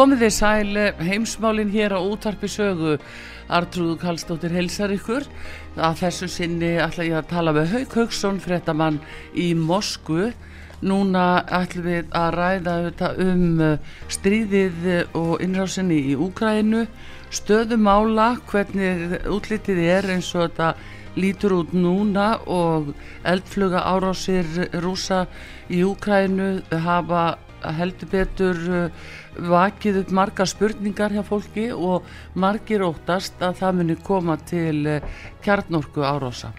Komið þið sæl heimsmálin hér á útarpi sögu. Artrúðu Kallstóttir helsar ykkur. Að þessu sinni ætla ég að tala með Hauk Haugsson frettamann í Moskvu. Núna ætlum við að ræða um stríðið og innrásinni í Úkrænu stöðumála hvernig útlitið er eins og þetta lítur út núna og eldfluga árásir rúsa í Úkrænu hafa heldur betur vakið upp margar spurningar hjá fólki og margir óttast að það muni koma til eh, kjarnorku árása.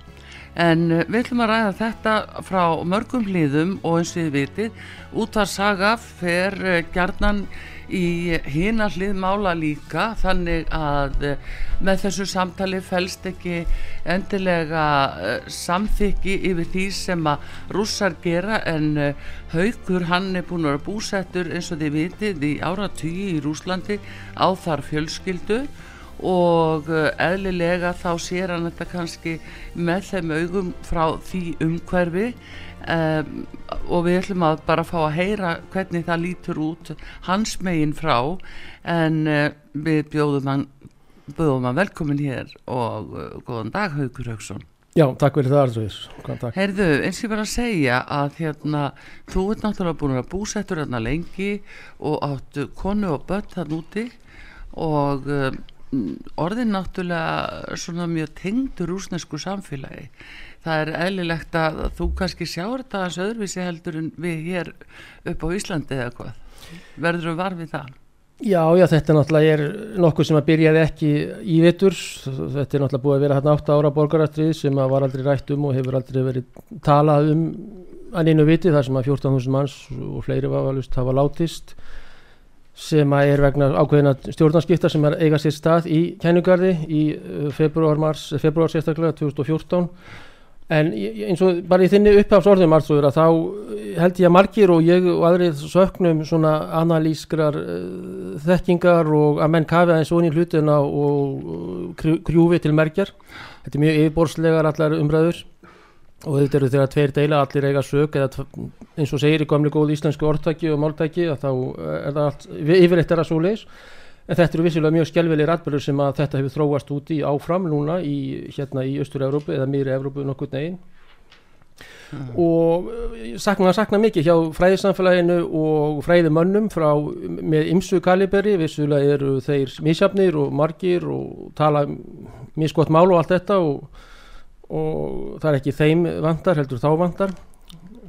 En eh, við ætlum að ræða þetta frá mörgum hlýðum og eins við vitið, út var saga fer kjarnan í hina hliðmála líka þannig að með þessu samtali fælst ekki endilega samþykki yfir því sem að rússar gera en Haugur hann er búin að vera búsettur eins og þið vitið í áratygi í Rúslandi á þar fjölskyldu og eh, eðlilega þá sér hann þetta kannski með þeim augum frá því umhverfi um, og við ætlum að bara fá að heyra hvernig það lítur út hans megin frá en uh, við bjóðum hann, bjóðum hann velkomin hér og uh, góðan dag Haugur Haugsson Já, takk fyrir það Arnfrís Herðu, eins og ég var að segja að hérna, þú ert náttúrulega búin að búsettur hérna lengi og áttu konu og börn þann úti og um, orðin náttúrulega svona mjög tengdur úsnesku samfélagi það er eðlilegt að þú kannski sjáur þetta að öðruvísi heldur en við hér upp á Íslandi eða hvað? Verður þú varfið það? Já, já, þetta náttúrulega er nokkuð sem að byrjaði ekki í vittur, þetta er náttúrulega búið að vera hérna 8 ára borgarastrið sem að var aldrei rætt um og hefur aldrei verið talað um að einu viti þar sem að 14.000 manns og fleiri að hafa látist sem að er vegna ákveðina stjórnarskipta sem er eiga sér stað í kenningarði í februar, mars, februar sérstaklega 2014 En eins og bara í þinni upphafsorðum Arþúr að þá held ég að margir og ég og aðrið söknum svona analískrar uh, þekkingar og að menn kafi aðeins onni hlutina og krjúfi til merkjar. Þetta er mjög yfirborslegar allar umræður og þetta eru þegar tveir deila allir eiga sög eða eins og segir í gamli góð íslensku orðtæki og máltæki að þá er það allt yfirleitt er að svo leis. En þetta eru vissilega mjög skjálfilegir atbyrður sem að þetta hefur þróast út í áfram núna í, hérna í Östur-Európu eða miðri Európu nokkur negin. Mm. Og eh, sakna, sakna mikið hjá fræðisamfélaginu og fræðimönnum frá með ymsu kaliberi, vissilega eru þeir mísjafnir og margir og tala mískott mál og allt þetta og, og það er ekki þeim vandar, heldur þá vandar,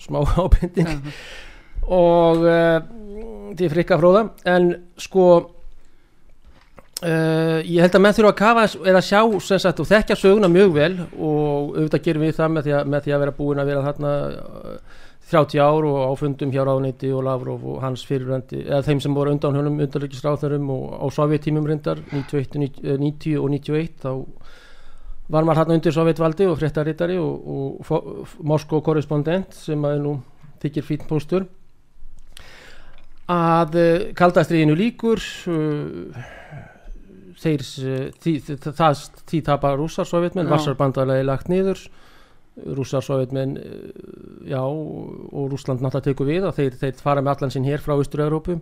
smá ábending mm. og uh, því frikka fróða, en sko Uh, ég held að menn þurfa að kafa eða sjá sagt, og þekkja söguna mjög vel og auðvitað gerum við það með því að, með því að vera búin að vera þarna uh, 30 ár og áfundum hjá Ráðneiti og Lavrov og hans fyrirvændi eða þeim sem voru undan húnum undanleikisráþarum og á sovjettímum reyndar 91, 90 og 91 þá var maður hann undir sovjetvaldi og fréttarittari og, og, og Moskó korrespondent sem að nú þykir fítn póstur. Að kaldastriðinu líkur uh, þeir því, það því tapar rússar sovjetmenn, varsarbandalagi lagt niður. Rússar sovjetmenn já og Rúsland náttúrulega tekur við og þeir, þeir fara með allan sinn hér frá Ístur-Európu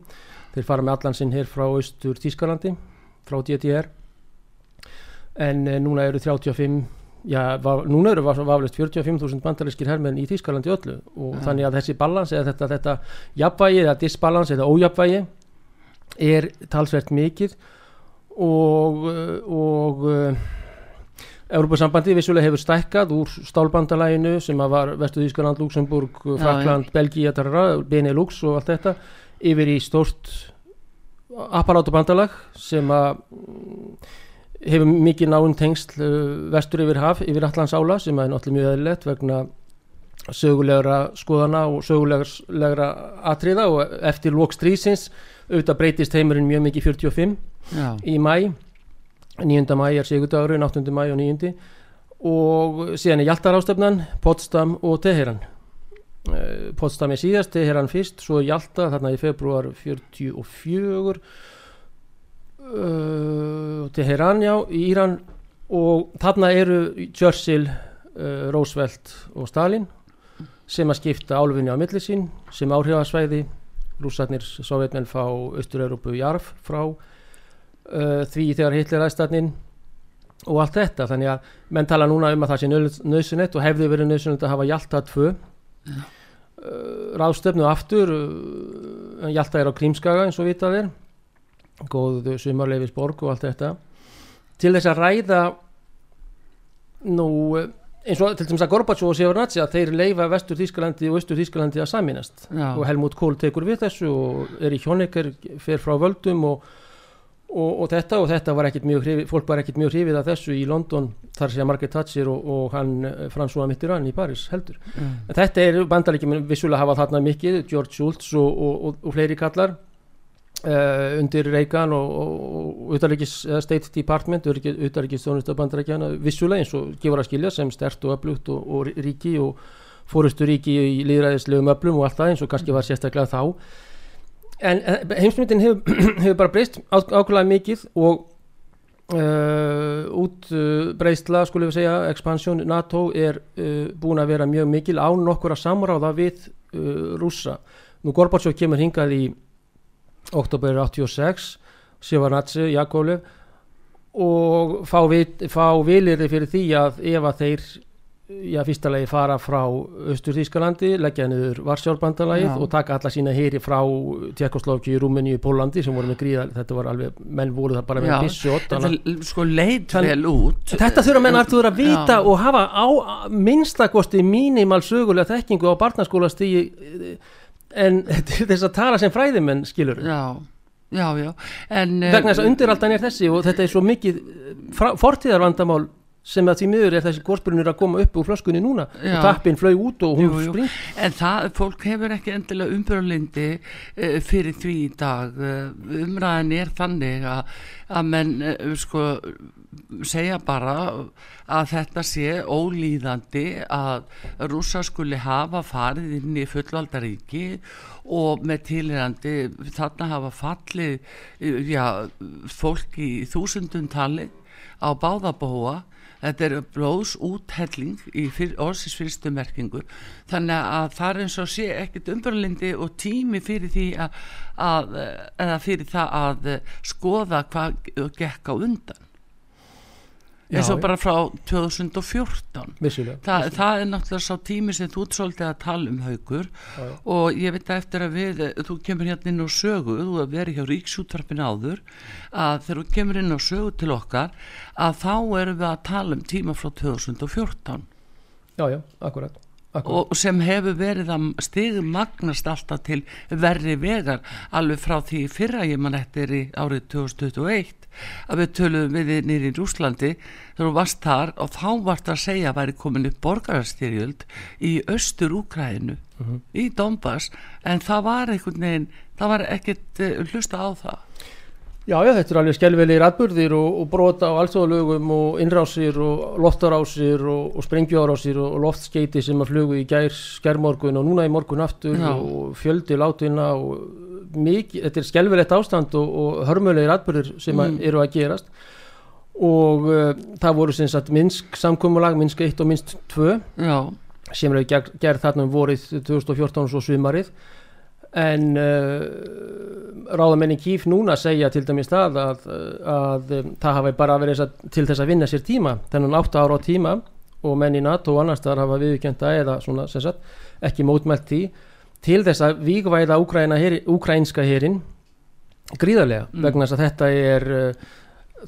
þeir fara með allan sinn hér frá Ístur-Tískalandi frá DDR en e, núna eru 35 já, var, núna eru vaflist 45.000 bandarískir hermenn í Tískalandi öllu. Og ja. þannig að þessi balans eða þetta, þetta jafnvægi eða disbalans eða ójafvægi er talsvert mikið og og Európa-sambandi vissulega hefur stækkað úr stálbandalæginu sem var Vestu Þýskaland, Luxemburg, Frakland, Belgíja, Benelux og allt þetta yfir í stórt apparátubandalag sem að hefur mikið náinn tengsl vestur yfir haf, yfir Allands ála sem er náttúrulega mjög eðlilegt vegna sögulegra skoðana og sögulegra atriða og eftir lókstrísins auðvitað breytist heimurinn mjög mikið 45 Já. í mæ 9. mæ er sigurdagurinn 8. mæ og 9. og síðan er Hjaltarástöfnan, Potsdam og Teheran eh, Potsdam er síðast, Teheran fyrst svo Hjalta þarna í februar 44 uh, Teheran já í Íran og þarna eru Churchill, uh, Roosevelt og Stalin sem að skipta álfinni á millisín sem áhrifasvæði rússarnir, sovjetmenn fá Östur-Európu jarf frá uh, því þegar Hitler aðstæðnin og allt þetta. Þannig að menn tala núna um að það sé nöðsynett og hefði verið nöðsynett að hafa Hjalta 2 uh, ráðstöfnu aftur uh, Hjalta er á Krímskaga eins og vitað er. Góð sumarleifisborg og allt þetta. Til þess að ræða nú eins og til dæmis að Gorbachev og Sjövernatsi að þeir leifa vestur Þískalandi og austur Þískalandi að saminast Já. og Helmut Kohl tekur við þessu og Eri Hjóneker fer frá völdum og Og, og þetta og þetta var ekkert mjög hrifið, fólk var ekkert mjög hrifið af þessu í London þar sé að Margaret Thatcher og, og hann eh, François Mitterrand í Paris heldur mm. þetta er bandaríkjum vissulega hafa þarna mikið George Shultz og, og fleiri kallar uh, undir Reagan og auðarleikis State Department auðarleikis þjónustu bandaríkjana vissulega eins og gefur að skilja sem stert og öflugt og ríki og fórustu ríki í líðræðislegum öflum og allt það eins og kannski var sérstaklega þá en heimsmyndin hefur, hefur bara breyst ákveðlega mikið og uh, útbreysla uh, skulum við segja, ekspansjón NATO er búin að vera mjög mikil án okkur að samráða við rúsa. Nú Gorbatsjók kemur hingað í oktober 86 Sjövarnatsi, Jakovlev og fá, fá vilir fyrir því að ef að þeir já, fyrsta lagi fara frá Östur-Þískalandi, leggja niður Varsjálfbandalagið og taka alla sína heyri frá Tjekkoslovki, Rúmeníu, Pólandi sem voru með gríða, þetta var alveg menn voru það bara með bissjótt Þetta sko leit vel út. Þetta þurfa menn aftur að vita já. og hafa á minnstakosti mínimal sögulega þekkingu á barnaskólastígi en þess að tala sem fræðimenn skilur Já Já, já, en vegna þess að undiraldan er þessi og þetta er svo mikið fortíðarvandamál sem að því miður er þessi górsbrunir að koma upp úr flöskunni núna. Já. og tappin flög út og hún spring en það, fólk hefur ekki endilega umbyrðalindi uh, eh, fyrir því í dag. Uh, umræðin er þannig að, að menn uh, sko segja bara að þetta sé ólýðandi að rúsa skuli hafa farið inn í fullvaldaríki og með tilirandi þarna hafa fallið já, fólk í þúsundum tali á báðabóa þetta er blóðs úthelling í orðsins fyrstu merkingu. Þannig að það er eins og sé ekkert umbröðlindi og tími fyrir því að, að eða fyrir það að skoða hvað gekk á undan eins og bara frá 2014 Þa, það er náttúrulega sá tími sem þú svolítið að tala um haugur já, já. og ég veit að eftir að við þú kemur hérna inn á sögu þú að veri hjá Ríksúttarpin áður að þegar þú kemur inn á sögu til okkar að þá erum við að tala um tíma frá 2014 Já, já, akkurat Akkurat. og sem hefur verið að stigum magnast alltaf til verri vegar alveg frá því fyrra ég mann eftir í árið 2021 að við töluðum við þig nýri í Rúslandi þegar þú varst þar og þá varst að segja að væri komin upp borgarastyrjöld í austur Úkræðinu í Donbass en það var einhvern veginn það var ekkert uh, hlusta á það Já, já, þetta er alveg skelvelegir atbyrðir og, og brota á alþjóðalögum og innrásir og loftarásir og, og sprengjuárásir og, og loftskeiti sem að flugu í gær skermorgun og núna í morgun aftur Já. og fjöldi látina og mikið, þetta er skelvelegt ástand og, og hörmulegir atbyrðir sem Mm. að eru að gerast. Og uh, það voru sem sagt Minsk samkomulag, Minsk 1 og Minsk 2 Já, sem eru gerð, gerð þarna um vorið 2014 og svo sumarið. En uh, ráðamenn í Kíf núna segja til dæmis það að, að um, það hafi bara verið að, til þess að vinna sér tíma þennan 8 ára á tíma og menn í NATO og annars þar hafa viðkjönda eða svona sagt ekki mótmælt því til þess að vígvæða úkrænska herin gríðarlega Mm. vegna þess að þetta er uh,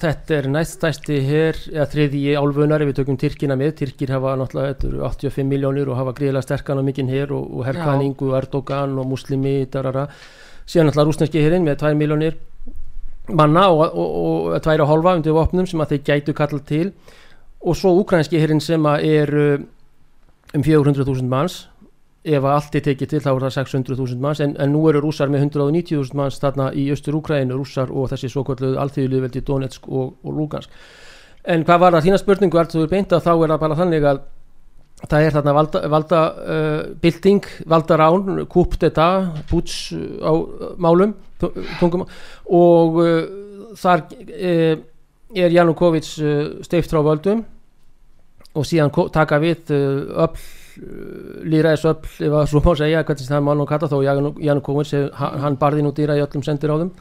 þetta er næststæsti her eða þriðji álfunar ef við tökum Tyrkina með. Tyrkir hafa náttúrulega þetta eru 85 miljónir og hafa gríðarlega sterkan og mikinn her og, og herrkæningu, Erdogan og muslimi darara. síðan náttúrulega rúsneski herin með 2 miljónir manna og, og, og, og 2,5 undir vopnum sem að þeir gætu kallað til. Og svo ukrainski herin sem að er uh, um 400.000 manns ef allt er tekið til þá er það 600.000 manns en, en nú eru rússar með 190.000 manns þarna í austur Úkræðinu, rússar og þessi svo kalluðu alþjóðliðveldi Donetsk og, og Lugansk. En hvað var það? Þína spurningu er þú er beint að þá er það bara þannig að það er þarna valda, valda uh, valdarán kúp þetta, búts á málum tungum, og uh, þar uh, er Janukovic uh, steift frá völdum og síðan taka við öll líraðis öll, ef að svo má segja hvernig það má nú kalla þó Janukovic hann, hann barði nú dýra í öllum sendiráðum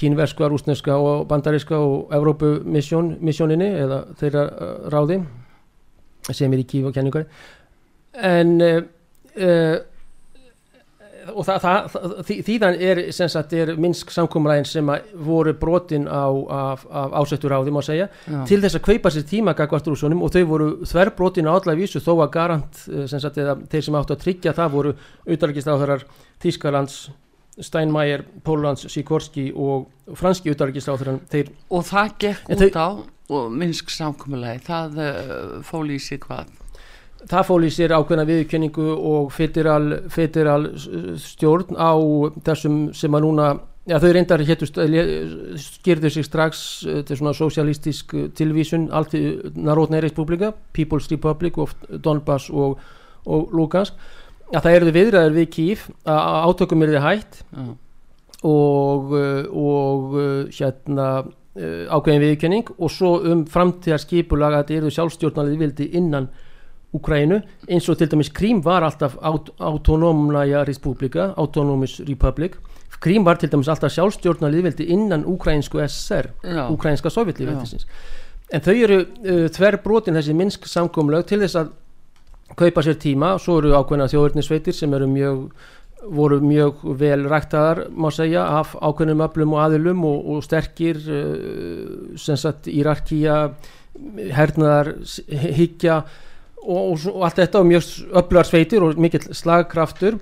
kínverska, rúsneska og bandariska og Evrópumisjóninni eða þeirra uh, ráði sem er í kíf og kenningar. En uh, uh, og það, það, því, þýðan er er minnsk samkomræðin sem voru brotin á af, af ásettur áði má segja já. til þess að kaupa sér tíma gagvart rúsunum og þau voru þverbrotin á alla vísu þó að garant eh, sem sagt þeir sem áttu að tryggja það voru utarikistáþarar Þískalands Steinmeier, Póllands, Sikorski og franski utarikistáþaran þeir og það gekk út á og minnsk samkomulegi, það uh, fól í sig hvað það fól í sér ákveðna viðkynningu og federal, federal stjórn á þessum sem að núna Já, þau reyndar héttust, skýrðu sig strax eh, til svona sosialistisk eh, tilvísun, allt í Narodna Republika, People's Republic of Donbass og, og Lugansk. Já, það eruðu viðræður við Kíf að átökum er já, og, uh, og uh, hérna ákveðin viðkenning og svo um framtíðar skipulag að þetta eru sjálfstjórnalið vildi innan Úkrænu eins og til dæmis Krím var alltaf aut autonómnaja republika, autonomous republic. Krím var til dæmis alltaf sjálfstjórnalið vildi innan Úkrænsku SR já, Úkrænska sovjetlífveldisins en þau eru uh, þverbrotin þessi minnsk samkomlög til þess að kaupa sér tíma, svo eru ákveðna þjóðurnisveitir sem eru mjög voru mjög vel ræktaðar má segja af ákveðnum öflum og aðilum og, og sterkir uh, sem sagt írarkía hernaðar hyggja og, og, allt þetta og mjög öflugar sveitir og mikill slagkraftur.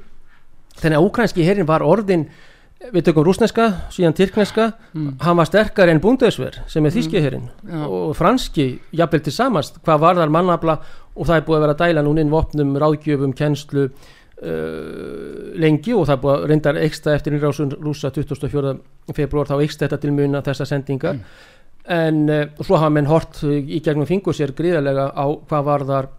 Þannig að úkrænski herin var orðin við tökum rúsneska, síðan tyrkneska mm, hann var sterkar en búndesver sem er þýski herin já, og franski jafnvel til samast hvað var þar mannafla og það er búið að vera dæla núna inn vopnum, ráðgjöfum, kennslu uh, lengi og það er búið að reyndar eksta eftir innrásun rúsa 24. februar þá eksta þetta til muna þessar sendingar. En uh, svo hafa menn hort í gegnum fingur sér gríðarlega á hvað var þar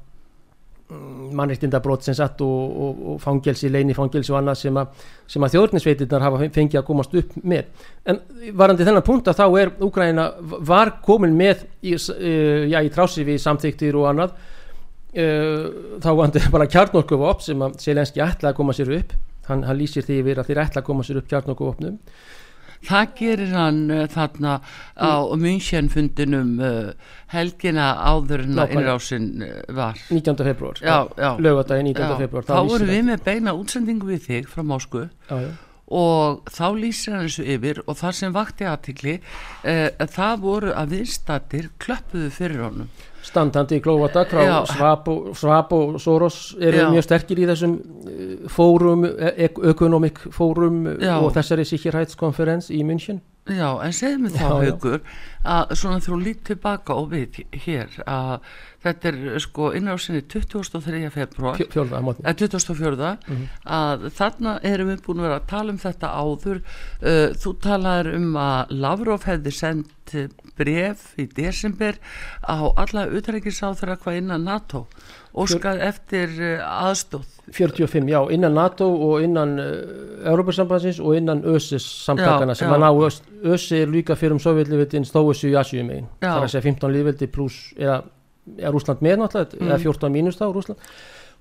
mannrektindabrót sem satt og, og, og fangelsi, leini fangelsi og annað sem að, að þjóðurnisveitirnar hafa fengið að komast upp með. En varandi þennan punkt að þá er Úgræna var komin með í, uh, já, í trási við samþyktir og annað uh, þá vandi bara kjarnorkuvop sem að Selenski ætla að koma sér upp. Hann, hann lýsir því að þeir ætla að koma sér upp kjarnorkuvopnum það gerir hann uh, þarna á München fundinum uh, helgina áður en að innrásin uh, var 19. februar lögadaginn 19. já. februar þá vorum við með beina útsendingu við þig frá Mosku já, já. Og þá lýsir hann þessu yfir og það sem vakti aðtikli eh, það voru að viðstattir klöppuðu fyrir honum standandi í glóvata frá. Svab og, Soros eru Já. mjög sterkir í þessum eh, fórum, ökonomik fórum eh, Já. og þessari sikkerhætskonferens í München Já, en segðu mig þá haugur að svona þú lít tilbaka og við hér að þetta er sko innásinni 23. februar Fjó- fjórða mótni eða 24. Mhm. að þarna erum við búin að vera að tala um þetta áður uh, þú talaður um að Lavrov hefði sendt bref í desember á alla utrækisáþra hvað innan NATO óskað eftir uh, aðstóð 45, já, innan NATO og innan uh, Európa-sambandsins og innan ÖSIS samtakana Já, sem já. að ná ÖS, ÖSI er líka fyrir um sovjetlífildin stóðuþessu í Asjum Já. það er að segja 15 lífildi pluss eða, eða Rúsland með náttúrulega Mm. eða 14 mínus þá Rúsland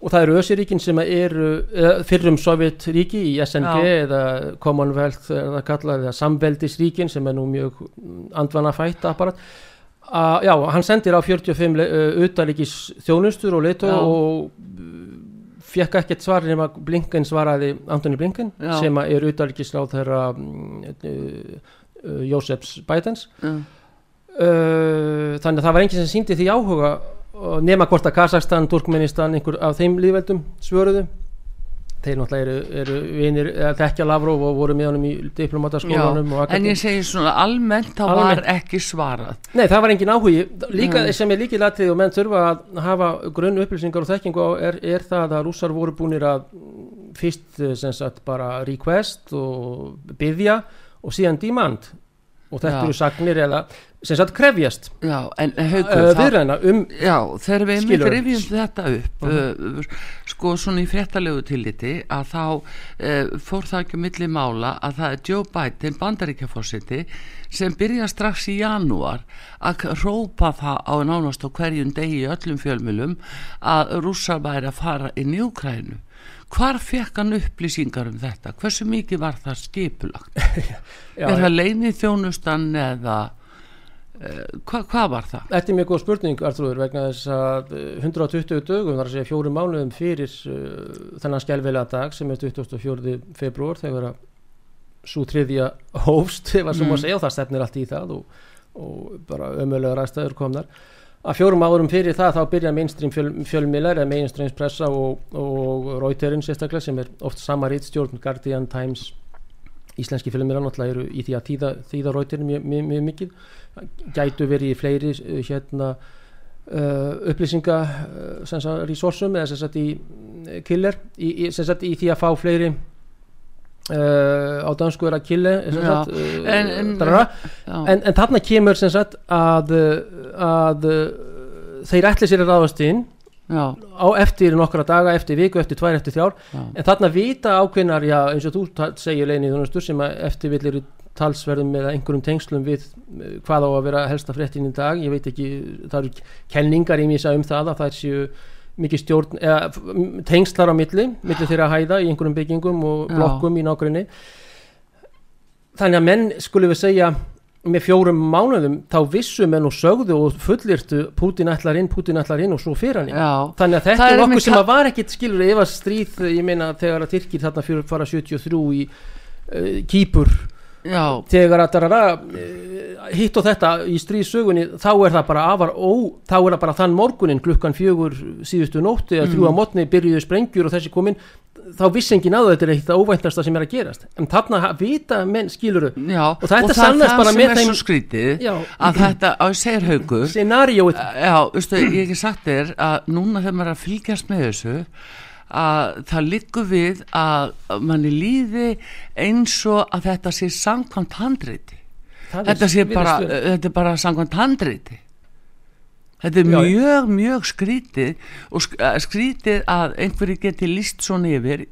og það eru ÖSI-ríkin sem eru eða, fyrir um sovjetríki í SNG Já. eða Commonwealth eða kallað eða samveldisríkin sem er nú mjög andvana fætt apparat Uh, já, hann sendir á 45 uh, utalíkis þjónustur og leitu og fekk ekkert svar nema Blinken svaraði Antoni Blinken Já. sem er utalíkisráð þeirra uh, uh, Jósefs Bidens Já. Uh, þannig að það var enginn sem síndi því áhuga nema hvort að Kazakstan, Turkmenistan einhver af þeim lífveldum svöruðu þeir náttúrulega eru, eru vinir þekkja Lavrov og voru með honum í diplomataskólanum og en ég segi svona almennt þá Almennt. var ekki svarað Nei, það var engin áhugi. Líka Nei. sem er líkið latrið og menn þurfa að hafa grunn upplýsingar og þekkingu er, er það að rússar voru búinir að mm, fyrst eh, sem sagt bara request og byggja og síðan demand og þetta Já. eru sagnir eða sem sagt krefjast uh, það viðræðina um Já, þegar við einmitt rifjum þetta upp uh, sko svona í fréttalegu tilliti að þá uh, fór það ekki á milli mála að það er Joe Biden bandaríkjafósiti sem byrja strax í janúar að rópa það á nánast á hverjum degi í öllum fjölmjölum að rússar væri að fara inn í Ukrænu hvar fekk hann upplýsingar um þetta hversu mikið var það skipulagt já, er það leinið þjónustan eða uh, hva, hvað var það Þetta er mjög góð spurning, Arþrúður, vegna þess að eh, 120 dögum, þar að segja fjórum mánuðum fyrir uh, þennan skelvilega dag sem er 24. februar þegar að svo þriðja hófst, þegar sem Mm. að segja og það stefnir allt í það og, og bara ömulega ræstaður komnar að fjórum árum fyrir það þá byrja mainstream fjöl, fjölmiðlar eða mainstream pressa og, og Reuterin sérstaklega sem er oft sama rítstjórn Guardian Times íslenski fjölmiðlar náttúrulega eru í því að þýða, þýða Reuterin mjög, mjög, mjög mikið. Gætu verið í fleiri uh, hérna uh, upplýsinga uh, resursum eða sagt í killer í, í, sagt í því að fá fleiri á dansku er að kille sem Já, sagt, uh, en- en- en, en þarna kemur sem sagt að, að uh, þeir ætli sér að ráðast inn já, á eftir nokkra daga, eftir viku, eftir tvær, eftir þrjár. Já. en þarna vita ákveðnar, já eins og þú segir þjónustur sem að eftir villir talsverðum eða einhverjum tengslum við eh, hvað á að vera helsta fréttin í dag. Ég veit ekki, það eru kenningar í mísa um það að það séu mikið stjórn, eða tengslar á milli milli þeirra hæða í einhverjum byggingum og Já. blokkum í nákvæmni þannig að menn skulum við segja með fjórum mánuðum þá vissu menn og sögðu og fullirtu Putin ætlar inn, Putin ætlar inn og svo fyrir hann já. Þannig að þetta er nokkuð sem að var ekkit skilur ef að stríð, ég meina þegar að Tyrkir þarna fyrir fara 73 í uh, Kýpur, já, þegar að darara, uh, hitt og þetta í stríðsögunni, þá er það bara afar ó, þá er það bara þann morgunin klukkan fjögur síðustu nótti eða þrjú á mótni byrjuðu sprengjur og þessi komin þá vissi enginn á þetta er eitt það óvæntasta sem er að gerast. En þarna vita menn skiluru já Og þetta það er sannast það bara með þeim- skrítið að þetta, á já, veistu, ég hef ekki sagt þér að núna þegar maður er að fylgjast með þessu að það liggur við að manni líði eins og að þetta sé samkvæmt handreiti þetta sé bara, þetta er bara samkvæmt handreiti þetta er Já, mjög, mjög skrítið og eh, skrítið að einhverju geti líst svona yfir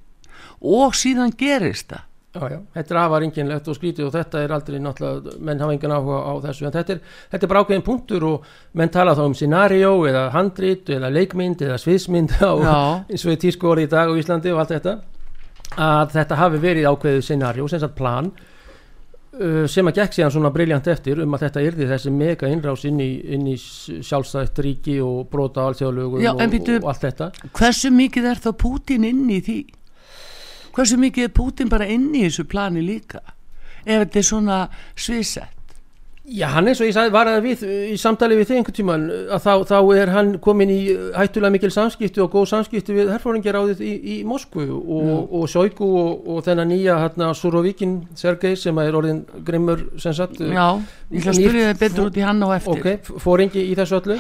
og síðan gerist það Já, já, þetta er afar enginlegt og skrítið og þetta er aldrei náttúrulega, menn hafa engan áhuga á þessu en þetta er, þetta er bara ákveðin punktur og menn tala þá um scenario eða handrit eða leikmynd eða sviðsmynd eins og í tísku orði í dag á Íslandi og allt þetta að þetta hafi verið ákveðið scenario, sem sagt plan uh, sem að gekk síðan svona briljant eftir um að þetta yrði þessi mega innrás inn í, inn í sjálfstætt ríki og brota á alþjóðalögum Já, og, og allt þetta. hversu mikið er þá Putin inn í því hversu mikið er Putin bara inn í þessu plani líka? Ef þetta er svona sviðsett Já, hann eins og ég sagði var að við í samtali við þig einhvern tíman að þá, þá er hann komin í hættulega mikil samskipti og góð samskipti við herfóringjaráðið í, í Moskvu og, og Sjóiku og, og þennan nýja hérna Surovikin Sergei sem er orðin grimmur sem sagt Já, ég ætla að spyrja þið betur út í hann og eftir. Ok, fóringi í þessu öllu.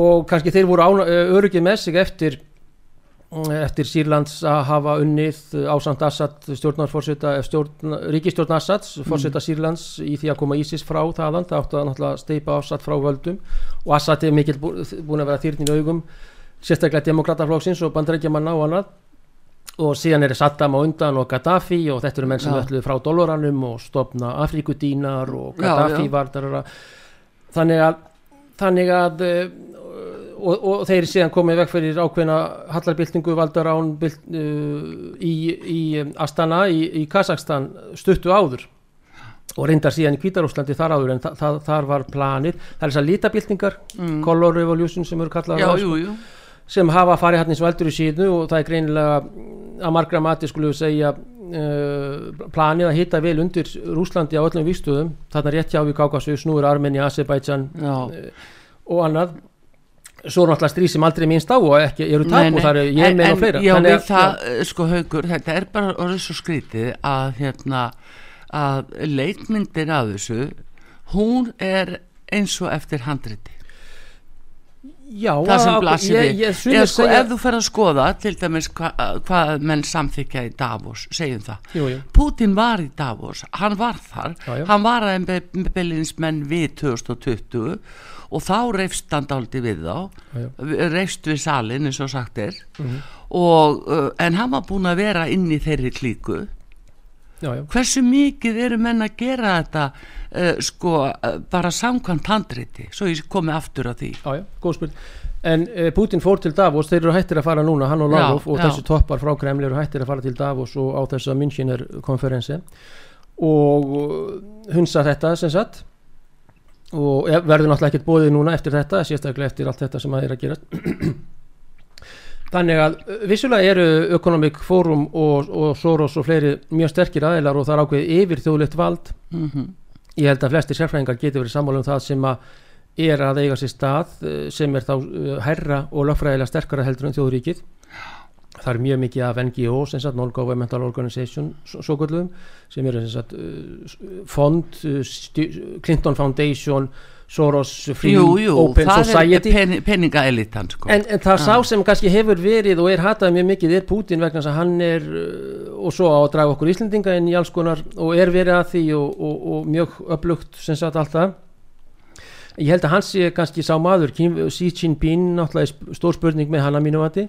Og kannski þeir voru öryggið með sig eftir eftir Sýrlands að hafa unnið ásamt Assad stjórnarforsita stjórn, ríkistjórn Assads forsita mm. Sýrlands í því að koma Ísis frá þaðan. Það áttu að náttúrulega steipa Assad frá völdum. Og Assad er mikill búin að vera þýrtin í augum sérstaklega demokrataflóksins og bandrækjamanna og annað. Og síðan er Saddam á undan og Gaddafi og þetta eru menn sem ætluði frá dólaranum og stopna Afrikudínar og Gaddafi var þannig að þannig að og, og þeir síðan komið vekk fyrir ákveðna hallarbyltingu valdar án bylt, uh, í, í Astana í, í Kazakstan stuttu áður og reyndar síðan í Kvítarúslandi þar áður en þa þa þar var planir það er þessar lítabyltingar, mm. Color Revolution sem eru kallað Já, jú, jú. sem hafa farið hann eins og eldur í síðu og það er greinilega að margra mati skulle við segja uh, planið að hitta vel undir Rúslandi á öllum výstuðum þarna rétt hjá við Kákasus, nú er Armenia, Azerbaijan uh, og annað svo er náttúrulega stríð sem aldrei minnst á og ekki eru tap og það eru ég meina fleira. já, Þannig, það, já. Eh, sko haugur, þetta er bara orðið svo skrítið að hérna að leikmyndir af þessu hún er eins og eftir handriti Já, það sem blasir við. eða sko segja... ef þú fer að skoða til dæmis hvað hva menn samþykja í Davos segjum það, jú, jú. Putin var í Davos hann var þar, já, já. hann var aðeins beilinsmenn við 2020 og þá reyfst hann daldi við þá. Reyfst við salin eins og sagt er. Mm -hmm. og, en hann var búin að vera inn í þeirri klíku hversu mikið eru menn að gera þetta uh, sko uh, bara samkvæmt handriti? Svo ég komi aftur á því. Já, já, En uh, Putin fór til Davos, þeir eru hættir að fara núna hann og Lavrov og já. þessi toppar frá Kreml eru hættir að fara til Davos og á þessa Münchiner konferensi og hunsa þetta sem sagt. Og verður náttúrulega ekkert bóðið núna eftir þetta, sérstaklega eftir allt þetta sem að er að gera þannig að uh, vissulega eru Economic Forum og, og Soros og fleiri mjög sterkir aðeinar og það er ákveðið yfir þjóðlegt vald mm -hmm. ég held að flesti sérfræðingar getur verið sammála um það sem að er að eiga sér stað uh, sem er þá uh, herra og lögfræðilega sterkara heldur en þjóðuríkið það er mjög mikið af NGO Non-Governmental Organization svo kvöldum sem eru sagt uh, fond uh, Clinton Foundation Soros Free jú, jú, Open Society pen, peningaelitan sko. en, en það ah. sá sem kannski hefur verið og er hatað mjög mikið er Putin vegna að hann er uh, og svo á að draga okkur Íslandinga inn í alls konar og er verið að því og, og, og mjög upplugt sem sagt alltaf ég held að hans sé kannski sá maður Xi Jinping náttúrulega stór spurning með hann að mínu vati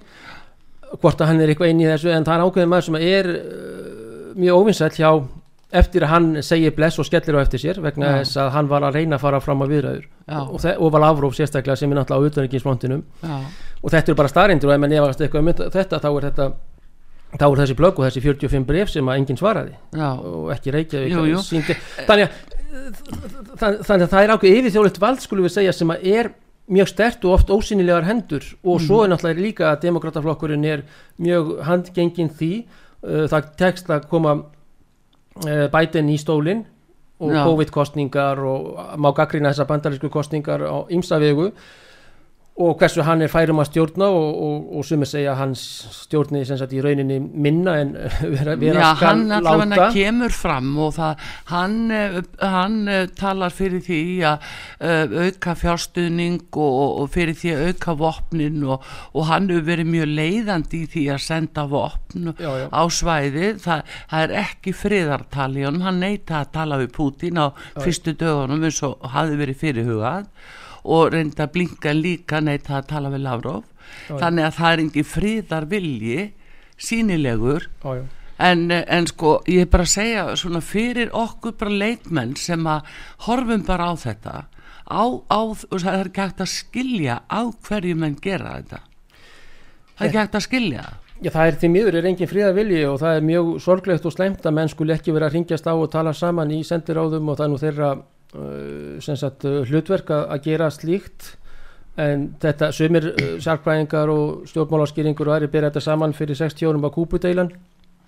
hvort að hann er eitthvað inn í þessu en það er ákveðin maður sem er uh, mjög óvinsætt hjá eftir að hann segir bless og skellir á eftir sér vegna Já. þess að hann var að reyna að fara fram á viðræður. Og, og var afróf sérstaklega sem er náttúrulega á utanrikiðsfrontinum og þetta er bara starrindur og ef maður nefnast eitthvað um þetta þá er þetta þá er þessi blögg og þessi 45 bref sem að enginn svaraði. Já. og ekki reykja þannig að þannig að það er ákveð yfir þjóðlegt vald skulum við segja sem að er mjög stert og oft ósynilegar hendur. Og mm. svo er náttúrulega líka að demokrataflokkurinn er mjög handgengin því uh, það tekst að koma uh, bætin í stólinn og Já. COVID-kostningar og má gaggrina þessar bandarísku kostningar á ymsa vegu og hversu hann er færum að stjórna og, og, og sumir segja að hans stjórni í rauninni minna en vera, vera Já, hann allavega kemur fram og það, hann, eh, hann eh, talar fyrir því að uh, auka fjárstuðning og, og fyrir því að auka vopnin og hann hefur verið mjög leiðandi í því að senda vopn já, já. á svæði það, það er ekki friðartali hann neita að tala við Putin á fyrstu dögunum eins og hafi verið fyrirhugað og reynda að blinka líka neitt að tala við Lavrov. Ó, þannig að það er ekki fríðar vilji sínilegur Ó, en, en sko ég er bara að segja svona fyrir okkur bara leikmenn sem að horfum bara á þetta á, á, það er ekki hægt að skilja á hverju menn gera þetta. Það er ekki hægt að skilja. Já það er því miður er engin fríðar vilji og það er mjög sorglegt og slemt að menn skul ekki vera að ringjast á og tala saman í sendiráðum og það er nú þeirra sagt, uh, hlutverk að, að gera slíkt. En þetta sömur uh, sérkvæðingar og stjórnmálaskýringur og aðri byrja þetta saman fyrir 60 árum á kúpudeilan.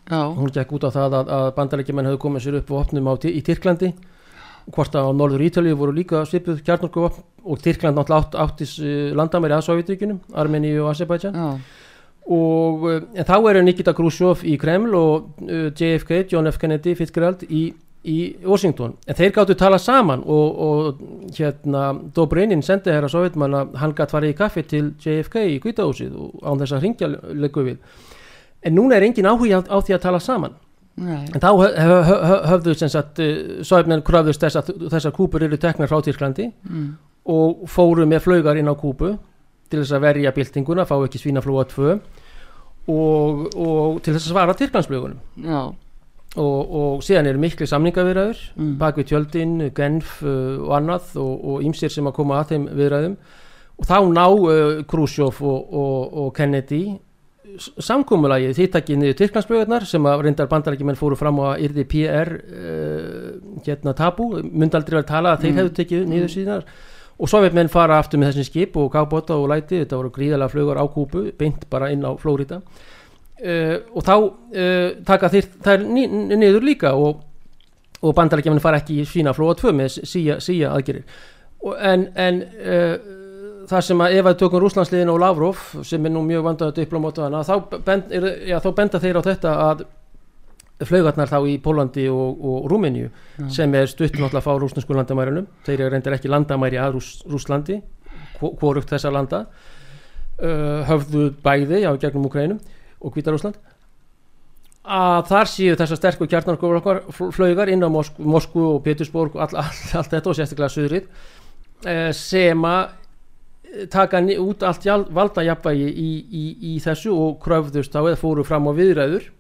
Hún gekk út á það að, að bandarækjumenn höfðu komið sér upp vopnum á, í Tyrklandi. Hvort að á norður Ítalíu voru líka svipuð kjarnorku og Tyrkland náttúrulega átt, áttis landamæri að Sovjetríkunum, Armeni og Azerbaijan. Já, og en þá eru Nikita Khrushchev í Kreml og JFK, John F. Kennedy Fitzgerald í, í Washington. En þeir gáttu tala saman og, og hérna Dobrynin sendi sovjetmann að hann gætt farið í kaffi til JFK í Kvítahúsið og án þess að ringja leiku við. En núna er engin áhuga á, á því að tala saman. Nei, en þá höf- höf- höf- höfðu sem sagt uh, sovjetmenn kröfðust þess að þessar kúpur eru teknar frá Tyrklandi mm, og fóru með flaugar inn á kúpu til þess að verja byltinguna, fá ekki svínaflúa 2 og, og til þess að svara Tyrklandsflugunum já, og, og síðan eru miklu samningaviðræður Mm. bak við tjöldin, Genf uh, og annað og ímsir sem að koma að þeim viðræðum. Og þá ná uh, Khrushchev og, og, og Kennedy s- samkomulagi þýttakið niður Tyrklandsflugurnar sem að reyndar bandarækjumenn fóru fram á að yrði PR uh, hérna tabu, myndi aldrei verið tala að þeir Mm. hefðu tekið niður síðan og sovjetmenn fara aftur með þessi skip og kábóta og læti, þetta voru gríðalega flugur á kúpu beint bara inn á Flórida uh, og þá uh, taka þeir þær ni- niður líka og, og bandarækjumenn fara ekki í sína flóa 2 með síja, síja aðgerir og, en, en uh, það sem að ef að tökum Rúslandsliðin og Lavrov sem er nú mjög vandaðu diplomát og hana, þá, bend, er, já, þá benda þeir á þetta að flaugarnar þá í Pólandi og, og Rúmeníu Já. sem er stutt náttúrulega frá rúsnesku landamærunum. Þeir eru reyndar ekki landamæri að Rús, Rúslandi hvorugt þessa landa höfðu bæði á gegnum Ukrænum og Hvítarúsland að þar séu þessar sterku kjarnarkofur okkar fl- flaugar inn á Mosk Moskvu og Petersborg og all, all, allt þetta og sérstaklega söðrið uh, sem að eh, taka út allt jál- valdajafvægi í, í, í þessu og kröfðust þá eða fóru fram á viðræður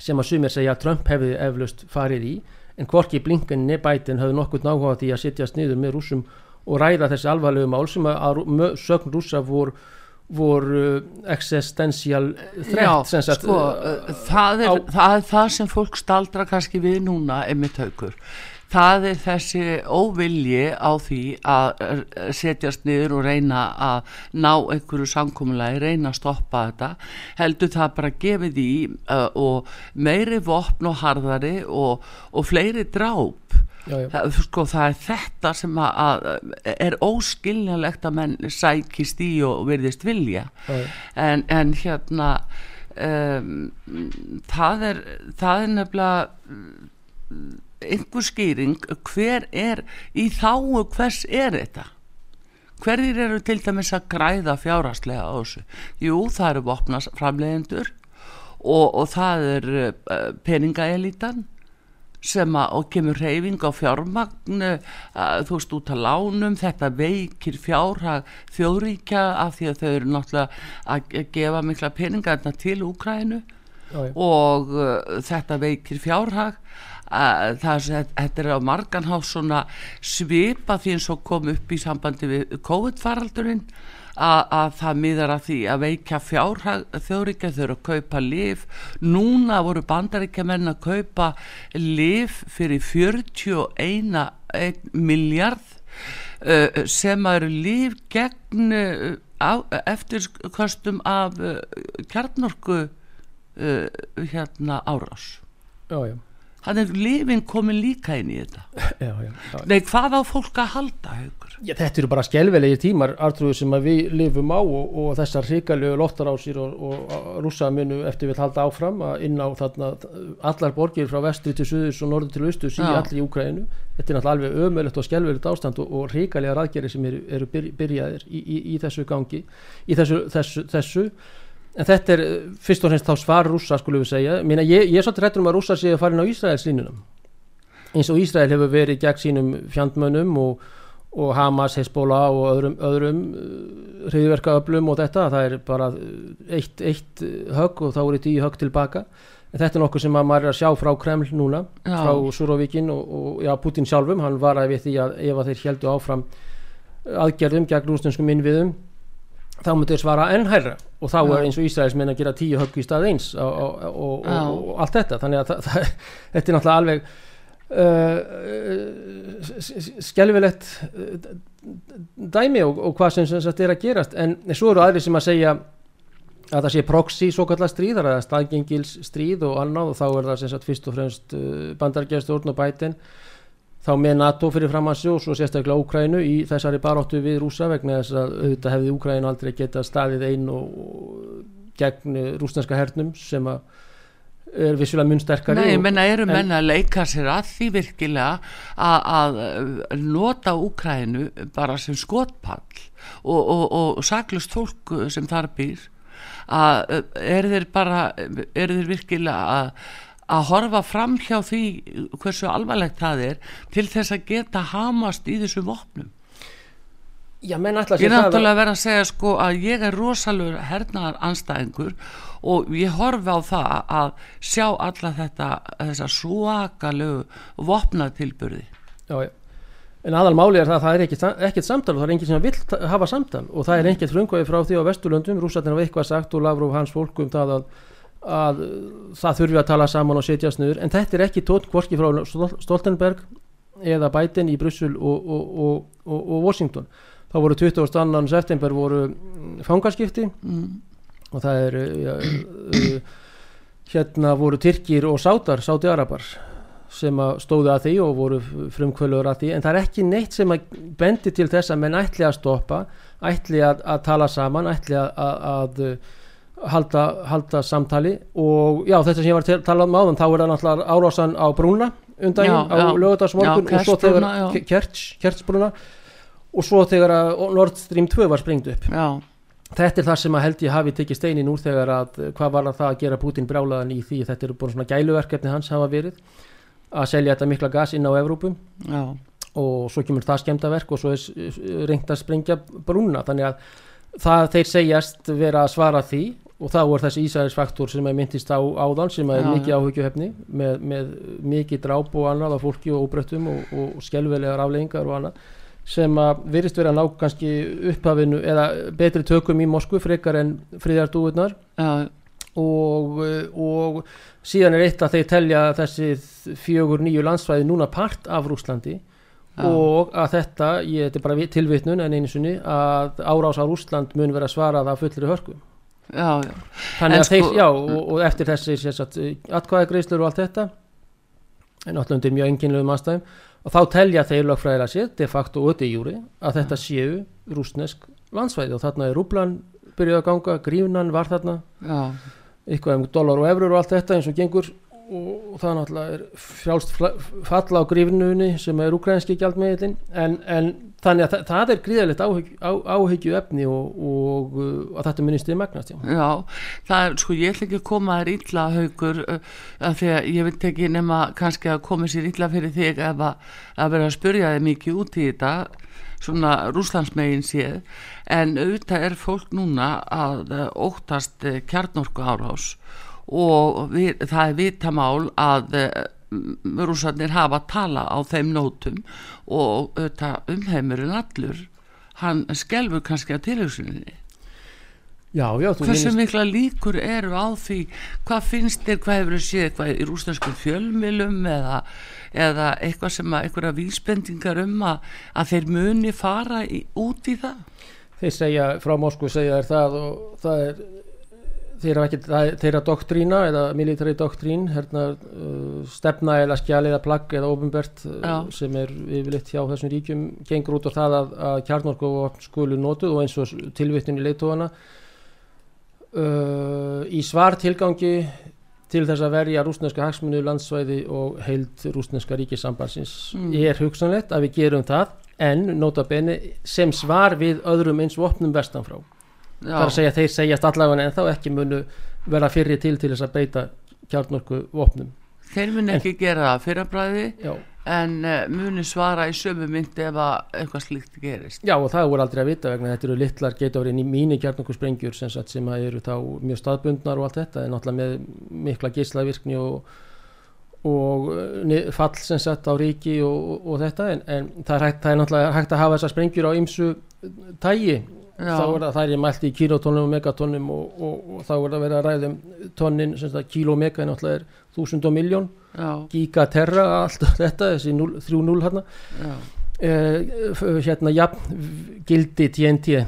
sem að sumir segja að Trump hefði eflaust farið í en hvorki Blinkenni Biden höfðu nokkuð náhuga því að sittjast niður með rússum og ræða þessi alvarlegu mál sem að, sögn rússa voru voru existential threat sem sagt, sko, uh, uh, það er, það er það sem fólk staldra kannski við núna, einmitt haukur. Það er þessi óvilji á því að uh, setjast niður og reyna að ná einhverju samkomulagi, reyna að stoppa þetta. Heldur það bara gefið í uh, og meiri vopn og harðari og, og fleiri dráp. Já, já, Það, sko, það er þetta sem að, að er óskiljanlegt að menn sækist í og virðist vilja. En, en hérna um, það er það er nefnilega mm, einhver skýring hver er í þáu hvers er þetta? Hverjir eru til dæmis að græða fjárhagslega á þessu? Jú það eru vopnas framleiðendur og, og það er uh, peningaelítan sem að og kemur reyfing á fjármagn uh, þú veist út að lánum þetta veikir fjárhag þjóðríkja af því að þau eru náttúrulega að að gefa mikla peninga þarna til Úkrænu já, já. og uh, þetta veikir fjárhag uh, það er, þetta er á margan hátt svona svipa því eins og kom upp í sambandi við COVID-faraldurinn að, að það miðar að því að veikja fjárhag þjóðríkja þau eru að kaupa lif núna voru bandaríkja menn að kaupa lif fyrir 41 miljard uh, sem eru lif gegn uh, á, eftirkostum af uh, kjarnorku uh, hérna árás. Já, já, þannig er lifin komin líka inn í þetta. Já, já, já. nei hvað á fólk að halda Já, þetta eru bara skelvelegi tímar Artrúður sem að við lifum á og, og þessar hrikalegu lottarásir og, og rússa munu eftir við halda áfram að inn á þarna allar borgir frá vestri til suðus og norður til austur sí Já. allir í Úkrænu þetta er náttúrulega alveg ömulegt og skelvelegt ástand og, og hrikalega raðgerði sem eru, eru byr, byrjaðir í, í, í þessu gangi í þessu, þessu, þessu. En þetta er fyrst og fremst þá svar rússa skulum við segja, Meina, ég, ég er svolítið rættur um að rússa séu farin á Ísraelslínunum eins og Ísrael hefur verið gegn sínum fjandmönnum og, og Hamas, Hezbollah og öðrum, öðrum hriðverkaöflum og þetta, það er bara eitt, eitt högg og þá eru tíu högg tilbaka en þetta er nokkuð sem að maður er að sjá frá Kreml núna, Já. frá Súrovíkin og, og já, Putin sjálfum, hann var að við því að ef að þeir heldu áfram aðgerðum gegn rústenskum innviðum þá myndu þeir svara enn hærra og þá Já. er eins og Ísraels menn að gera tíu högg í stað eins og, og, og, allt þetta þannig að þetta er náttúrulega alveg uh, s- s- skelfilegt uh, dæmi og, og hvað sem, sagt er að gerast. En svo eru aðri sem að segja að það sé proxy svo kallar stríð, það er staðgengils stríð og annað og þá er það sem sagt fyrst og fremst bandargerðstjórn og bætin þá með NATO fyrir framansi og svo sérstaklega Úkrænu í þessari baróttu við rúsa vegna þess að auðvitað hefði Úkrænu aldrei geta staðið einn og, og gegn rúsneska hernum sem að er vissulega mun sterkari Nei, menna eru en- menna að leika sér að því virkilega að, að uh, nota Úkrænu bara sem skotpall og, og, og saklust fólk sem þar býr? Að uh, er þeir bara er þeir virkilega að að horfa fram hjá því hversu alvarlegt það er til þess að geta hamast í þessum vopnum? Já, menn ætla Ég sér er það að- náttúrulega verið að segja sko að ég er rosalur hernaðar anstæðingur og ég horfi á það að sjá alla þetta þessa svakalegu vopnatilburði. Já, já. En aðalmáli er það að það er ekkert, ekkert samtal og það er enginn sem vill ta- hafa samtal og það er ekkert frumkvæði frá því á Vesturlöndum, rússarnir hafa eitthvað sagt og Lavrov hans fólk um það að, að það þurfi að tala saman og setja snuður en þetta er ekki tótt hvorki frá Stol- Stoltenberg eða Biden í Brussel og, og, og, og, og Washington. þá voru 22. september voru fangaskipti Mm. Og það er ja, hérna voru Tyrkir og Sátar, Sáti-Arabar sem að stóðu að því og voru frumkvöluður að því. En það er ekki neitt sem að bendi til þess að menn ætli að stoppa ætli að, að tala saman ætli að, að, að halda, halda samtali. Og já þetta sem ég var að tala um áðan þá er það náttúrulega árásan á brúna undaginn Já, á Já, og svo þegar Kertsbrúna, og svo þegar Nord Stream 2 var sprengt upp. Já, Þetta er það sem að held ég hafi tekið steinin úr þegar að hvað var það að gera Putin brjálaðan í því þetta eru búin svona gæluverkefni hans hafa verið að selja þetta mikla gas inn á Evrópum já, og svo kemur það skemmtaverk og svo er reynt að sprengja brúna. Þannig að það þeir segjast vera að svara því og þá er þessi Ísæðisfaktor sem er myndist á áðan sem er Já, mikið já. áhyggjuhefni með, með mikið dráp og annað á fólki og óbreyttum og, og skelvelegar afleggingar og annað sem að virðist vera að ná kannski upphafinu eða betri tökum í Moskvu frekar en friðardúðunar já, og, og síðan er eitt að þeir telja þessi fjögur nýju landsvæði núna part af Rúslandi Já. og að þetta, ég þetta er bara vi- tilvitnun en einu sinni að árás á Rúsland mun vera svarað af fullri hörku já, já. þannig En að þeir, sko- já, og, og eftir þessi atkvæðagreislur og allt þetta en náttúrulega undir mjög enginlegum aðstæðum og þá telja þeir lögfræðilega sér de facto og öti júri að þetta séu rúsnesk landsvæði. Og þarna er rúblan byrjuð að ganga, grífnan var þarna. Já. eitthvað um dólar og eurur og allt þetta eins og gengur og, og það náttúrulega er frjálst fla- fall á grífnunni sem er ukrainski gjaldmiðlin en, en þannig að það, það er gríðalegt áhyggju, á, áhyggju efni og, og uh, að þetta minnist í magnast já. Já, það er, sko, ég ætla ekki að koma þér illa haugur uh, af því að ég veit ekki nema kannski að koma sér illa fyrir þig ef að, að vera að spurja þig mikið út í þetta svona rúslandsmegin séð en auðvitað er fólk núna að uh, óttast kjarnorku árás og við, það er vitamál að uh, rússarnir hafa að tala á þeim nótum og umheimurinn allur hann skelfur kannski að tilhugsuninni. Já, já, þú Hversu minnist mikla líkur eru á því? Hvað finnst þér, hvað hefur þið séð eitthvað í rúsneskum fjölmilum eða, eða eitthvað sem að einhverja vísbendingar um að, að þeir muni fara í, út í það? Þeir segja, frá Moskvu segja þér það og það er þeirra, þeirra doktrína eða military doktrín hérna, uh, stefna eða skjali eða plagg eða ofinbert uh, sem er yfirleitt hjá þessum ríkjum gengur út á það að, að kjarnorku skulu notuð og eins og tilvittun í leitóana uh, í svar tilgangi til þess að verja rúsneska hagsmunu landsvæði og heild rúsneska ríkisambansins Mm. er hugsanlegt að við gerum það en nota bene sem svar við öðrum eins vopnum vestanfrá það er að segja þeir segjast allavega en þá ekki munu vera fyrri til til þess að beita kjarnorku vopnum þeir muni ekki gera það fyrrabræði já. en uh, muni svara í sömu myndi ef að eitthvað slíkt gerist. Já og það voru aldrei að vita vegna þetta eru litlar geta verið mínu kjarnorku sprengjur sem, sagt, sem eru þá mjög staðbundnar og allt þetta en náttúrulega með mikla geislavirkni og og ni- fall sem sagt á ríki og, og þetta en, en það, er hægt, það er náttúrulega hægt að hafa þessar sprengjur á ymsu tægi Já. þá er það, það er mælt í kilotónum og megatónum og, og, og þá er það verið að um sem sagt kíló mega er náttúrulega er þúsund og miljón, já, gigaterra allt þetta, þessi 3-0 hérna já, eh, f- hérna jafn gildi TNT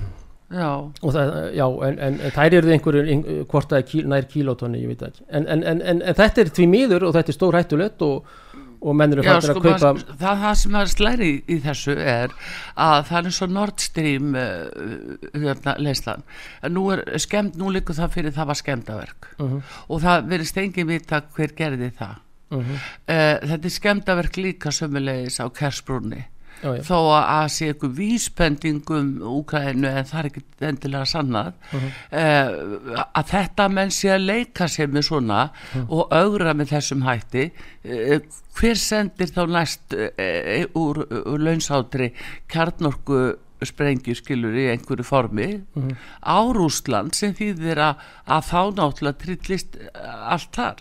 Já, og það, já, en, en, en þær eru einhverju, hvort það er kíl, nær kílótonni, ég veit ekki. En, en, en, en, en þetta er því miður og þetta er stór hættulegt og, og menn eru Já fættir sko, að kaupa maður, það, það sem maður slæri í, þessu er að það er svo Nord Stream uh, hérna, leyslan nú er skemmt, nú líkur það fyrir það var skemmdaverk Mhm. og það verið stengið vita hver gerði það Mhm. uh, þetta er skemmdaverk líka sömulegis á Kersbrunni já, já, þó að sé eitthvað vísbending um Úkraínu en það er ekki endilega sannað Mhm. uh, að þetta menn sé að leika sér með svona Mhm. og augra með þessum hætti uh, hver sendir þá næst uh, úr, úr launsátri kjarnorku sprengju skilur í einhverju formi Mhm. á Rúsland sem þýðir að, að þá náttúrulega trillist eh, allt þar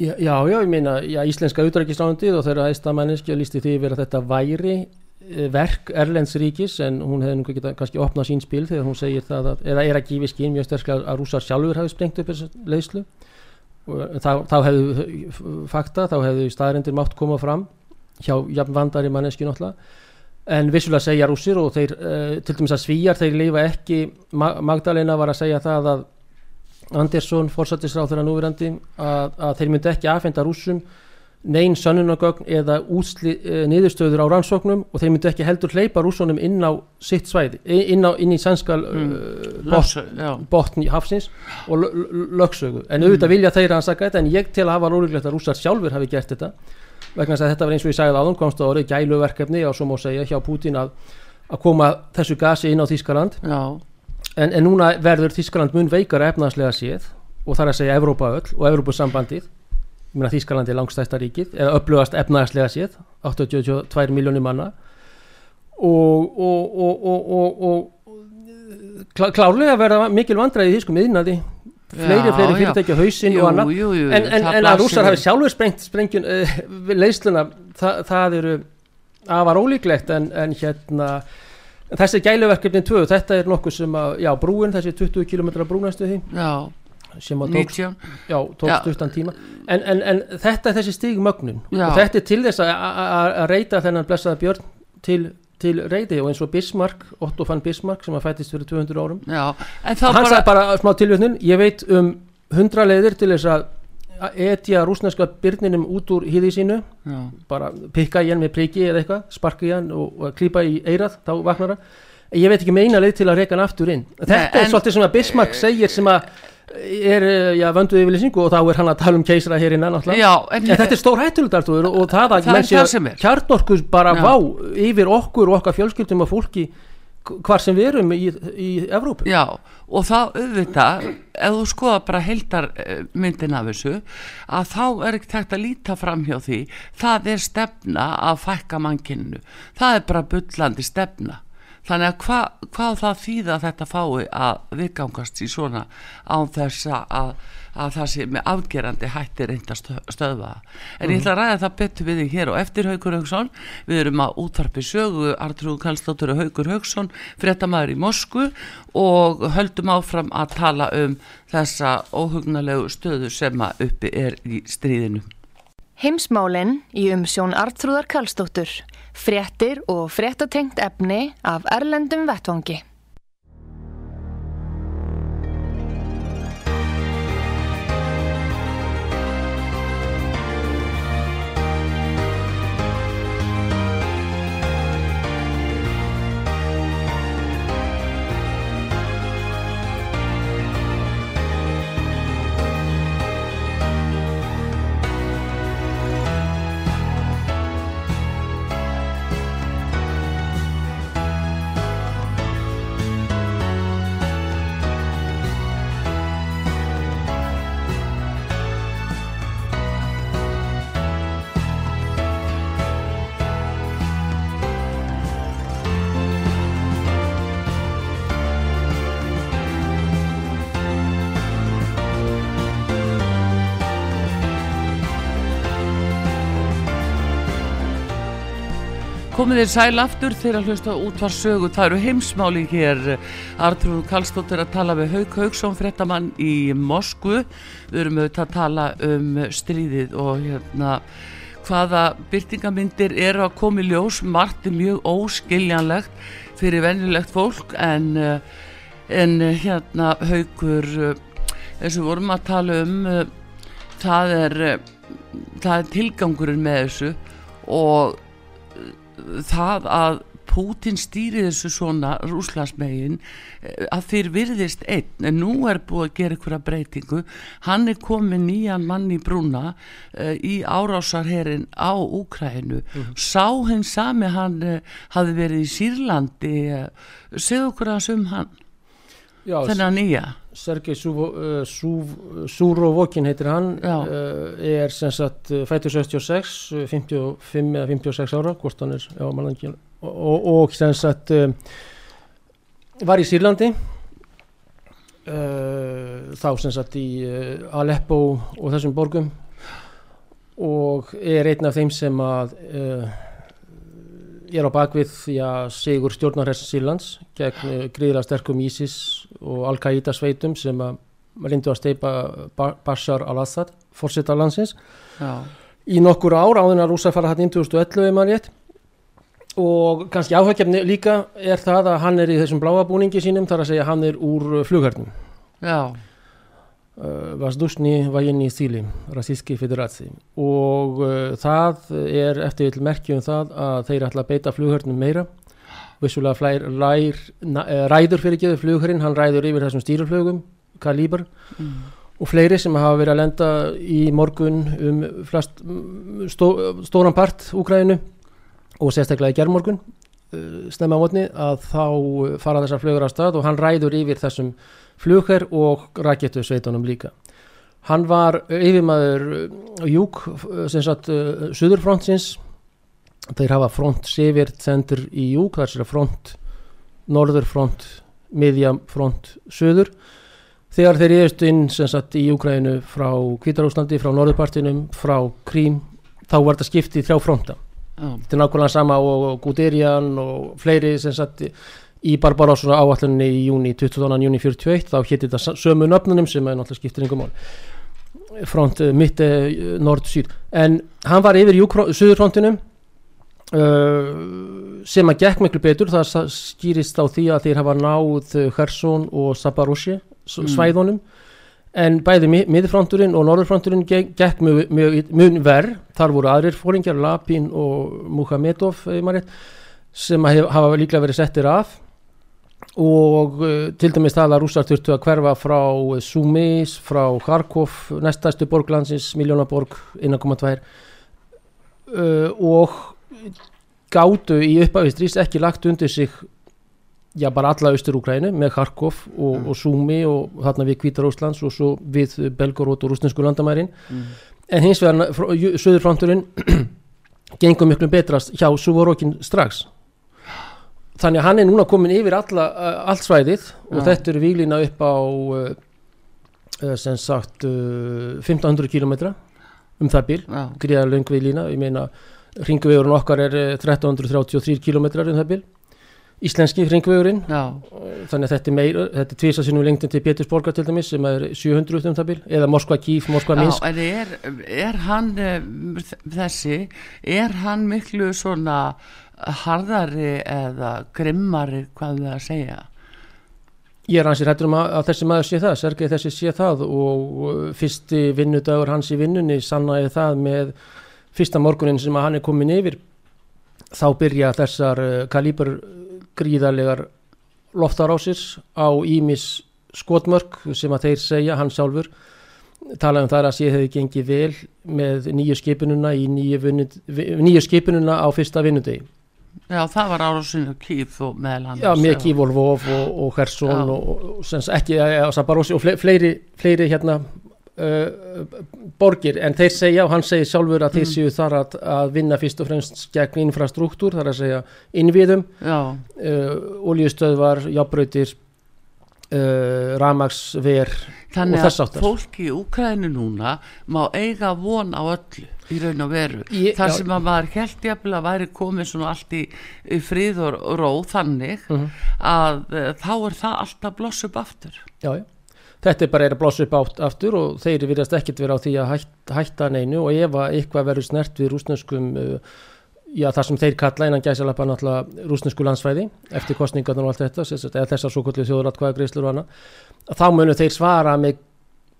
já, já, ég meina já, íslenska utrækislándið og þeirra æsta manneskja lísti því yfir að þetta væri eh, verk Erlends ríkis en hún hefði geta kannski opnað sín spil þegar hún segir það að, eða er að gefa skinn mjög sterk að, rússar sjálfur hafi sprengt upp þessu leyslu og þá, þá hefðu fakta, þá hefðu staðarindir mátt koma fram hjá jafn vandari manneski náttúrulega. En vissulega segja rússir og þeir til dæmis að svíjar þeir lifa ekki Ma Magdalena var að segja það að Andersson, fórsættisráð þeirra núverandi að, að þeir myndi ekki afhenda rússum neyn sönnunagögn eða úsli, uh, niðurstöður á rannsóknum og þeir myndi ekki heldur hleypa rússunum inn á sitt svæði, inn, á, inn í sænskal mm. uh, botn, botn í hafsins og lö- lö- lögsögu. En auðvitað vilja þeir rannsaka þetta en ég tel að hafa rúliglegt að rússar sjálfur hafi gert þetta vegna að þetta var eins og ég sagði áðan komst á orðið gæluverkefni og svo má segja hjá Pútín að, að koma þessu gasi inn á Þískaland Já, en, en núna verður Þískaland mun veikara efnaðslega séð og þar að segja Evrópa öll og Evrópusambandið. Ég meina Þískaland er langstæsta ríkið eða upplugast efnaðslega séð 82 miljónir manna. Og og, og, og, og, og klá, klárlega verða mikil vandræði í þýskum yðnaði fleiri, fleiri fyrirtækja hausinn Jú, og annað. jú, jú, en, en, en að við. hafi sjálfur sprengt sprengjun uh, við leysluna það, það eru afar ólíklegt en, en hérna þessi gæluverkefni 2, þetta er nokkuð sem að, já, brúin, þessi 20 km brúnastu því, sem að tók, 19 já, tók Já. stuttan tíma. En, en, en þetta er þessi stigmögnun Já. og þetta er til þess að- reyta þennan blessaða björn til, til reyði og eins og Bismarck, Otto van Bismarck sem að fættist fyrir 200 árum. Já, hann bara sagði bara smá tilvötnun ég veit um hundra leiðir til þess að etja rúsneska byrninum út úr hýði sínu. Já, bara pikka í hann með priki eða eitthvað sparka í hann og, og klípa í eirað þá vaknar hann ég veit ekki meina leið til að reyka hann aftur inn. Þetta Nei, er svolítið sem að Bismarck segir sem að er eh, já, vönduð yfirlýsingu og þá er hann að tala um keisra hér innan já en, En þetta er stór hættulegt og það að kjarnorkus bara Já. vá yfir okkur og okkar fjölskyldum og fólki hvar sem við erum í, í Evrópu. Já, og þá auðvitað ef þú skoða bara heildar eh, myndin af þessu að þá er ekki tægt að líta fram hjá því það er stefna að fækka mannkinu það er bara bullandi stefna. Þannig að hva, hvað það þýða þetta fái að viðgangast í svona án þess að, að það sé með afgerandi hætti reynda stöðva en ég ætla að ræða það betur við þig hér og eftir Haukur Hauksson við erum að útvarpi sögu Artrúð Kallstóttur og Haukur Hauksson fréttamaður í Mosku og höldum áfram að tala um þessa óhugnalegu stöðu sem að uppi er í stríðinu Heimsmálinn í umsjón Artrúðar Karlsdóttur. Fréttir og fréttatengt efni af Erlendum Vettvangi. Komið þér sæl aftur þegar að hlusta út var sögu. Það eru heimsmáli hér. Artrúð Kallstóttir að tala við Hauk Hauksson, frettamann í Moskvu. Við erum auðvitað að tala um stríðið og hérna hvaða byrtingamindir eru að koma í ljós margt er mjög óskiljanlegt fyrir venjulegt fólk en, en hérna haugur uh, eins og vorum að tala um það er það er tilgangurinn með þessu og það að Pútin stýri þessu svona rúslasmegin að þeir virðist einn. En nú er búið að gera einhverja breytingu. Hann er komið nýjan mann í brúna uh, í árásarherin á Úkrænu sá hinn sami hann uh, hafi verið í Sýrlandi segðu okkur að um hann Já, þennan nýja? Sergei uh, Súrovokin heitir hann uh, er sem sagt fættur 66 uh, 55 eða 56 ára hvort hann er já, mann, og, og, sem sagt um, var í Sýrlandi uh, þá sem sagt í Aleppo og þessum borgum og er einn af þeim sem að er á bakvið því að sigur stjórnarhess Sýrlands gegn uh, gríðilega sterkum ISIS og Al-Qaida sveitum sem reyndu að steipa Ba- Bashar al-Assad fórseta landsins. Já, í nokkur ár áður en að rúsa fara hann inn 2011 ef maður rétt. Og kannski áhækjafni líka er það að hann er í þessum bláa búningi sínum þar að segja hann er úr flughörnum já, Vazdusni Vajinni Stíli Rassíski Federatsi og uh, það er eftir vil merki um það að þeir ætla að beita flughörnum meira vissulega flær, lær, na, eh, ræður fyrir geðu flughörinn, hann ræður yfir þessum stýruflugum, kalíbar mm. og fleiri sem hafa verið að lenda í morgun um flest, stó, stóran part Úgræðinu og sérstaklega í gerðmorgun uh, snemma á mótni að þá fara þessar flugur á stað og hann ræður yfir þessum flugher og rakettu sveitunum líka. Hann var yfirmaður uh, Júk sem sagt uh, Suðurfrontsins þeir hafa front Sivert sendur í Júk, það er front Norðurfront, miðjafront Suður þegar þeir yfirstu inn sem sagt í Úgrænu frá Kvítarúslandi, frá Norðurpartinum frá Krím, þá var þetta skiptið þrjá fronta. Þetta er nákvæmlega sama og Guderian og fleiri sem sagt í Barbarossa áallunni í júni 22. júni 41 þá hétti þetta sömu nöfnunum sem er náttúrulega skiptir yngum mál front uh, mitt uh, nord-syd en hann var yfir suðurfrontinum uh, sem að gekk miklu betur. Það skýrist á því að þeir hafa náð Kherson og Sabaroshi Mm. svæðunum. En bæði mi- miðfronturinn og norðurfronturinn ge- gekk mjög, mjög, mjög verð þar voru aðrir fóringjar, Lapin og Muhamedov sem hef, hafa líklega verið settir af og uh, til dæmis það að rússar þurftu að hverfa frá Sumis, frá Kharkov næstæstu borglandsins, miljónaborg 1,2 uh, og gátu í uppafistris ekki lagt undir sig já bara alla Austur-Úkrænu með Kharkov og, Mm. og Sumi og þarna við Kvítarúslands og svo við Belgorod og rúsnesku landamærin mm. en hins vegar Suðurfronturinn gengur miklu betra hjá Suvorókin strax þannig að hann er núna komin yfir alla, uh, allt svæðið og Já. þetta eru výlina upp á uh, uh, sem sagt uh, 1500 kilometra um það já, gríðar löng výlina ég meina ringvegurinn okkar er uh, 1333 kilometrar um það bil. Íslenski ringvegurinn já, þannig að þetta er meira, þetta er tvisa sinnum lengdin til Pétursborgar til dæmis sem er 700 um það bil eða Moskva Kíf, Moskva já Minsk. en er, er hann eh, þessi, er hann miklu svona harðari eða grimmari hvað við að segja? Ég er hansi hættur um að, að þessi maður sé það, Sergei þessi sé það og fyrsti vinnudagur hans í vinnunni sannaði það með fyrsta morgunin sem hann er komin yfir. Þá byrja þessar uh, kalíbur gríðarlegar loftarásir á Ímis skotmörk sem að þeir segja, hann sjálfur. Talaði um það að sé hefði gengið vel með nýju skipununa nýju, nýju skipununa á fyrsta vinnudegi já, það var árásinu kýf og meðal annars Já, með Kívolvov og, og Hersson og, Sabarosi og fle, fleiri, fleiri hérna uh, borgir. En þeir segja og hann segir sjálfur að þeir Mm. séu þar að, að vinna fyrst og fremst gegn infrastruktúr, þar að segja innviðum, já, uh, oljustöðvar, jábrautir uh, ramagsver þannig Og þess að háttar. fólk í Úkrænu núna má eiga von á öllu í raun og veru Ég- þar já. sem að maður held jafnvel að væri komið svona allt í, í frið og ró þannig Mhm. að uh, þá er það alltaf bloss upp aftur Já, já. þetta er bara er að blossa upp aftur og þeir virðast ekkert vera á því að hætta, hætta neinu og ef að eitthvað verður snert við rúsneskum uh, já það sem þeir kalla innan gæsalappa náttúrulega rúsnesku landsvæði eftir kostningarnar og allt þetta eða þessar svo kvöldu þjóðratkvæða greislur og annað þá munu þeir svara með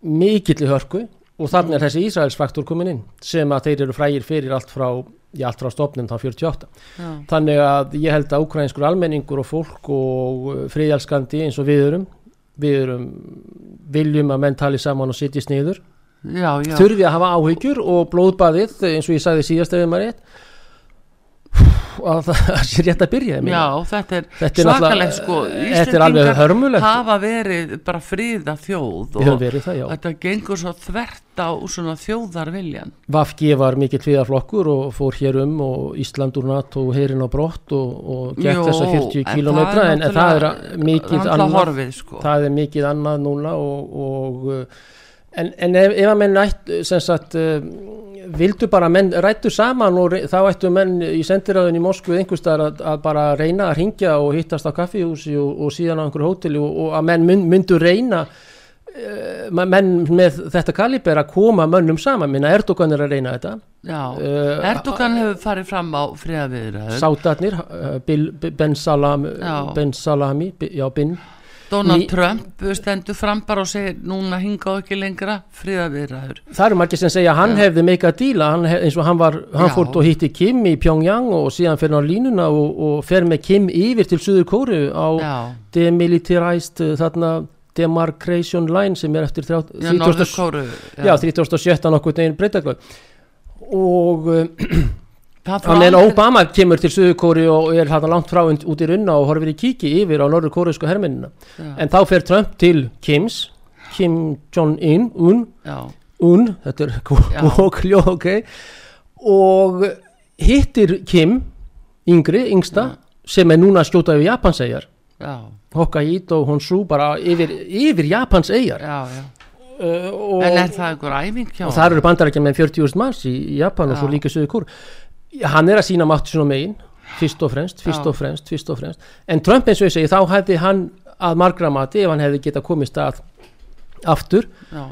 mikill hörku og þannig er þessi Ísraelsfaktor komin inn sem að þeir eru frægir fyrir allt frá, já, allt frá stopnum þá 48 Já. þannig að ég held að ukrainskur almenningur og fólk og friðjalskandi eins og við erum við erum viljum að menn tali saman og sittist niður Já, já. þurfi að hafa áhyggjur og blóðbaðið eins og ég sagði síðast ef ég maður rétt að það sé rétt að byrja. Já, þetta er Þetta er náttúrulega- sko Íslendingar hörmulegt. hafa verið bara fríða þjóð og það, þetta gengur svo þvert á svona þjóðarviljan Vafgi var mikill hliðaflokkur og fór hér um og Ísland úr NATO herin á brott og, og gekk Jú, þessa 40 en kilometra það er en, það er mikið annað sko. annað núna og, og en, en ef, ef að menn ætt, sem sagt uh, vildu bara menn rættu saman og re- þá ættu menn í sendiráðin í Moskvu einhverstaðar að, að bara reyna að ringja og hittast á kaffihúsi og, og síðan á einhverju hóteli og, og að menn mynd, myndu reyna uh, menn með þetta kaliber að koma mönnum saman. Minna Erdogan er að reyna þetta. Já, Uh, Erdogan hefur farið fram á friðaviðraður Sátarnir, uh, Ben, Salam, Já. ben Salami já, Bin Donald Ný- Trump stendur fram bara og segir núna hingað ekki lengra friðaviðraður það eru margir sem segja hann Já. hefði meika díla hann hef, eins og hann var, hann Já. fór og hitti Kim í Pyongyang og síðan hann á línuna og, og fer með Kim yfir til Suður Kóru á Já, demilitarized uh, þarna demarcation line sem er eftir 30 já Norður Kóru já, 37. nokkuð neginn breytaglöð og Það hann en Obama kemur til Suður Kóru og er hann langt frá út í runna og horfir í kíki yfir á norður kóruðsku hermennina. Já. en þá fer Trump til Kims Kim Jong-un un, Já, un, þetta er Já. kókljó, ok. Og hittir Kim yngri, yngsta sem er núna að skjóta yfir Japans eigjar já, Hokkaido Honshu bara yfir, yfir Japans eigjar já, já. uh, En er það einhver æfing hjá og þar eru bandarækja með 40.000 manns í, Japan og svo Já. líka sögur kór hann er að sína máttu svona megin fyrst og fremst, fyrst og fremst, fyrst og fremst en Trump eins og ég segi, þá hefði hann að margra mati ef hann hefði getað komist að aftur já.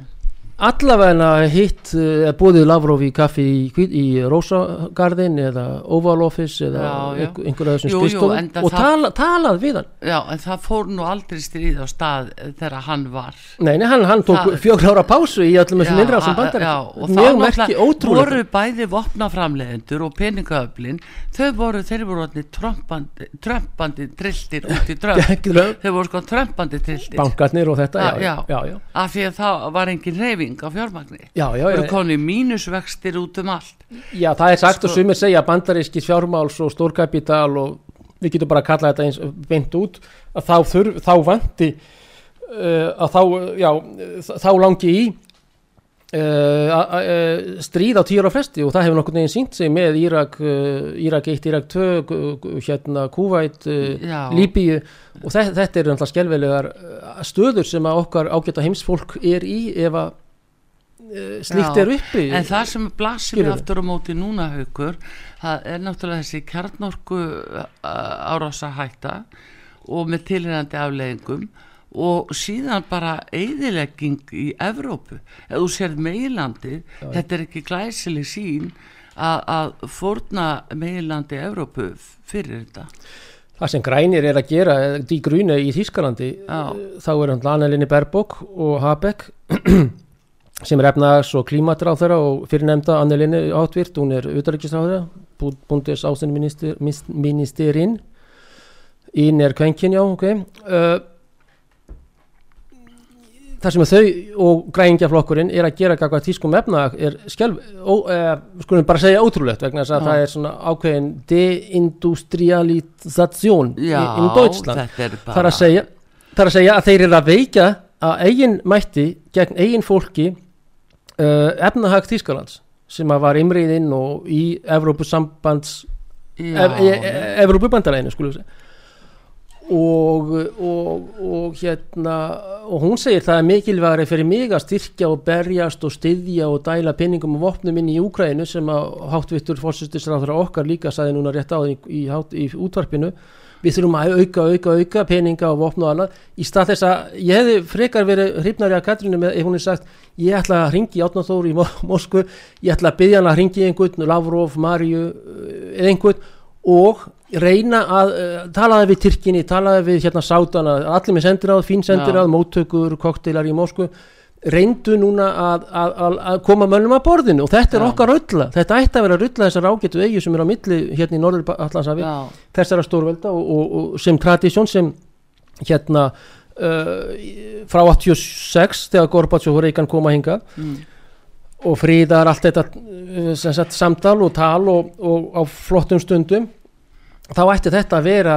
Allavega hitt uh, bóðið Lavrov í kaffi í, í Rósagarðin eða Oval Office eða Já, já. einhver, einhver af þessum enda og það- tala, talað við hann. Já, en það fór nú aldrei stríð á stað þegar hann var. Nei, nei, hann, hann tók Það- fjögur ára pásu í öllum þessum a- bandar mjög náttúrulega ótrúlega voru bæði vopnaframlegendur og peningaöflin þau voru, þeir voru orðnir trömpandi, trömpandi trilltir út í trömp þau voru sko trömpandi trilltir. Bankarnir og þetta, já, Já, já, já, já, af því að það var engin reyfing á fjármagni. Já, já, voru já, koni mínusvextir út um allt? Já það er sagt og Sko- sumir segja bandaríski fjármáls og stórkapital og við getum bara að kalla þetta eins beint út að þá, þurf, þá vanti uh, að þá, já, þá langi í Uh, a- uh, stríð á tíur á fresti og það hefur nokkur neginn sínt sig með Írak, uh, Írak 1, Írak 2 gu- gu- hérna Kúvæt uh, Já. Líbíu og þe þetta eru náttúrulega skelvelegar uh, stöður sem að okkar ágæta heimsfólk er í ef að uh, slíkt Já, er uppi En það sem blasir við aftur á móti núna haukur, það er náttúrulega þessi kjarnorku árása hætta og með tilhengandi afleggingum og síðan bara eyðilegging í Evrópu. Ef þú sér meilandi, þetta er ekki glæsileg sín að, fórna meilandi Evrópu fyrir þetta. það sem grænir er að gera Die Grüne í Þískalandi Já. þá er hann Annelinni Berbok og Habeck sem er efnaðars og klímatráð þeirra og fyrirnemda Annelinni átvirt, hún er utarrikisráð þeirra Bundes ástæðinministerinn ín er kvenkin, já, ok. Uh, það sem þau og græningaflokkurinn er að gera gagvað tískum efna er skjálf, ó, eh, skulum bara segja ótrúlegt vegna þess að Já. það er svona ákveðin er að segja það er að segja að þeir eru að veika að eigin mætti gegn eigin fólki uh, efnahag Þýskalands sem var imriðinn og í Evrópusambands e, e, Evrópubandalæginu skulum við segja. Og, og, og hérna og hún segir það er mikilvægari fyrir mig að styrkja og berjast og styðja og dæla pinningum og vopnum inn í Úkrænu sem að hátvittur fórsýstisráður okkar líka sagði núna rétt á í, í, í útvarpinu við þurfum að auka, auka, auka peninga og vopna og annað. Í stað þess að ég hefði frekar verið hrifnari að Katrinu með ef hún er sagt ég ætla að ringi Átnáþóri í Moskvu ég ætla að byggja hann að ringi einhvern Lavrov, Marju eða einhvern og reyna að uh, talaði við Tyrkinni, talaði við hérna Sátana, allir með sendiráð, fín sendiráð móttökur, kokteilar í Moskvu reyndu núna að, að, að koma mönnum að borðinu. Og þetta er Já. okkar öll þetta ætti að vera öll þessar ágættu eigi sem er á milli hérna í Norður Allandsafi þessara stórvelda og, og, og sem tradísjón sem hérna uh, frá 86 þegar Gorbatsjóf og Reykján koma að hinga mm. og fríðar allt þetta uh, sagt, samtal og tal og, og á flottum stundum þá ætti þetta að vera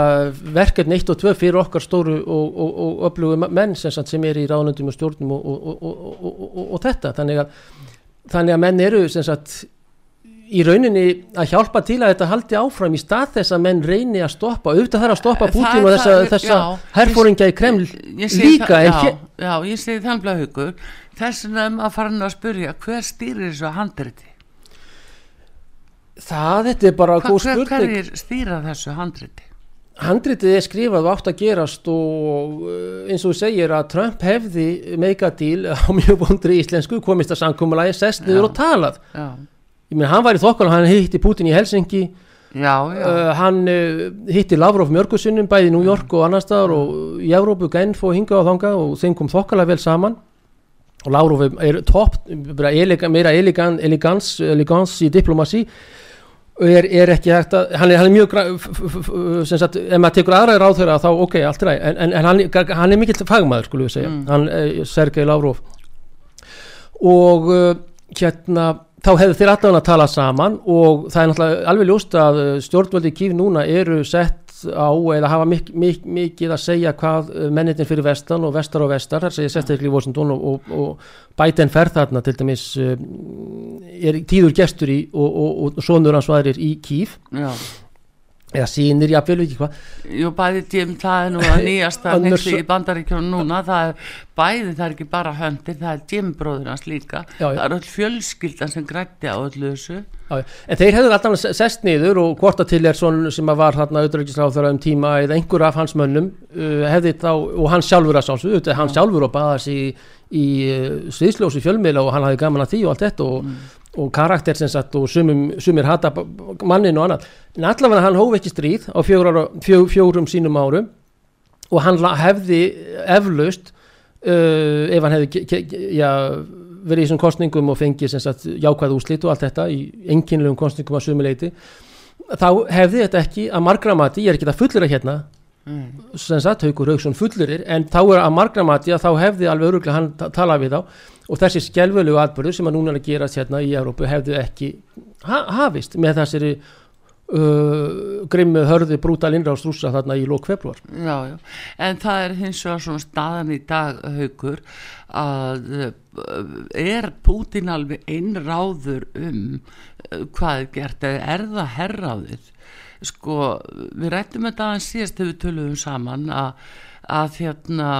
verkefni 1 og 2 fyrir okkar stóru og, og, og öflugu menn sem, sem er í ráðnöndum og stjórnum og, og þetta. Þannig að, þannig að menn eru sagt, í rauninni að hjálpa til að þetta haldi áfram í stað þess að menn reyni að stoppa auðvitað þarf að stoppa Putin og þessa, þessa herfóringa í Kreml líka það, já, já, ég segi þannig að hugur þess að fara að spurja hver stýrir þessu handriti Það, þetta er bara góð spurning. Hverjir stýra þessu handriti? Handritið er skrifað og átt að gerast og eh, eins og þú segir að Trump hefði megadíl á mjög bondri íslensku, komist að sankumulagi, sest niður og talað. Já. Ég meina, hann var í þokkala, hann hitti Putin í Helsingi, já, já. Uh, hann uh, hitti Lavrov Mjörgusinnum bæði í New York og annar staðar og í Európu, Genf og hinga og þanga og þeim kom þokkala vel saman og Lavrov er topp, meira elegans í diplomasi er, er ekki hægt að hann er, hann er mjög sem sagt, ef maður tekur aðra ráð þeirra þá ok, allt ræð, en, en, en hann, hann er mikill fagmaður, skulum við segja, mm. hann eh, Sergei Lavrov. Og uh, hérna þá hefur þeir allavega að tala saman og það er náttúrulega alveg ljóst að eh, stjórnvöldi kíf núna eru sett á eða hafa mik mik mikið að segja hvað mennitin fyrir vestan og vestar og vestar, þar segja sérstaklega í Washington og, og, og Biden fer þarna til dæmis er tíður gestur í og, og, og sonur hans varir í Kíf Já. Eða sínir, jáfnvel, veit ekki hvað. Jú, bæði tím, það er nú að nýjasta nexti í bandaríkjónu núna. Það er bæði, það er ekki bara höndir það er tímbróður hans líka. Já, það er öll fjölskyldan sem grætti á öllu þessu. Já, En þeir hefur alltaf sest niður og hvort að til er svon sem var hérna auðvitaðsráð þeirra um tíma eða einhver af hans mönnum uh, hefði þá, og hann sjálfur að sálsu, hann sjálfur og baðast í í uh, sviðsljósi fjölmiðla og hann hafði gaman að því og allt þetta og, mm. og karakter sem sagt og sumum, sumir hata mannin og annað. En allavega hann hóf ekki stríð á fjóra, fjó, fjórum sínum árum og hann hefði eflaust uh, ef hann hefði ja, verið í þessum kostningum og fengið sem sagt jákvæð úslit og allt þetta í enginlegum kostningum að sumuleiti þá hefði þetta ekki að margra mati, ég er ekki að hérna mm. sem sagt Haugur Haugsson fullirir en þá er að margra mati að þá hefði alveg öruglega hann talað við þá. Og þessi skjálfölu atbyrðu sem að núna er að gerast hérna í Európu hefðu ekki ha hafist með þessari uh, grimmu hörði brútal innrást rúsa þarna í lók februar Já, já, en það er hins vegar svona staðan í dag haugur að uh, er Pútin alveg einráður um uh, hvað er gert? Eða er það herráðið sko, við rættum þetta aðeins síðast þegar við töluðum saman að, að hérna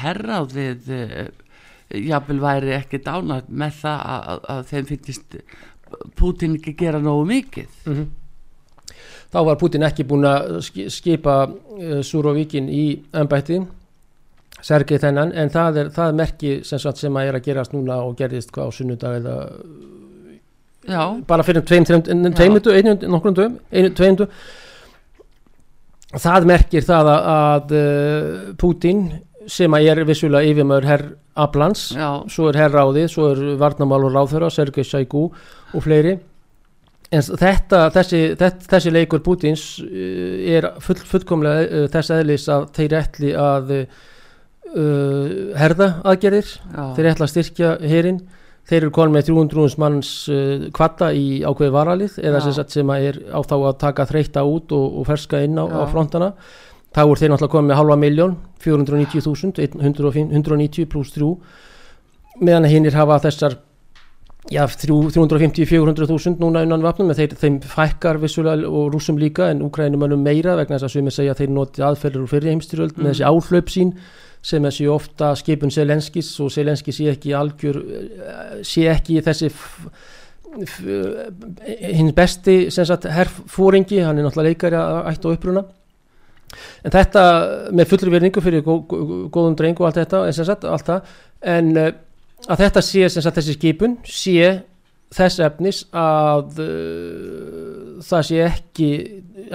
herráðið jáfnvel væri ekki dánat með það að, að þeim finnist Putin ekki gera nógu mikið mm -hmm. Þá var Putin ekki búin að skipa uh, Súrovíkin í ennbætti Sergei þennan en það er, það er merki sem, sem að er að gerast núna og gerðist hvað á sunnudag eða Já. bara fyrir tveim, tveim, tveim, tveim nokkrum dögum, það merkir það að, að uh, Putin sem að er vissulega yfirmör herr Ablans, Já. svo er herr Ráði svo er Varnamál og Ráðfjörða, Sergei Sækú og fleiri en þetta, þessi, þetta, þessi leikur Pútins eh, er full, fullkomlega uh, þess aðlis að þeir ætli að uh, herða aðgerðir, Já. þeir ætla að styrkja herin, þeir eru konið með 300 manns uh, kvatta í ákveði varalið eða sem, sem er á þá að taka þreita út og, og ferska inn á, á frontana. Þá er þeir náttúrulega komið með halva miljón 490.000 190 pluss 3 meðan hinnir hafa þessar já, 350-400.000 núna innan vapnum en þeir, þeim fækkar vissulega og rúsum líka en úkrænumannum meira vegna þess að svömi segja að þeir noti aðferður úr fyrir heimstyrjöld mm. með þessi áhlaup sín sem þessi ofta skipun Selenskis og Selenski sé ekki algjör sé ekki þessi hinn besti herrfóringi, hann er náttúrulega leikari að ætta og uppruna. En þetta með fullri verningu fyrir gó, gó, góðum dreng og allt þetta en, sagt, allt en uh, að þetta sé sagt, þessi skipun sé þess efnis að uh, það sé ekki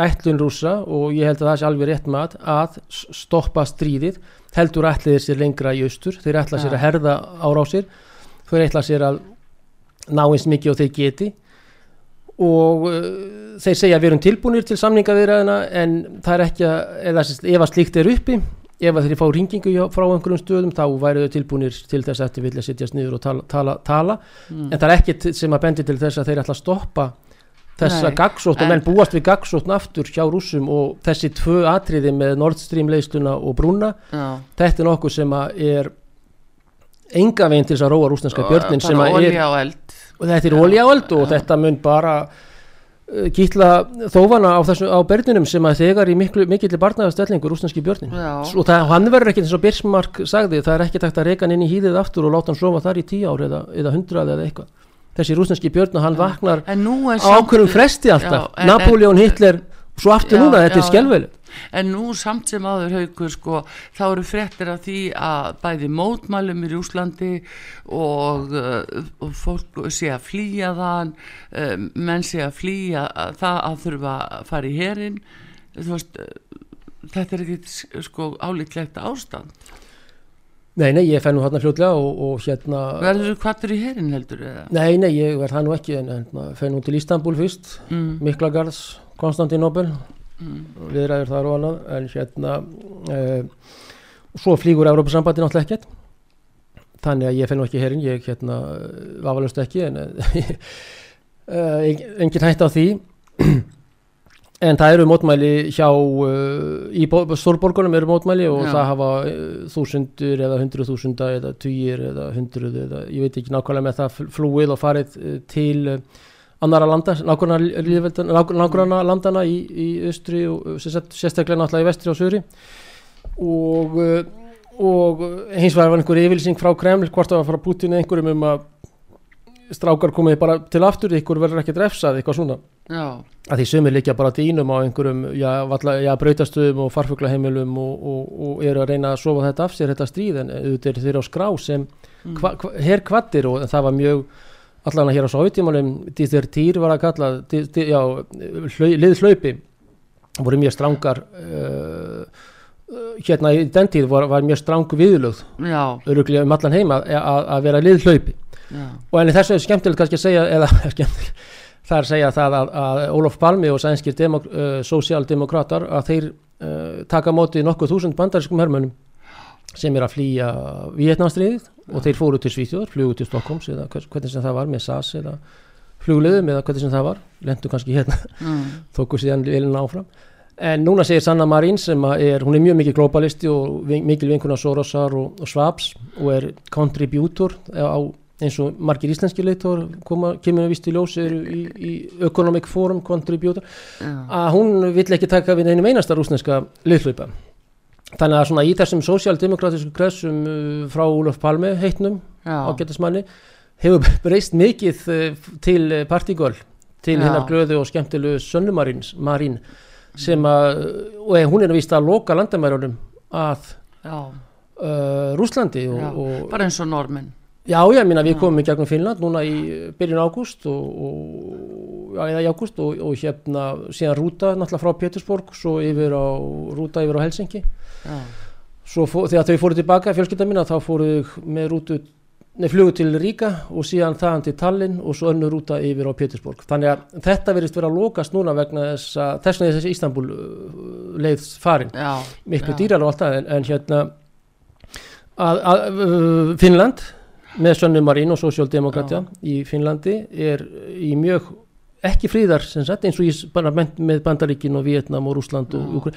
ætlun rúsa og ég held að það sé alveg rétt mat að stoppa stríðið heldur ætliðir sér lengra í austur þeir ætla sér að herða árásir þeir ætla sér að ná eins mikið og þeir geti og uh, þeir segja að við erum tilbúinir til samningavirðaðina en það er ekki að eða, ef að slíkt er uppi ef að þeir fá ringingu frá einhverjum stöðum þá væri þau tilbúinir til þess að þeir vilja sittjast niður og tala, tala, tala. Mm. en það er ekki sem að bendi til þess að þeir ætla að stoppa þessa gagsótt og menn búast við gagsóttn aftur hjá rúsum og þessi tvö atriði með Nord Stream leiðsluna og brúna Já. þetta er nokkuð sem að er enga veginn til þess að róa rúsneska björnin sem að er og þetta er eld og þetta mun bara uh, gítla þófana á, þessu, á berninum sem að þegar í miklu, mikill barnaðastellingu rúsneski björnin. Já. og það, hann verður ekki eins og Birsmark sagði það er ekki takt að reyka hann inn í hýðið aftur og láta hann sofa þar í tíu ár eða, eða hundrað eða eitthvað þessi rúsneski björn og hann vaknar ákveðum fresti alltaf. já, Napoleon, Hitler, svo aftur já, núna þetta er skjálfæli en nú samt sem aður haugur sko, þá eru frettir af því að bæði mótmælum í Rúslandi og, uh, og fólk sé að flýja það uh, menn sé að flýja það að þurfa að fara í herin veist, uh, þetta er ekki sko álíklegt ástand Nei, nei, ég fenn nú hérna fljóðlega og, og hérna... Verður þú kvartur í herin heldur eða? Nei, nei, ég verð það nú ekki en, en fenn nú til Ístanbul fyrst, mm. Miklagarðs, Konstantinopel, mm. viðræður þar og annað, en hérna, uh, svo flýgur Európa-sambandi náttúrulega ekkert, þannig að ég fenn nú ekki herin, ég hérna, vafalust ekki, en uh, engin hægt á því, En það eru mótmæli hjá, uh, í stórborgunum eru mótmæli og Já. það hafa uh, þúsundur eða hundru þúsunda eða týjir eða hundruð eða ég veit ekki nákvæmlega með það flúið og farið uh, til uh, annara landa, nákvæmlega landana í, í östri og sérstaklega náttúrulega í vestri og sögri og, og hins vegar var einhver yfirlýsing frá Kreml hvort það var fara Putin einhverjum um að strákar komið bara til aftur ykkur verður ekki drefsað, eitthvað svona já. að því sömur líka bara dýnum á einhverjum já, brautastöðum og farfuglaheimilum og, og, og eru að reyna að sofa þetta af sér þetta stríð en auðvitað þeir á skrá sem mm. hva, hva, her kvattir og það var mjög allan að hér á sovjetímanum dýþur týr var að kalla dí, dí, já, liðslaupi voru mjög strangar uh, hérna í den tíð var, var mjög strangu viðlögð öruglega um allan heima að, vera liðslaupi Já. og enni þessu er skemmtilegt kannski að segja eða það er að segja það að, að Olof Palmi og sænskir demok, uh, sosialdemokrater að þeir uh, taka mótið nokkuð þúsund bandariskum hermönum sem er að flýja Vietnamstriðið og þeir fóru til Svíþjóður, flugu til Stokkóms eða hvernig sem það var með SAS eða flugleðum eða hvernig sem það var lendu kannski hérna, mm. þóku síðan velina áfram en núna segir Sanna Marín sem er, hún er mjög mikið globalisti og mikil vinkuna Sorosar og, og Svabs og er contributor á eins og margir íslenski leitor kemur vist í ljós eru í, í Economic Forum Contributor yeah. að hún vill ekki taka við einu einasta rúsneska leiðlaupa þannig að svona í þessum sósjaldemokratísku kressum uh, frá Úlof Palme heitnum ágættismanni hefur breyst mikið uh, til partígöl til hennar glöðu og skemmtilegu sönnumarín sem að og hún er að vista að loka landamærunum að uh, Rúslandi og, og, bara eins og normin Já, ég minna við komum í gegnum Finnland núna í byrjun ágúst og, og, já, í ágúst og, og hérna síðan rúta náttúrulega frá Pétursborg svo yfir á rúta yfir á Helsinki já. svo fó, þegar þau fóru tilbaka fjölskylda mína þá fóru með rútu Nei, flugu til Ríka og síðan þaðan til Tallinn og svo önnu rúta yfir á Pétursborg. Þannig að þetta verist verið að lokast núna vegna þess að þess vegna þessi Ístanbul uh, leiðs farin. Já, Miklu dýrar og allt það en, en hérna að, að, uh, Finnland með Sönnu Marín og Sósjaldemokratja í Finnlandi er í mjög ekki fríðar sagt, eins og ég bara með Bandaríkin og Vietnam og Rúsland og Júkri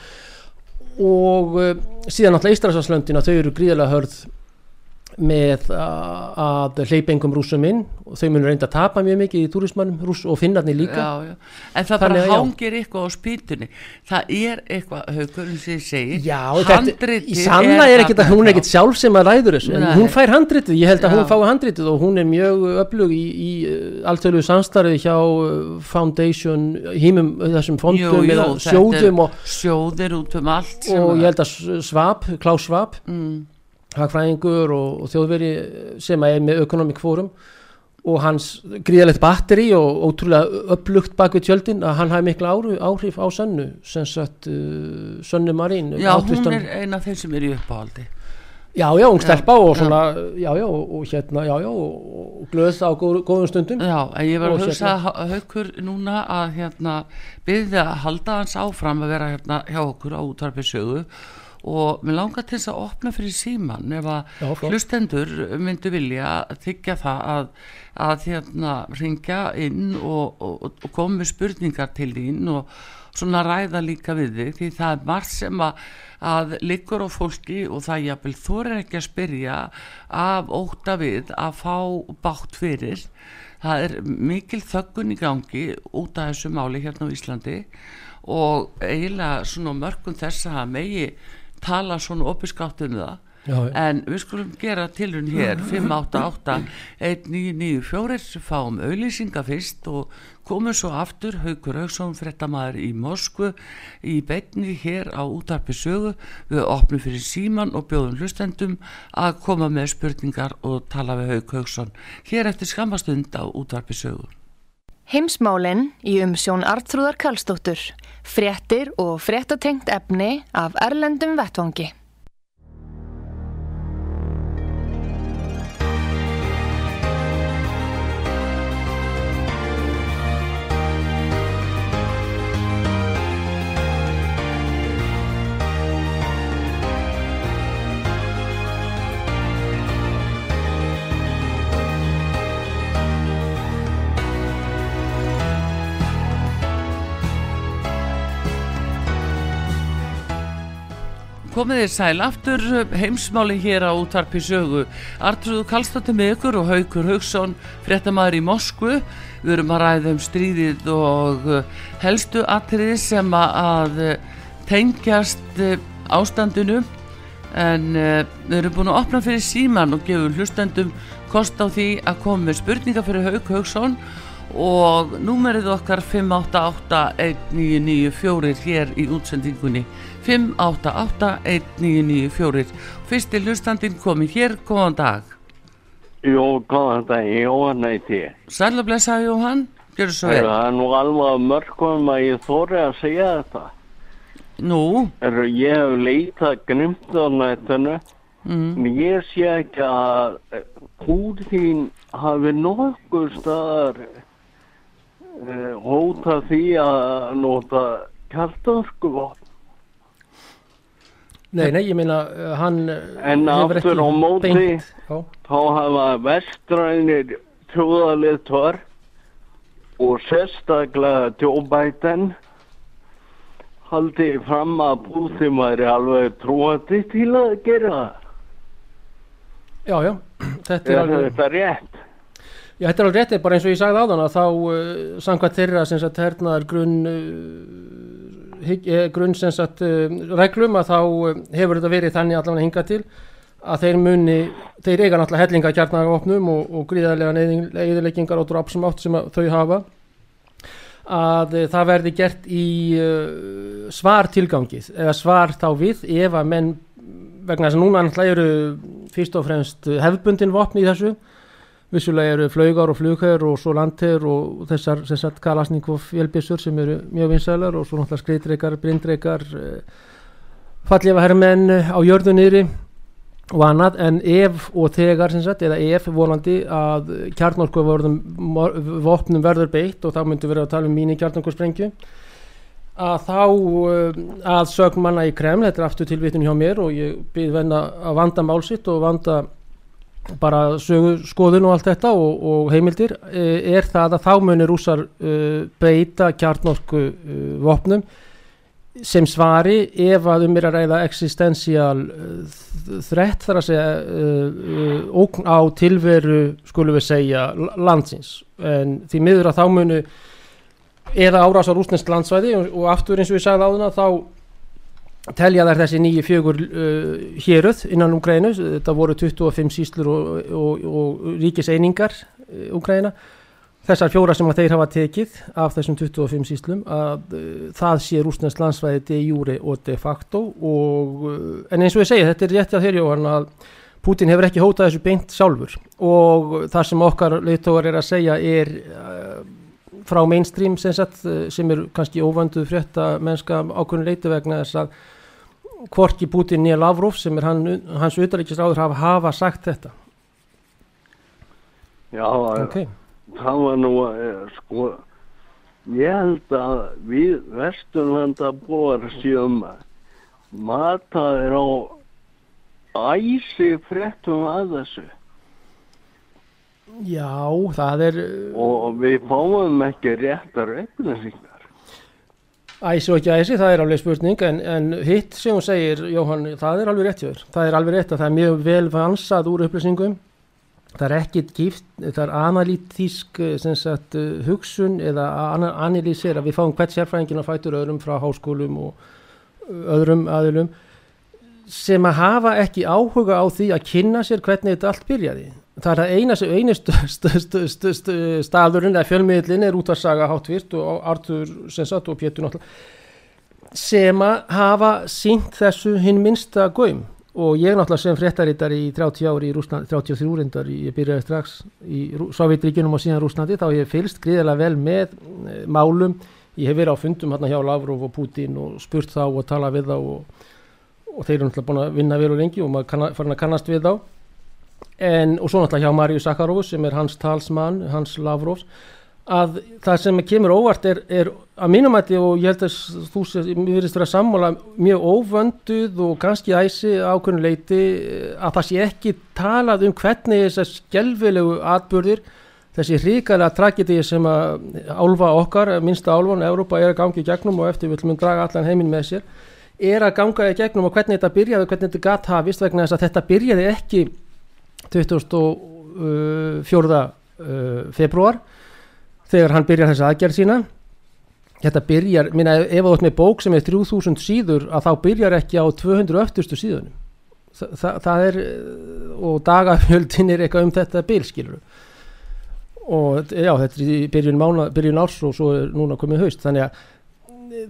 og uh, síðan náttúrulega Íslandslandina þau eru gríðilega hörð með að hleypengum rúsum inn. Og þau munur reynda að tapa mjög mikið í túrismannum rús og finnarnir líka. Já, já. en það Þannig bara hangir eitthvað á spýtunni. Það er eitthvað haukurinn sem ég segi Já, þetta, handritið í sanna er ekkit að hún er ekkit sjálf sem að ræður þessu, en hún fær handritið, ég held að Já. hún fái handritið og hún er mjög öflug í, í alltölu samstarfið hjá uh, Foundation, hímum þessum fondum eða sjóðum og, sjóðir út um allt og ég held að Svab, Klaus Svab, mm, hagfræðingur og, og þjóðveri sem að er með Economic Forum og hans gríðalegt batteri og ótrúlega upplugt bak við tjöldin að hann hafi mikla áru, áhrif á Sönnu sem sagt uh, Sönnu Marín já, hún er eina af þeim sem er í uppáhaldi Já, já, hún stelpa og svona, já, já, og, og hérna, já, já, og, og glöð á góð, góðum stundum. Já, en ég var að hugsa hérna- hérna. haukur núna að hérna byrði að halda hans áfram að vera hérna hjá okkur á útvarpi sögu og mér langar til þess að opna fyrir síman ef að hlustendur myndu vilja þykja það að, að hérna ringja inn og, og, og með spurningar til þín og svona ræða líka við þig því það er margt sem að, að liggur á fólki og það jafnvel þú er ekki að spyrja af óta við að fá bátt fyrir. Það er mikil þöggun í gangi út af þessu máli hérna á Íslandi og eiginlega svona mörgum þess að megi tala svona opiskátt um það. Já, en við skulum gera tilhörn hér 588-1994 fáum auðlýsinga fyrst og komum svo aftur Haukur Hauksson frettamæður í Moskvu í beinni hér á útarpi sögu. Við opnum fyrir síman og bjóðum hlustendum að koma með spurningar og tala við Hauk Hauksson hér eftir skammastund á útarpi sögu Heimsmálinn í umsjón Artrúðar Karlsdóttur. Fréttir og fréttatengt efni af Erlendum Vettvangi. Komið þér sæl aftur heimsmáli hér á útvarpi sögu. Artrúðu Kallstóttir með ykkur og Haukur Hauksson, fréttamaður í Moskvu. Við erum að ræða um stríðið og uh, helstu atriði sem að, uh, tengjast uh, ástandinu. En við erum búin að opna fyrir síman og gefum hlustendum kost á því að koma með spurninga fyrir Hauk Hauksson og númerið okkar 5881994 hér í útsendingunni 5881994 fyrsti hlustandinn komin hér, góðan dag. Jó, góðan dag, Jóhann heiti. Sæl og blessa Jóhann, gjör svo vel. Það er nú alveg mörgum að ég þóri að segja þetta? Nú, Er, ég hef leitað grimt á nættinu, mm, ég sé ekki að húr þín hafi nokkuð staðar uh, hóta því að nota kjartorkuvopn. Nei, nei, ég meina, uh, hann uh, En hefur aftur á móti- beint, Þá hafa vestrænir tjóðaliðtvar og sérstaklega Biden haldið fram að Putin væri alveg trúandi til að gera það. já, já, þetta er Er alveg, þetta rétt? já, þetta er alveg réttið, bara eins og ég sagði áðan að þá, uh, samkvæmt þeirra, sem sagt, hernaðar grunn, uh, eh, grunn, sem sagt, uh, reglum að þá uh, hefur þetta verið þannig allan að hinga til að þeir muni, þeir eiga náttúrulega hellinga kjarnagopnum og, og gríðarlega eðileggingar og drapsmátt sem þau hafa að eh, það verði gert í uh, svar tilgangið eða svar þá við ef að menn vegna þess að núna náttúrulega eru fyrst og fremst hefbundin vopn í þessu vissulega eru flaugar og flughæður og svo landhegur og þessar sem sagt kalasnikov vélbissur sem eru mjög vinsælar og svo náttúrulega skreitreikar, brindreikar falljefa herrmenn á jörðu niðri og annað. En ef og þegar sem sagt eða ef vonandi að kjarnorku vopnum verður beitt og þá myndum við að tala um mínu kjarnorkusprengju að þá uh, að sögn manna í Kreml, þetta er aftur tilvitun hjá mér og ég byrð venna að vanda málsitt og vanda bara sögu, skoðun og allt þetta og, og heimildir uh, er það að þá munir rússar uh, beita kjarnorku vopnum sem svari ef að um er að ræða existential þrett þar að segja uh, ókn á tilveru skulum við segja landsins. En því miður að þá munu eða árás á rúsnesk landsvæði og, og aftur eins og ég sagði á þarna þá telja þær þessi nýju fjögur uh, héruð innan Ukraínu, þetta voru 25 síslur og, og, og ríkiseiningar uh, Ukraína, þessar fjóra sem þeir hafa tekið af þessum 25 síslum að uh, það sé rúsnest landsvæði de jure og de facto og uh, en eins og ég segi þetta er rétti að þeirri og að Putin hefur ekki hótað þessu beint sjálfur. Og það sem okkar leitóar er að segja er uh, frá mainstream sem, sagt, uh, sem er kannski óvönduð frétta mennska ákveðin leiti vegna þess að Kvorki Putin nýja Lavrov sem er hann, hans utaríkisráður hafa, hafa sagt þetta. Já, okay. það var nú eh, sko ég held að við Vesturlanda búar séum mataðir á æsi fréttum að þessu. Já, það er og við fáum ekki réttar upplýsingar Æsi og ekki æsi, það er alveg spurning en, en hitt sem hún segir, Jóhann, það er alveg rétt hjá þér. Það er alveg rétt að það er mjög vel vansað úr upplýsingum. Það er ekkit gift, það er analítísk sagt, hugsun eða analýsir að við fáum hvert sérfræðingin að fætur öðrum frá háskólum og öðrum aðilum sem að hafa ekki áhuga á því að kynna sér hvernig þetta allt byrjaði. Það er að eina staðurinn eða fjölmiðlinn er út að saga hátvirt og Artur Sensat og Pétur náttúrulega sem að hafa sínt þessu hinn minsta göym og ég náttúrulega sem fréttarittar í 30 ári í Rúsland, 33 úrindar ég byrjaði strax í Sovjetríkinum og síðan Rúslandi þá ég fylst gríðilega vel með e, málum. Ég hef verið á fundum hérna hjá Lavrov og Putin og spurt þá og tala við þá og, og þeir eru náttúrulega búin að vinna vel og lengi og maður kann, farin að kannast við þá en, og svo náttúrulega hjá Marju Sakharovs sem er hans talsmann, hans Lavrovs að það sem kemur óvart er, er að mínumætti og ég held að þú verðist vera sammála mjög óvönduð og kannski æsi ákveðinu leiti að það sé ekki talað um hvernig þessar skjálfilegu atbyrðir þessi hríkala tragedi sem að álfa okkar, minnsta álfan Európa er að gangi í gegnum og eftir við viljum draga allan heiminn með sér er að ganga í gegnum og hvernig þetta byrjaði og hvernig þetta gatt hafist vegna þess að þetta byrjaði ekki 24. Uh, februar þegar hann byrjar þessa aðgerð sína. Þetta byrjar, minna ef þú ert með bók sem er 3000 síður að þá byrjar ekki á 200 öftustu síðunum. Þa, það, það er og dagafjöldin er eitthvað um þetta bylskilur og já, þetta er í byrjun, mána, byrjun árs og svo er núna komið haust. Þannig að,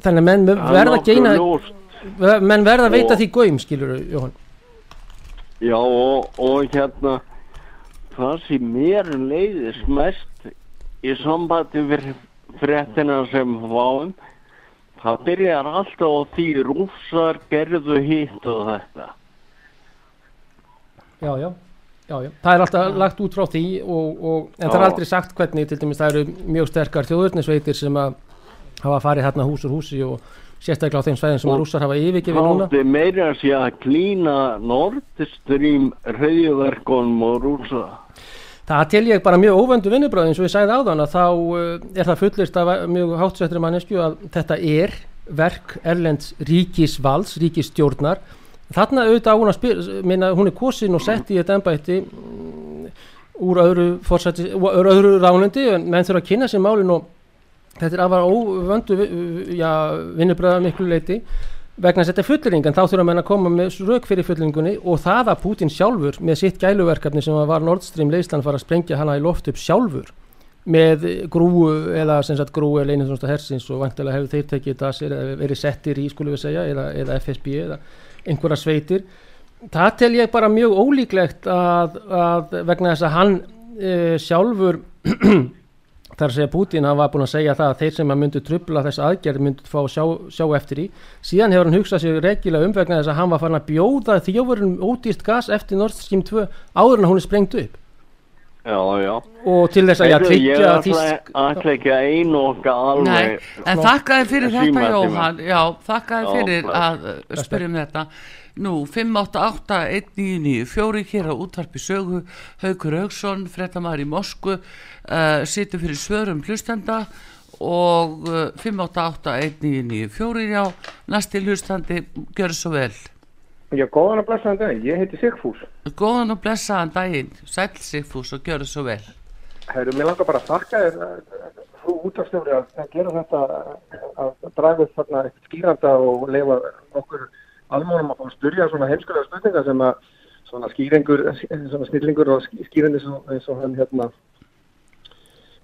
þannig að menn verða geina menn verða veita því góim skilur Jóhann Já og, og hérna það sem mér leiðist mest í sambandi við frettina sem fáum það byrjar alltaf á því rúsar gerðu hitt og þetta Já, já, já, já. það er alltaf lagt út frá því og, og, en já. það er aldrei sagt hvernig til dæmis það eru mjög sterkar þjóðurnisveitir sem að hafa farið hérna hús úr húsi og sérstaklega á þeim svæðin sem að rússar hafa yfirgefið núna. Er meira að sé að klína Nord Stream reyðverkonum og rússa. Það tel ég bara mjög óvöndu vinnubröð eins og ég sæði á þann að þá uh, er það fullist af mjög hátsettri mannesku að þetta er verk Erlends ríkisvalds, ríkisstjórnar. Þarna auðvitað á hún að spila minna hún er kosin og sett í þetta ennbætti um, úr öðru, öðru rálendi en menn þurfa að kynna sér málin og þetta er afar óvöndu vinnubröða miklu leiti vegna að þetta er fullering en þá þurfa menn að koma með rauk fyrir fullingunni og það að Putin sjálfur með sitt gæluverkefni sem var Nord Stream leyslan fara að sprengja hana í loft upp sjálfur með grúu eða sem sagt grúu eða einhverjum hersins og vantilega hefur þeir tekið það eða verið settir í skulum við segja eða, eða FSB eða einhverja sveitir. Það tel ég bara mjög ólíklegt að, að vegna þess að hann e, sjálfur þar að segja Putin, hann var búin að segja það að þeir sem að myndu trubla þess aðgerð myndu fá sjá, sjá eftir í, síðan hefur hann hugsað sér regilega umvegna þess að hann var farin að bjóða þjófurinn ódýrt gas eftir Nord Stream 2 áður en hún er sprengt upp. Já, já. Og til þess að ég tryggja að þýsk... Ég ætla ekki að einoka alveg... Nei, en þakkaði fyrir þetta Jóhann, já, þakkaði fyrir að spyrjum þetta. Nú, 588-199, fjóri hér á útvarpi sögu, Haugur Haugsson, frettamæður í Moskvu, uh, situr fyrir svörum hlustenda og uh, 5881994 já, næsti hlustandi gjör svo vel. Já, góðan og blessaðan dag, ég heiti Sigfús. góðan og blessaðan daginn. Sæl Sigfús og gjör svo vel. Herru, mér langar bara að þakka þér, eh, þú útastjóri, að gera þetta, að draga þarna eitthvað skýranda og leifa okkur almánum að spyrja svona heimskulega spurninga sem að svona skýringur, svona snillingur og ský- skýrandi eins og hann hérna,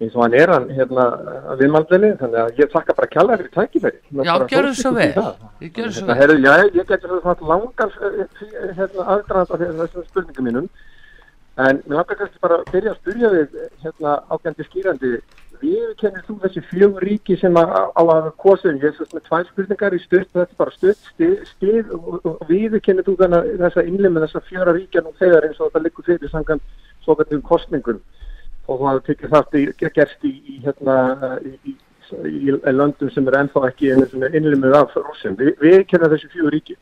eins og hann er hann hérna að viðmaldveli, þannig að ég þakka bara kjalla fyrir tækifæri. já, gjör svo vel. ég gjör svo Hérna, vel. já, ég fatt langan eh, hérna, aðdraðanda fyrir þessum spurningum mínum. En mér langar kannski bara að byrja að spyrja þig hérna ágændi skýrandi við kennir þú þessi fjögur ríki sem að, á að hafa kosið? Ég er svo með tvær spurningar í stutt þetta er bara stutt stið, og, við kennir þú þessa innlið þessa fjöra ríkja nú þegar eins og þetta liggur fyrir samkvæmt svo og þú hafði tekið þátt í, gerst í, í hérna í, löndum sem er ennþá ekki innlimið af rússum. Vi, við kennum þessi fjögur ríki.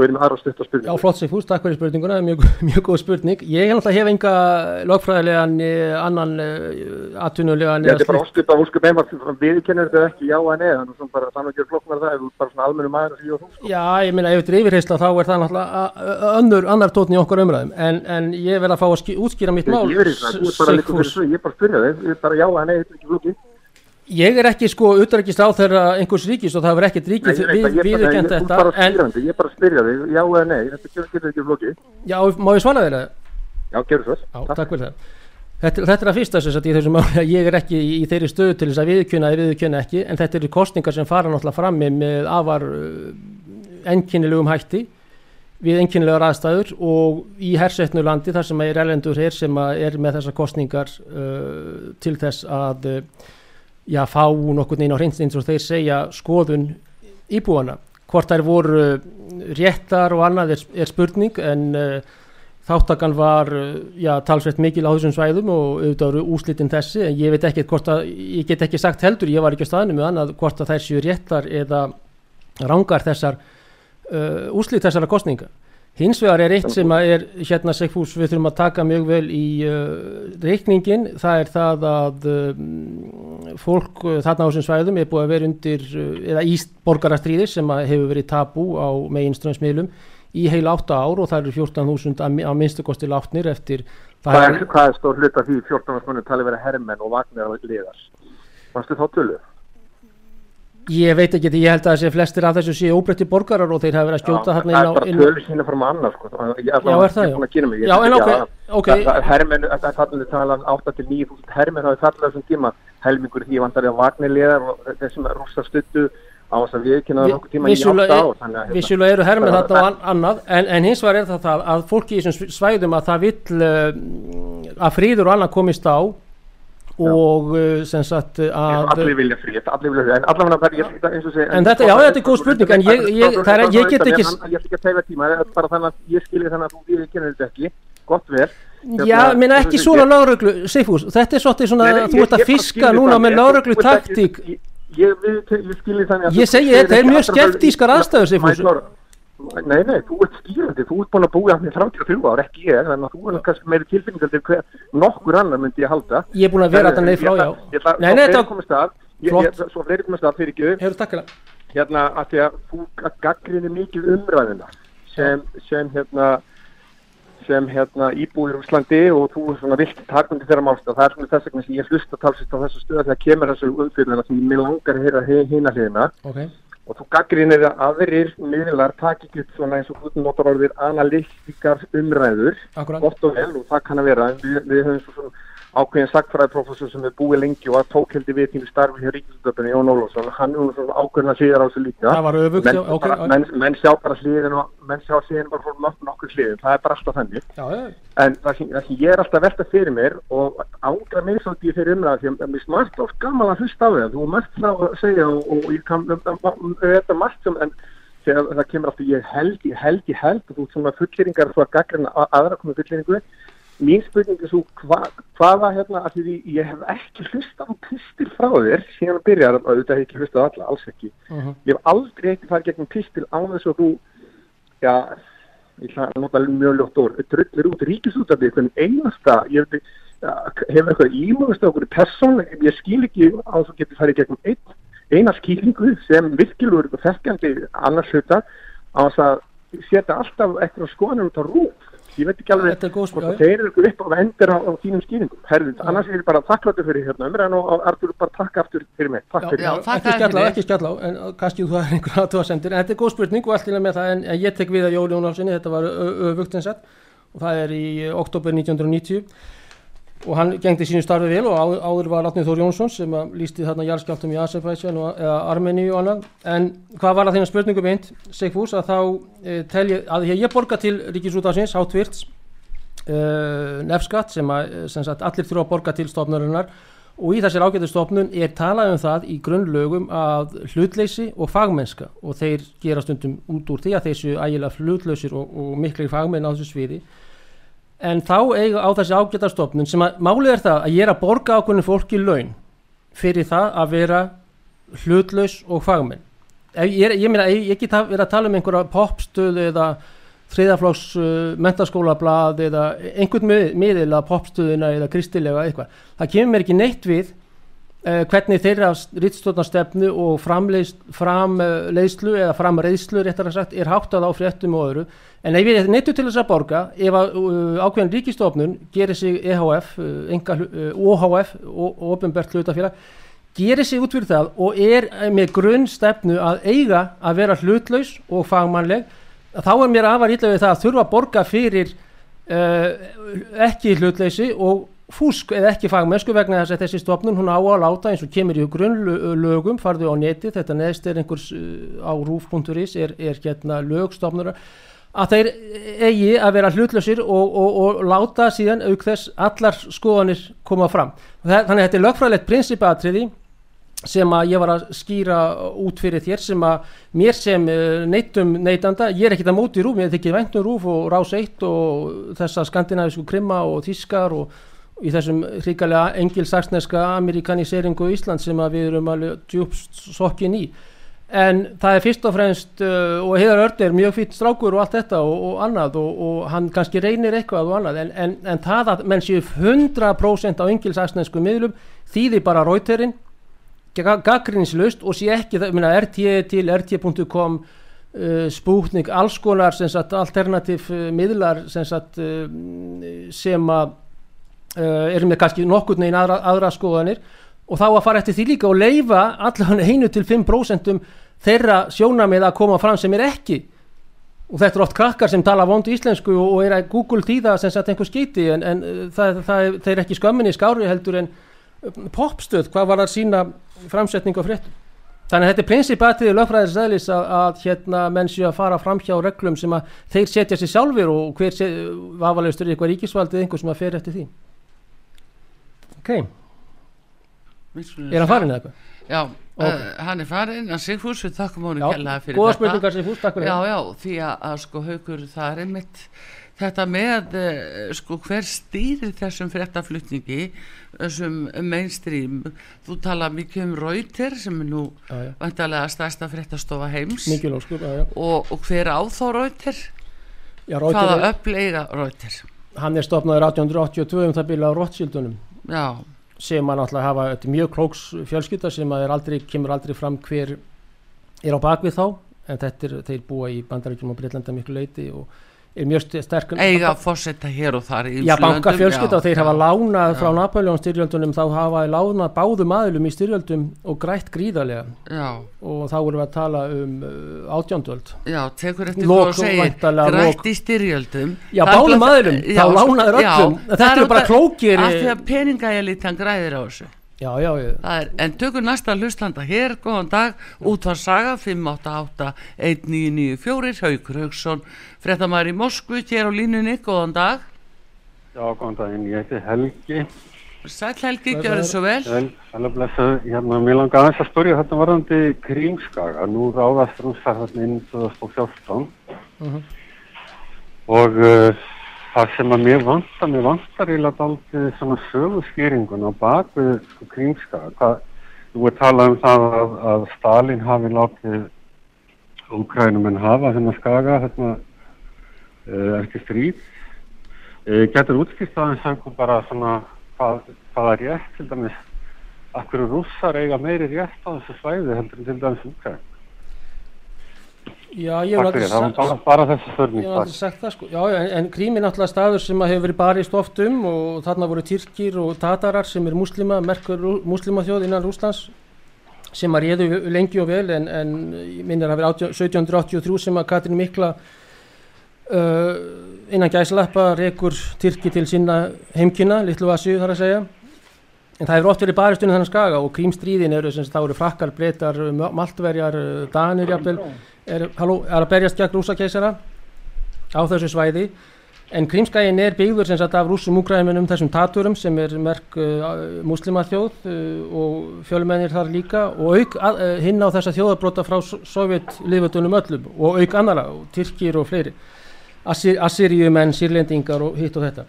Svo erum við aðra stutt að Já, spurningu. flott Sigfús, takk fyrir spurninguna, mjög, mjög góð spurning. Ég hef náttúrulega hef enga lögfræðilegan, eh, annan uh, atvinnulegan Þetta er bara óskup að óskup einmart, við kennum þetta ekki já að neða, þannig sem bara þannig að gera flokknar það, ef þú bara svona almennu maður og því og þú. Sko. Já, ég meina ef þetta er yfirheysla þá er það náttúrulega a- önnur, annar tótn í okkur umræðum en, en ég vil að fá að ský, útskýra mitt mál Ég Sigfús. Ég er að ég að þetta ekki. Ég sko utrækist á þeirra einhvers ríkis og það hefur ekkert ríkið ég veit við, að ég bara- viðurkennt ég- þú þetta bara en skýrandi, ég bara að spyrja þig, já eða nei, þetta getur ekki flókið. já, má ég svara þeirra? Já, gerðu svo. Já, takk fyrir það. Þetta, þetta er að fyrsta sagt í þessum máli að ég er ekki í þeirri stöðu til þess að viðkjöna eða viðkjöna ekki en þetta eru kostningar sem fara náttúrulega frammi með afar uh, enkinnilegum hætti við enkinnilegar aðstæður og í hersetnu landi þar sem er elendur hér sem að er með þessar kostningar uh, til þess að uh, já, fá nokkurn veginn á hreins eins og þeir segja skoðun íbúana hvort þær voru uh, réttar og annað er, er spurning en uh, þáttakan var uh, já, talsveit mikil á þessum svæðum og auðvitað eru úslitin þessi en ég veit ekki hvort að, ég get ekki sagt heldur, ég var ekki á staðinu með annað hvort að þær séu réttar eða rángar þessar uh, úslit þessara kostninga hins vegar er eitt sem er hérna Sigfús við þurfum að taka mjög vel í uh, reikningin, það er það að um, fólk uh, þarna á þessum svæðum er búið að vera undir uh, eða í borgarastríði sem hefur verið tabú á meginströmsmiðlum í heil átta ár og það eru 14.000 að, mi- að minnstu kosti látnir eftir það Hvað er, er, er stór hlut af því 14. munum tali vera hermenn og vagnir að liðar? Varstu þá tölu? ég veit ekki, ég held að þessi flestir af þessu séu óbreytti borgarar og þeir hafa verið að skjóta það þarna er inn á, bara inn á tölu sína frá maður annar sko. Ég, Já, er það, er búin að kynna mig. Ég Já, veit en ekki ok, að- það- það- Hermenn, það er fallið tala 8 til 9.000 hermenn hafi fallið á þessum tíma helmingur því vandar ég að vagnir liðar og þessum rústa stuttu á þess að við kynna það nokkuð tíma í 8 ár. þannig að, hérna, Vissulega eru hermið þarna og an- annað en, en hins vegar er það það að fólki í þessum svæðum að það vill uh, að fríður og annað komist á og uh, sem sagt að Allir vilja frið, allir vilja frið, en allavega er ég og segja. En þetta- já, þetta er góð spurning, en ég- ég- er- ég get ekki- Ég ætla ekki að tegja tíma, er bara þannig að ég skilji þannig að þú við kynna þetta ekki, gott vel. Já, minna ekki svona lögreglu, Sigfús, þetta er svolítið svona, nei, þú ert að fiska núna það, með ekki- taktík. Ég, skilji þannig að Ég segi þetta er ekki mjög skeptískar aðstæður. Magnús, Nei, nei, þú ert skýrandi, þú ert búin að búa hann í 33 ár, ekki ég, þannig að þú er kannski meiri tilfinningar til hver nokkur annar myndi ég halda. Ég er búin að vera þarna niður frá, já. Nei, nei, þetta- að, svo fleiri komist að fyrir. Takkala hérna að því að þú gaggrinir mikið umræðina sem, sem hérna sem hérna íbúið í Úslandi og þú svona vilt takundi þeirra málstað. Það er svona þess vegna sem ég hlusta talsist á þessu stöða þegar kemur þessu umfyrðina sem ég langar að heyra hina hliðina. Ok, og þú gaggrinir að aðrir miðlar taki ekki upp svona eins og þú notar orðir analytikar umræður akkurat. gott og vel og það kann að vera. Við, við höfum svo svona ákveðin sagfræðiprofessor sem er búið lengi og að tók heldur við tími starfi hjá Ríkisútöpunni Jón Ólafsson. Hann er svona ákveðin að síðar á þessu líka. Það var öfugt, menn, já, ok, bara, menn, menn sjá bara hliðin og menn sjá hliðin bara frá nokkur, nokkur hliðin það er bara alltaf já, en það sem, það sem ég er alltaf velta fyrir mér og ángra mig svolítið þeirri umræða því að mér smart oft gaman að hlusta á það. Þú margt frá að segja og, og ég kann þetta margt sem en þegar það kemur alltaf ég held, ég held, ég held og þú svona fulleringar þú að gaggrina aðra komið fulleringu mín spurning er svo hva, hvaða hérna að því ég hef ekki hlusta á pistil frá þér síðan að byrja að auðvitað hef ekki hlusta á alla, alls ekki Mhm. ég hef aldrei ekki farið gegnum pistil á þess að þú já, ég ætla að nota mjög ljótt orð, drullir út ríkisútabíð, hvernig einasta, ég veit, hefur eitthvað ímugast okkur persónlega, ég skil ekki á þess að getur farið gegnum ein, eina skýringu sem virkilegur og þekkjandi annars hluta á þess að setja alltaf eitthvað skoðanir út á rúf ég veit ekki alveg Þetta er góð spurning, hvort já, já. þeir eru ykkur upp á vendir á, á þínum skýringum herðu, annars er ég bara þakkláttur fyrir hérna umræðan og og Artur bara takk aftur fyrir mig takk fyrir Já, mig. þakka ekki þér skalla á, fyrir. ekki skalla á en kannski þú það er einhver aðtöðasendir en þetta er góð spurning og allt í lagi með það en, en ég tek við að Jóli Jónafsinni, þetta var öfugt eins og það er í oktober 1990 og hann gengdi sínu starfi vel og áður, var Átnið Þór Jónsson sem lísti þarna jarðskjáltum í Azerbaijan og eða Armeníu og annað. En hvað var að þína spurningum eint Sigfús? Að þá e, tel ég að ég borga til Ríkisútafsins hátvirts uh, nefskatt sem, að, eh, sem sagt, allir þurfa að borga til stofnurinnar og í þessir ágætu stofnun er talað um það í grunnlögum að hlutleysi og fagmennska og þeir gera stundum út úr því að þeir séu ægilega hlutlausir og, og miklir fagmenn á þessu sviði en þá eiga á þessi ágæta stofnun sem að málið er það að ég er að borga ákveðinu fólki laun fyrir það að vera hlutlaus og fagmenn ég, er, ég meina, ég, ég get verið að tala um einhverja popstöðu eða þriðaflokks uh, mentaskólablað eða einhvern mið- miðil að popstöðuna eða kristilega eitthvað. Það kemur mér ekki neitt við uh, hvernig þeirra rittstjórnarstefnu og framleiðslu eða framreiðslu réttar að sagt er háttað á fréttum og öðru. En ef er neittu til þess að borga ef að uh, ákveðin ríkistofnun gerir sig EHF, uh, enga, uh, OHF og ofinbært hlutafélag gerir sig út fyrir það og er með grunn stefnu að eiga að vera hlutlaus og fagmannleg þá er mér afar illa við það að þurfa að borga fyrir ekki hlutleysi og fúsk eða ekki fagmennsku vegna þess að þessi stofnun hún á að láta eins og kemur í grunnlögum farðu á neti, þetta neðst er einhvers uh, á rúf.is er, er hérna lögstofnur að þeir eigi að vera hlutlausir og, og, og láta síðan auk þess allar skoðanir koma fram. Það, þannig að þetta er lögfræðilegt prinsipatriði sem að ég var að skýra út fyrir þér sem að mér sem eh, neytum neytanda, ég er ekkert að móti rúf, ég þykir væntum rúf og rás eitt og þessa skandinavísku krimma og þískar og, og í þessum hrikalega engilsaksneska amerikaniseringu Ísland sem við erum alveg djúpst sokkin í. En það er fyrst og fremst uh, og Heiðar Örd er mjög fýtt strákur og allt þetta og, og annað og, og hann kannski reynir eitthvað og annað en, en, en það að menn séu 100% á engilsaksnesku miðlum þýðir bara rauterinn gaggrinslust og sé ekki það, minna, RT til RT.com uh, Sputnik, alls konar sagt, alternativ uh, miðlar sagt, uh, sem að uh, eru með kannski nokkurn veginn aðra, aðra skoðanir. Og þá að fara eftir því líka og leifa allan einu til 5% þeirra sjónamið að koma fram sem er ekki. Og þetta er oft krakkar sem tala vondu íslensku og, og er að Google tíða sem sagt einhver skiti en, en uh, það, það, er- ekki skömminni skári heldur en uh, popstöð, hvað var það sína framsetning á fréttum. Þannig að þetta er prinsipatriði lögfræðis eðlis að, að hérna menn séu að fara fram hjá reglum sem að þeir setja sér sjálfur og hver vafalegstur í eitthvað ríkisvaldið einhver sem að fer eftir því ok, er hann farin eða eitthvað? Já, Ok. uh, hann er farin að Sigfús við þakkum honum Já, kærlega fyrir góða þetta. spurningar sem fúst, takk fyrir. Já, það já, því að, að sko haukur það er einmitt þetta með uh, sko hver stýrir þessum fréttaflutningi þessum mainstream. Þú tala mikið um Rauter sem er nú Já, já. vantarlega stærsta fréttastofa heims. Mikið lóskur, já, já. og, og hver á þá Rauter já hvaða Reuters? Er, uppleiga Rauter hann er stopnaður 1882 um það byrja á Rothschildunum já, sem að náttúrulega hafa þetta mjög klóks fjölskylda sem aldrei, kemur aldrei fram hver er á bakvið þá en þetta er, þeir búa í bandaríkjum og Breitlanda miklu leiti og er mjög st- sterk eiga fórsetta hér og þar Já, ýmsum banka löndum, fjölskylda og þeir hafa lánað Já. frá Napoleon styrjöldunum þá hafa þeir lánað báðum aðilum í styrjöldum og grætt gríðarlega. Já, og þá vorum við að tala um uh, átjóndöld já, tekur eftir hvað þú segir grætt í styrjöldum. Já, er báðum Já, þá lánaður já, öllum. Þetta eru bara klókir af því að peningæjalitan græðir á þessu Já, já, já Það er, en tökur næsta hlustlanda hér, góðan dag, útvarsaga 588 1994, Haukur Hauksson, fréttamaður í Moskvu, hér á línunni, góðan dag. Já, góðan daginn, ég heiti Helgi. Sæll Helgi, gjörðu svo vel. Vel, alveg blessa, hérna, mér langar aðeins að spyrja þetta varðandi Krímskaga. Nú ráðast rúmsar hérna inn 2014 Mhm. og uh, það sem að mér vantar, mér vantar eiginlega aldrei svona sögurskýringun á bakvið sko, Krímskaga. Hvað, þú er talað um það að, að Stalin hafi látið Úkrænum en hafa þennan skaga hérna uh, eftir stríð. Uh, getur útskýrt aðeins einhver bara svona hvað, hvað er rétt til dæmis hverju rússar eiga meiri rétt á þessu svæði heldur en til dæmis Úkræn Já, ég hef Takk fyrir, náttúrulega það var sagt- bara, bara þessi Ég spurning hef takk. aldrei sagt það sko. Já, já, en, Krím er náttúrulega staður sem hefur verið barist oft um og þarna voru Tyrkir og Tatarar sem er muslima, merkur muslimaþjóð innan Rúslands sem að réðu lengi og vel en, en ég minnir að vera 18 1783 sem að Katrin Mikla uh, innan gæslappa rekur Tyrki til sinna heimkynna, litlu Asju þar að segja en það hefur oft verið barist unni þennan skaga og Krímstríðin eru sem þá eru frakkar, breytar, maltverjar, danir jafnvel er, halló, er að berjast gegn rúsakeisara á þessu svæði? En Krímskæin er byggður sem sagt af rúsum úgræðinum þessum taturum sem er merk uh, muslimaþjóð uh, og fjölmennir þar líka. Og auk uh, hinn á þessa þjóðabrota frá sovjetliðvöldunum öllum. Og auk annara, og Tyrkir og fleiri. Assyriumenn, Sýrlendingar og hitt og þetta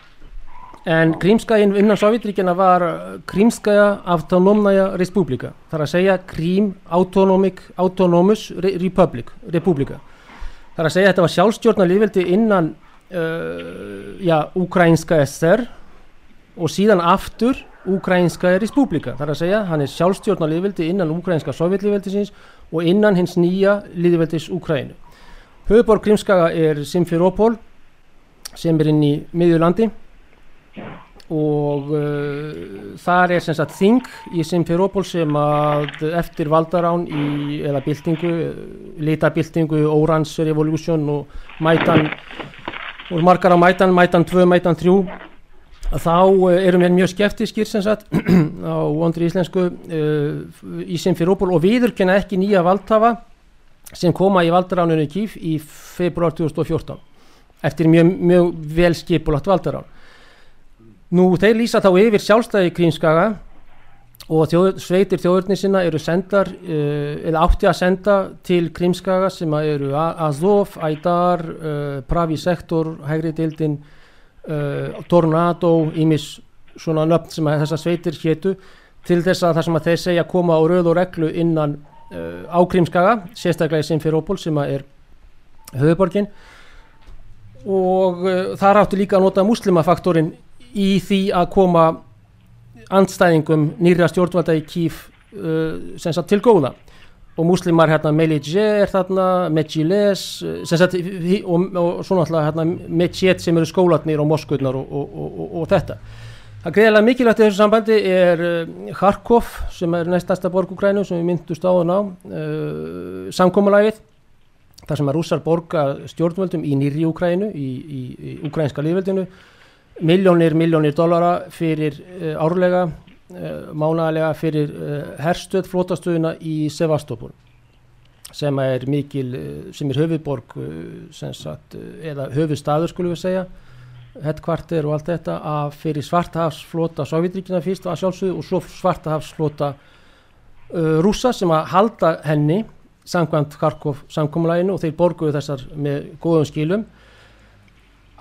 en Krímskæin innan Sovjetríkjana var Krímskæja Autonomnaja Respublika. Þar að segja Krím Autonomic Autonomous Re Republic Republika. Þar að segja þetta var sjálfstjórna lífveldi innan uh, já, Ukrainska SR og síðan aftur Ukrainska Respublika. Þar að segja hann er sjálfstjórna lífveldi innan Ukrainska Sovjetlífveldisins og innan hins nýja lífveldis Ukraínu höfuborg Krímskaga er Simferopol sem er inn í miðjulandi og uh, þar er sem sagt þing í Simferopol sem að eftir valdarán í, eða byltingu, litabyltingu, Orange Revolution og Maitan og margar á Maitan, Maitan 2, Maitan 3 að þá uh, erum við mjög skeptískir sem sagt á vondri íslensku uh, í Simferopol og viðurkenna ekki nýja valdhafa sem koma í valdaránunni Kíf í februar 2014 eftir mjög, mjög vel skipulagt valdarán Nú, þeir lýsa þá yfir sjálfstæði Krímskaga og þjóð, sveitir þjóðurni sinna eru sendar, uh, eða átti að senda til Krímskaga sem eru Azov, Aidar, uh, Pravi Sektor, Hægri Dildin, uh, Tornado, Ímis svona nöfn sem þessar sveitir hétu til þess að það sem að þeir segja koma á röð og reglu innan á Krímskaga, sérstaklega í Simferopol sem er höfuborgin og þar áttu líka að nota muslimafaktorinn í því að koma andstæðingum nýra stjórnvalda í Kíf uh, sem sagt til góða. Og muslimar hérna Melidje er þarna Medjiles uh, og, og, og svona alltaf hérna Medjet sem eru skólatnir og moskurnar og, og, og þetta. Það greiðilega mikilvægt í þessu sambandi er uh, Kharkov sem er næstasta borgugrænu sem við myndust á þann á uh, samkómulæfið þar sem að rússar borga stjórnvöldum í nýri Úkrænu í, í, í úkrænska lífveldinu miljónir, miljónir dollara fyrir uh, árlega, uh, mánaðlega fyrir uh, herstöð flótastöðuna í Sevastopol sem er mikil, sem er höfuborg sagt, eða höfustaður skulum við segja headquarter og allt þetta að fyrir svartahafsflota Sovjetríkina fyrst að sjálfsögðu og svo svartahafsflota rúsa sem að halda henni samkvæmt Kharkov samkommulæginu og þeir borguðu þessar með góðum skilum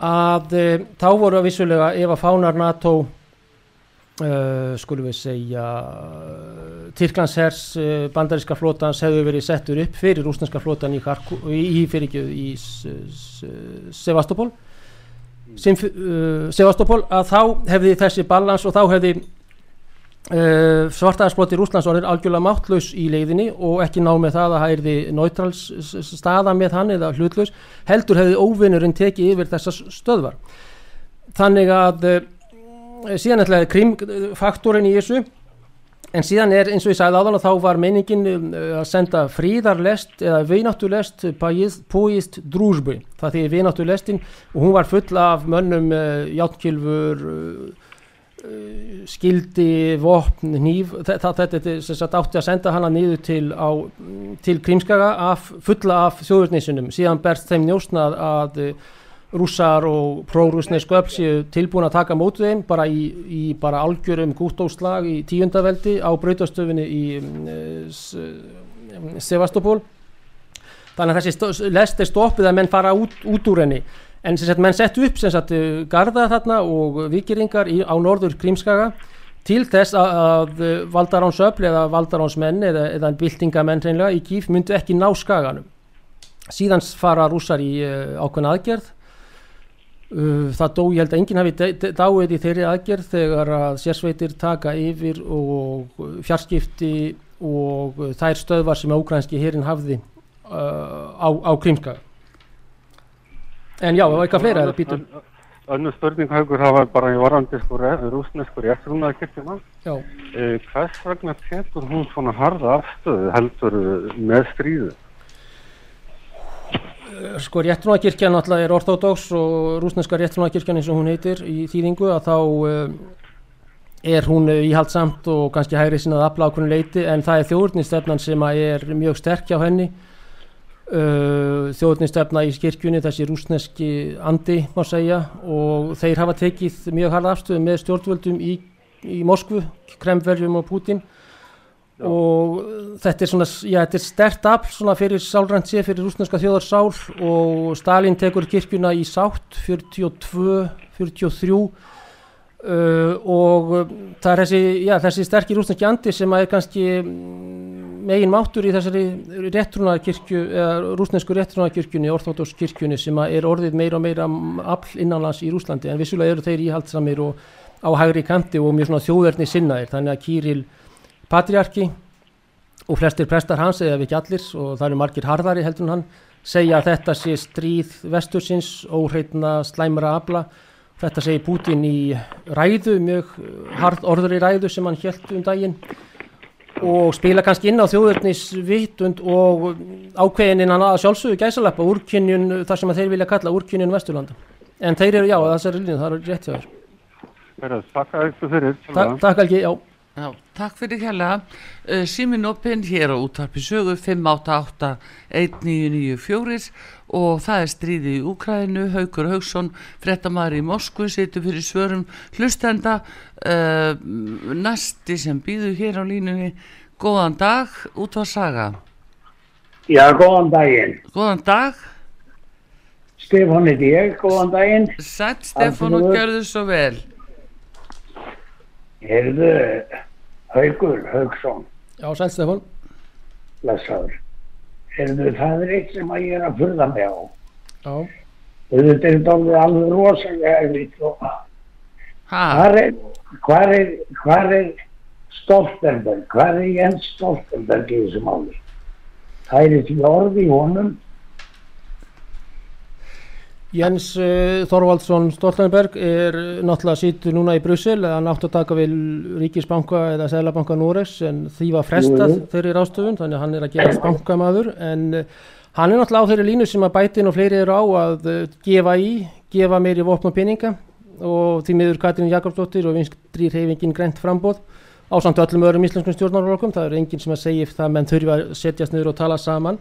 að e, þá voru að vissulega ef að fánar NATO uh, skulum við segja uh, Tyrklandshers uh, bandaríska flótans hefur verið settur upp fyrir rúsneska flótan í, Kharkov, í, í, í Sevastopol. Sem, Sevastopol að þá hefði þessi balans og þá hefði Uh, svartaðarsblóti Rúslands orðir algjörlega máttlaus í leiðinni og ekki ná með það að það erði náttráls staða með hann eða hlutlaus heldur hefði óvinnurinn tekið yfir þessar stöðvar. Þannig að uh, síðan ætlaði krimfaktorin í þessu en síðan er eins og ég sagði áðan að þá var meiningin uh, að senda fríðarlest eða vináttulest póist drúsbu það því vináttulestin og hún var full af mönnum játkilfur skildi, vopn, nýf þetta er sem sagt átti að senda hana niður til, á, til Krímskaga af, fulla af þjóðurnísunum síðan berst þeim njósnað að rússar og pró-rúsnesku öll séu tilbúin að taka mótu þeim bara í, í bara algjörum gúttóslag í tíundaveldi á brautastöfinni í um, Sevastopol. Þannig að þessi lest er stoppið að menn fara út, út úr henni en sem sagt menn settu upp sem sagt garda þarna og vikiringar í, á norður Krímskaga til þess að, að valdaránsöfl eða valdaránsmenn eða, eða byltingamenn reynilega í Kíf myndu ekki ná skaganum síðan fara rússar í uh, ákveðna aðgerð Uh, það dó, ég held að enginn hafi dáið í þeirri aðgerð þegar að sérsveitir taka yfir og fjarskipti og þær stöðvar sem ógrænski hérinn hafði uh, á, á Krímskaga. En já, eitthvað fleira eða býtum. Önnur spurning haugur var bara í varandi sko rúsneskur réttrúnaðarkirkjuna. Já, E, hvers vegna tekur hún svona harða afstöðu heldur með stríðu? sko réttrúnakirkjan náttúrulega er orthodox og rúsneska réttrúnakirkjan eins og hún heitir í þýðingu að þá er hún íhaldsamt og kannski hægri sinna að afla ákveðinu leiti en það er þjóðurnistefnan sem að er mjög sterk hjá henni uh, þjóðurnistefna í kirkjunni þessi rúsneski andi má segja og þeir hafa tekið mjög harða afstöðu með stjórnvöldum í, í Moskvu, Kremverjum og Putin og þetta er svona, já, þetta er stert afl fyrir sálrænt sé, fyrir rúsneska þjóðar sál og Stalin tekur kirkjuna í sátt 42, 43 uh, og uh, það er þessi, já, þessi sterkir rúsneski andi sem er kannski mm, megin máttur í þessari réttrúnarkirkju, eða rúsnesku réttrúnarkirkjunni, orthodox kirkjunni sem er orðið meira og meira afl innanlands í Rúslandi en vissulega eru þeir íhaldsamir og á hægri kanti og mjög svona þjóðverðni sinnaðir. Þannig að Kíril patriarki og flestir prestar hans eða ekki allir og það eru margir harðari heldur hann segja að þetta sé stríð vestursins, óhreitna slæmra afla þetta segir Putin í ræðu, mjög hard orður í ræðu sem hann held um daginn. Og spila kannski inn á þjóðurnis vitund og ákveðinin hann að sjálfsögðu gæsaleppa úrkynjun þar sem þeir vilja kalla úrkynjun Vesturlanda. En þeir eru já, það eru rétt hjá þér. Takk að ykkur fyrir. Ta Takk Helgi, já Já, takk fyrir hérlega. Uh, Símin opinn hér á útvarpi sögu 588-1994 og það er stríði í Úkrænu, Haugur Haugsson, frettamæður í Moskvu, situr fyrir svörum hlustenda, uh, næsti sem býður hér á línunni, góðan dag, útvarsaga. Já, góðan daginn. Góðan dag, Stefán heit ég, góðan daginn. sætt Stefán og gjörðu svo vel. Heyrðu, Haugur, Haugsson, Já, sæl Stefán blessaður. Heyrðu, það er eitt sem að ég er að furða mig á. Já, Þetta er dálítið alveg rosalega erfitt og Ha, hvar er, hvar er, hvar er Stoltenberg, hvar er Jens Stoltenberg í þessu máli? Það er ekki orð í honum. Jens uh, Þorvaldsson Stoltenberg er uh, náttúrulega sýttur núna í Brussel eða hann átt að taka við Ríkisbanka eða Sælabanka Noregs en því var frestað þeirri rástöfun þannig að hann er að gera bankamaður en uh, hann er náttúrulega á þeirri línu sem að bætin og fleiri eru á að uh, gefa í, gefa meiri vopn og peninga og því miður Katrín Jakobsdóttir og vinstri reyfingin grænt frambóð á samt öllum öðrum íslenskum stjórnarflokkum, það er enginn sem að segja það menn þurfa að setjast niður og tala saman.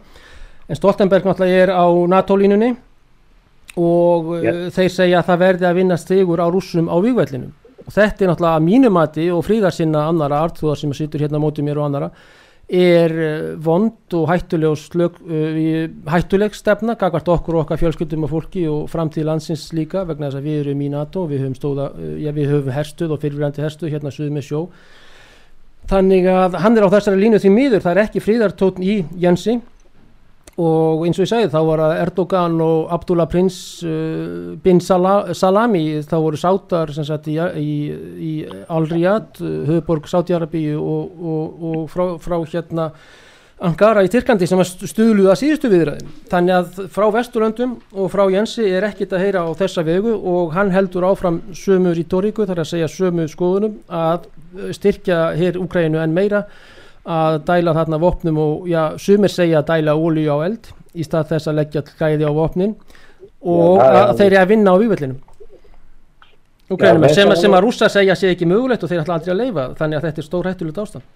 En Stoltenberg náttúrulega er á NATO-línunni og Já. uh, þeir segja að það verði að vinna stigur á rússum á vígvellinum. Og þetta er náttúrulega að mínumati og fríðarsinna annara artúðar sem sittur hérna á móti mér og annara er uh, vond og hættuleg, slög, uh, hættuleg stefna gagvart okkur og okkar fjölskyldum og fólki og framtíð landsins líka vegna þess að við erum í NATO við höfum, stóða, uh, já, við höfum herstuð og fyrirvændi herstuð hérna suðu með sjó. Þannig að hann er á þessari línu því miður það er ekki fríðartótn í Jensi og eins og ég segið þá var að Erdogan og Abdullah Prins uh, bin Sala, Salami þá voru sátar sagt í, í, í Al-Riyad, höfuborg Sátiarabíu og, og, og frá, frá hérna Ankara í Tyrkandi sem að síðustu viðræðin. Þannig að frá Vesturlöndum og frá Jensi er ekkit að heyra á þessa vegu og hann heldur áfram sömu rítoríku, þar að segja sömu skoðunum að styrkja hér Úkrænu en meira að dæla þarna vopnum og já, sumir segja að dæla ólíu á eld í stað þess að leggja gæði á vopnin og Já, að þeir eru að vinna á vývellinum Úkrænum, þetta sem, sem að rússa segja sé ekki mögulegt og þeir ætla aldrei að leifa þannig að þetta er stór hættulegt ástand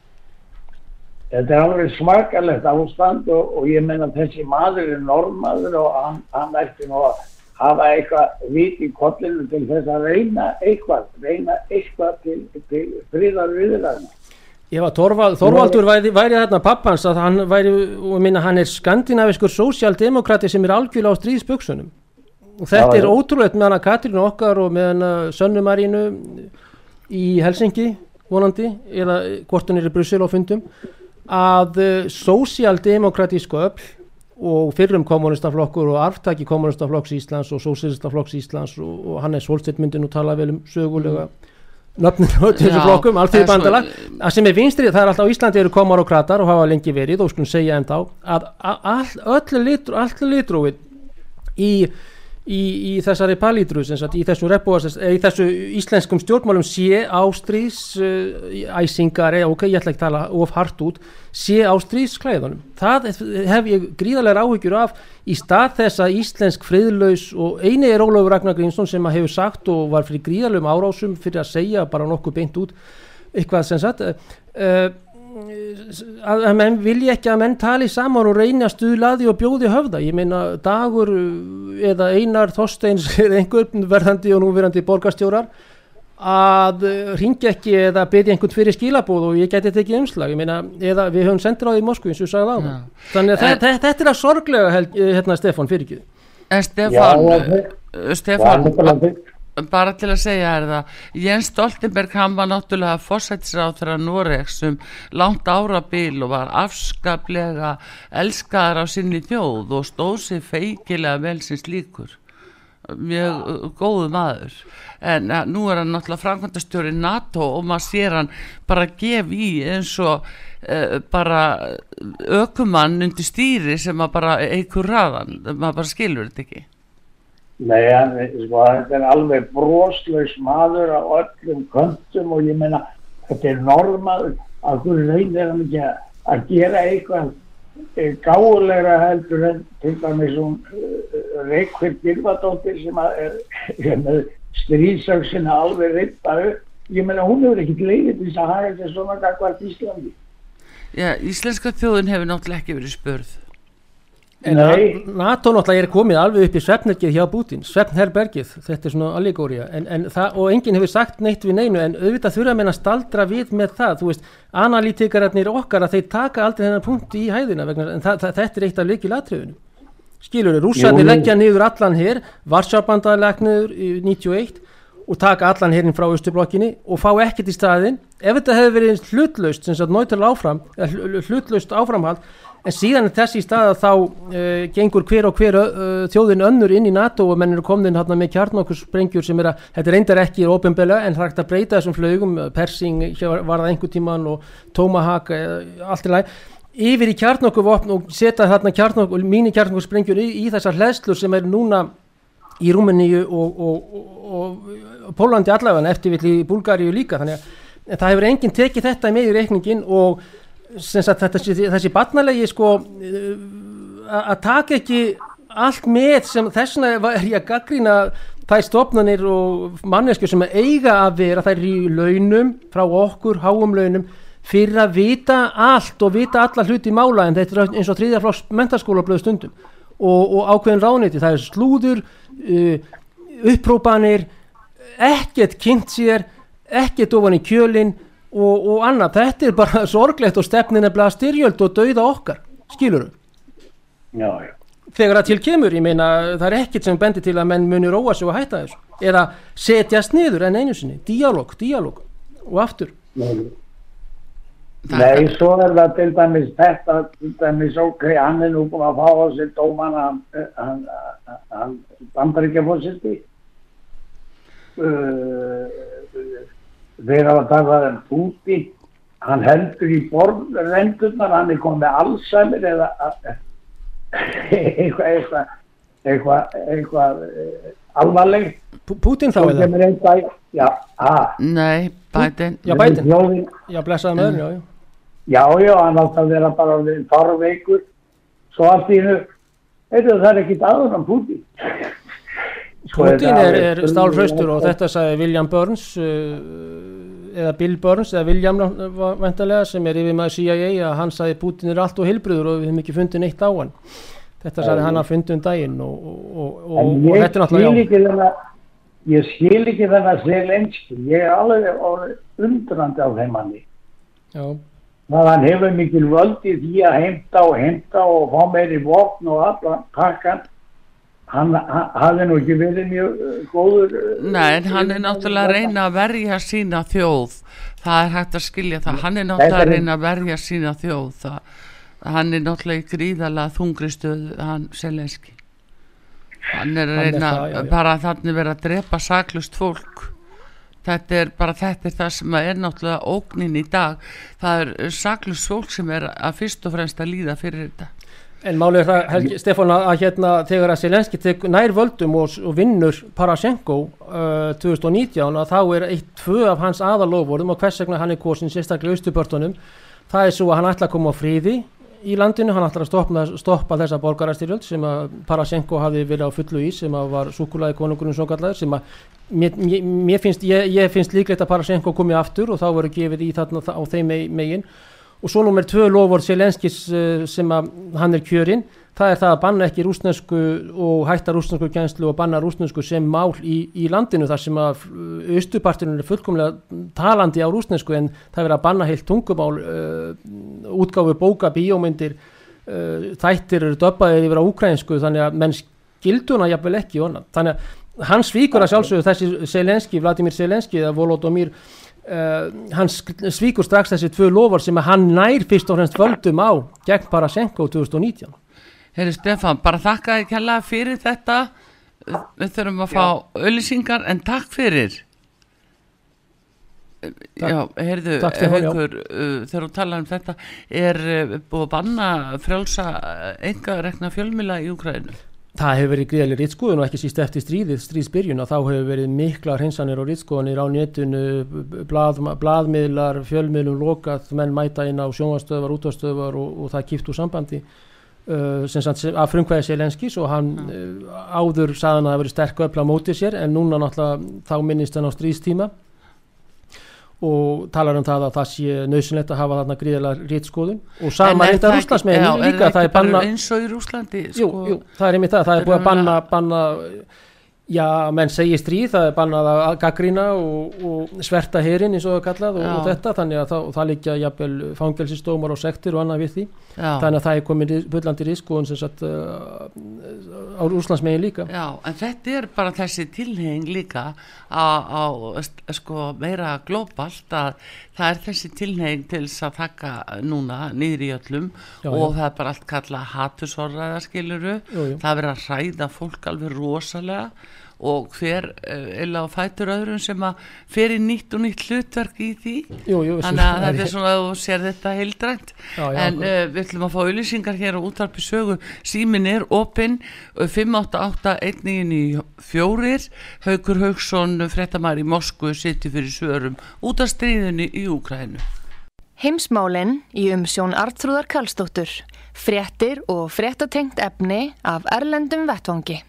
Þetta er alveg smakalegt ástand og, og ég menna þessi maður er normaður og hann, hann ætti nú að hafa eitthvað vit í kollinu til þess að reyna eitthvað, reyna eitthvað til, til friðar viðræðina. Að Þorvald, Þorvaldur væri, væri þarna pappans að hann væri, og minna hann er skandinaviskur sósjaldemokrati sem er algjörlega á stríðsbuksunum og þetta Já, er já. ótrúlegt með hana Katrínu okkar og með hana Sönnumarínu í Helsingi vonandi, eða hvort hún er í Brussel á fundum að uh, sósjaldemokratísku öll og fyrrum kommunistaflokkur og arftaki kommunistaflokks Íslands og sósýristaflokks Íslands og, og Hannes Holstedt myndi nú tala vel um sögulega nöfnir á þessu flokkum, allt því það er svo- bandala að sem er vinstrið, það er alltaf Íslandi eru komar og kratar og hafa lengi verið og skulum segja en þá að all, öllu litrúið í, í, í þessari palítru sem sagt, í þessu repúast, í þessu íslenskum stjórnmálum sé ástrís uh, æsingar, eða ok, ég ætla ekki að tala of hart út, sé ástrís klæðunum. Það hef ég gríðarlega áhyggjur af í stað þess að íslensk friðlaus og eini er Ólafur Ragnar Grímsson sem hefur sagt og var fyrir gríðarlegum árásum fyrir að segja bara nokkuð beint út eitthvað sem sagt uh, að, að menn vilja ekki að menn tali saman og reyni að stuðlaði og bjóði höfða. Ég meina dagur uh, eða einar Þorsteins eða einhvern verðandi og núverandi borgarstjórar að ringja ekki eða byrja einhvern fyrir skilabóð og ég geti tekið umslag. Ég meina, eða við höfum sendir á því í Moskvu eins og ég sagði á Já. þannig að En- þetta, þetta er að sorglega held, hérna Stefán fyrir ekki En Já, Stefán, og bara til að segja er það Jens Stoltenberg hann var náttúrulega fórsættisráþra Noregs um langt árabil og var afskaplega elskaðar á sinni þjóð og stóð sér feikilega vel sinns líkur mjög uh, góðu maður. En uh, nú er hann náttúrulega framkvæmdastjóri NATO og maður sér hann bara gef í eins og uh, bara ökumann undir stýri sem að bara eikur raðan, maður bara skilur þetta ekki Nei, hann, sko, þetta er alveg broslaus maður á öllum köntum og ég meina, þetta er normaður, að hverju reynir hann ekki að, að gera eitthvað eh, gáfulegra heldur en til dæmis hún uh, Reykjörn Gilvardóttir sem að er, er stríðsöksina alveg reyndar ég meina, hún hefur ekki leiðið til þess að hafa þetta svona gagvart Íslandi. Já, íslenska þjóðin hefur náttúrulega ekki verið spurð. En Nei. NATO náttúrulega er komið alveg upp í svefnergið hjá Putin, svefnherbergið, þetta er svona allegória, en, en það, og enginn hefur sagt neitt við neinu, en auðvitað þurfa menn að staldra við með það, þú veist, analítikararnir okkar að þeir taka aldrei þennan punkt í hæðina, vegna, en það, það, þetta er eitt af leikilatriðunum. Skilur, rússarnir leggja niður allan hér, Varsjábandalegniður í 91 og taka allan hérinn frá Östublokkinni og fá ekkert í staðinn, ef þetta hefur verið hlutlaust, sem sagt náttúrulega áfram, hlutlaust áframhald, en síðan þessi í stað að þá uh, gengur hver og hver uh, þjóðin önnur inn í NATO og menn eru komin hérna með kjarnokkursprengjur sem er að, þetta reyndar ekki ofinbela en það er hægt að breyta þessum flögum, uh, Persing var það einhver tíman og Tomahawk, uh, allt í læg, yfir í kjarnokkurvopn og setja þarna kjarnokkur, mínu kjarnokkursprengjur í, í þessar hleðslur sem er núna í Rúmeníu og, og, og, og Pólandi allavega eftir vill í Búlgaríu líka þannig að það hefur enginn tekið þetta með í reikningin og sagt, þessi, þessi barnalegi sko uh, að taka ekki allt með sem þessna er ég að gaggrýna þær stofnanir og mannesku sem eiga að vera þær í launum frá okkur, háum launum fyrir að vita allt og vita alla hluti í mála en þetta er eins og þriðja flokks mentaskóla blöð stundum. Og, og ákveðin rániti, það er slúður uh, upprópanir ekkert kynnt sér ekkert ofan í kjölinn og, og annað, þetta er bara sorglegt og stefnin er bara styrjöld og dauða okkar skilur Já, já. þegar það til kemur, ég meina það er ekkert sem bendir til að menn muni róa sig og hætta þessu eða setjast niður en einu sinni, díalóg, díalóg og aftur Nei. Nei, svo er það til dæmis þetta, til dæmis ok, hann er nú búin að fá á sig dóman hann, hann, hann bandar ekki að fósisti. Uh, þeir hafa talað um Putin, hann heldur í borðrendurnar, hann er komið með Alzheimer eða eitthvað, eitthvað, eitthvað, eitthvað eh, alvarleg. Pú- Pútín þá eða? eitthvað, já, að, Nei, Biden Já, Biden, þjóðin, já, blessaði með öðru, já, já hann átti að vera bara við farveikur, svo allt í hennu, eitthvað það er ekki aður en Putin. Putin er, er stálhraustur og þetta sagði William Burns uh, eða Bill Burns eða William vendalega sem er yfir maður CIA að hann sagði Putin er allt og hilbriður og við hefum ekki fundið neitt á hann. Þetta sagði hann að fundið um daginn og, og, og, og, þetta er náttúrulega já. ég skil ekki þennan Zelenski, ég er alveg undrandi á þeim manni. já, Það hann hefur mikil völd í því að heimta og heimta og fá meiri vopn og allan pakkan. Hann hann hafði nú ekki verið mjög uh, góður. uh, Nei, en hann er náttúrulega að reyna að verja sína þjóð. Það er hægt að skilja það. Hann er náttúrulega að reyna að verja sína þjóð. Það, hann er náttúrulega í gríðalega þungri stöð hann Selenski hann er að Hann reyna það, já, já. bara þannig verið að drepa saklust fólk. Þetta er bara þetta er það sem er náttúrulega ógnin í dag. Það er saklust fólk sem er að fyrst og fremst að líða fyrir þetta En málið er það, Helgi, Stefán, að hérna þegar að Selenski tek nær völdum og, og vinnur Parashenko uh, 2019 að þá er eitt tvö af hans aðalofurðum og hvers vegna hann er kosin sérstaklega í Östubörtunum það er svo að hann ætla að koma á fríði í landinu, hann ætla að stoppa, stoppa þessa borgarastyrjöld sem að Parashenko hafi verið á fullu í sem að var súkulaði konungurinn svo kallaður sem að mér, mér, mér finnst, ég, ég finnst líklegt að Parashenko komi aftur og þá verður gefið í þarna á þeim me- megin og svo nummer tvö lofur Selenskis uh, sem að hann er kjörinn það er það að banna ekki rúsnesku og hætta rúsnesku kjenslu og banna rúsnesku sem mál í, í landinu þar sem að austuparturinn er fullkomlega talandi á rúsnesku en það er verið að banna heilt tungumál uh, útgáfu bóka, bíómyndir uh, þættir eru döbbaðið yfir á ukrainsku þannig að menn skilduna jafnvel ekki þannig að hann svíkur að sjálfsögðu þessi Selenski, Vladimir Selenski eða Volodymyr Uh, hann svíkur strax þessi tvö lofar sem hann nær fyrst og fremst völdum á gegn Parashenko 2019 Herri Stefán, bara þakka þér kjærlega fyrir þetta. Við þurfum að fá auðlýsingar en takk fyrir. Já, heyrðu, Takk, já. haukur, uh, þegar þú talar um þetta er uh, búið að banna frjálsa enga rekna fjölmila í Ukraínu það hefur verið gríðalega rítskoðun og ekki síst eftir stríðið, stríðsbyrjun og þá hefur verið mikla hreinsanir og rítskoðunir á netinu blað, blaðmiðlar, fjölmiðlum lokað, menn mæta inn á sjónvastöðvar, útvarstöðvar og, og það kýft úr sambandi. Uh, sem sem- af frumkvæði Selenskis og hann uh, áður saðan að það verið sterk öfla á móti sér en núna náttúrulega þá minnist hann á stríðstíma og talar um það að það sé nöðsynlegt að hafa þarna gríðalega rítskoðun og sama er það rúslasmegin já, líka, það ekki er banna eins og í Rúslandi jú, sko, jú, það er einmitt það, það er búið að banna, banna já, menn segir stríð það er bannað að gaggrína og, og sverta herin eins og það er kallað og, og þetta, þannig að það, það líkja jafnvel fangelsistómar og sektir og annað við því. Já, þannig að það er komin bullandi riskóðun sem sagt uh, á Úslandsmegin líka. Já, en þetta er bara þessi tilheng líka á, sko, meira glóbalt að það er þessi tilheng til þess að taka núna niður í öllum Já, og já. það er bara allt kallað hattusorraða skiluru jú. það er verið að hræða fólk alveg rosalega og hver eða á fætur öðrum sem að fer í nýtt og nýtt hlutverk í því. Jú, jú, þannig að þetta er svona að þú sér þetta heildrænt. Já, já, en uh, við ætlum að fá auðlýsingar hér á útarpi sögu. Símin er opinn uh, 588-1994 Haukur Hauksson frettamæri í Moskvu sittir fyrir svörum út af stríðinni í Úkrænu Heimsmálinn í umsjón Artrúðar Karlsdóttur. Fréttir og fréttatengt efni af Erlendum Vettvangi.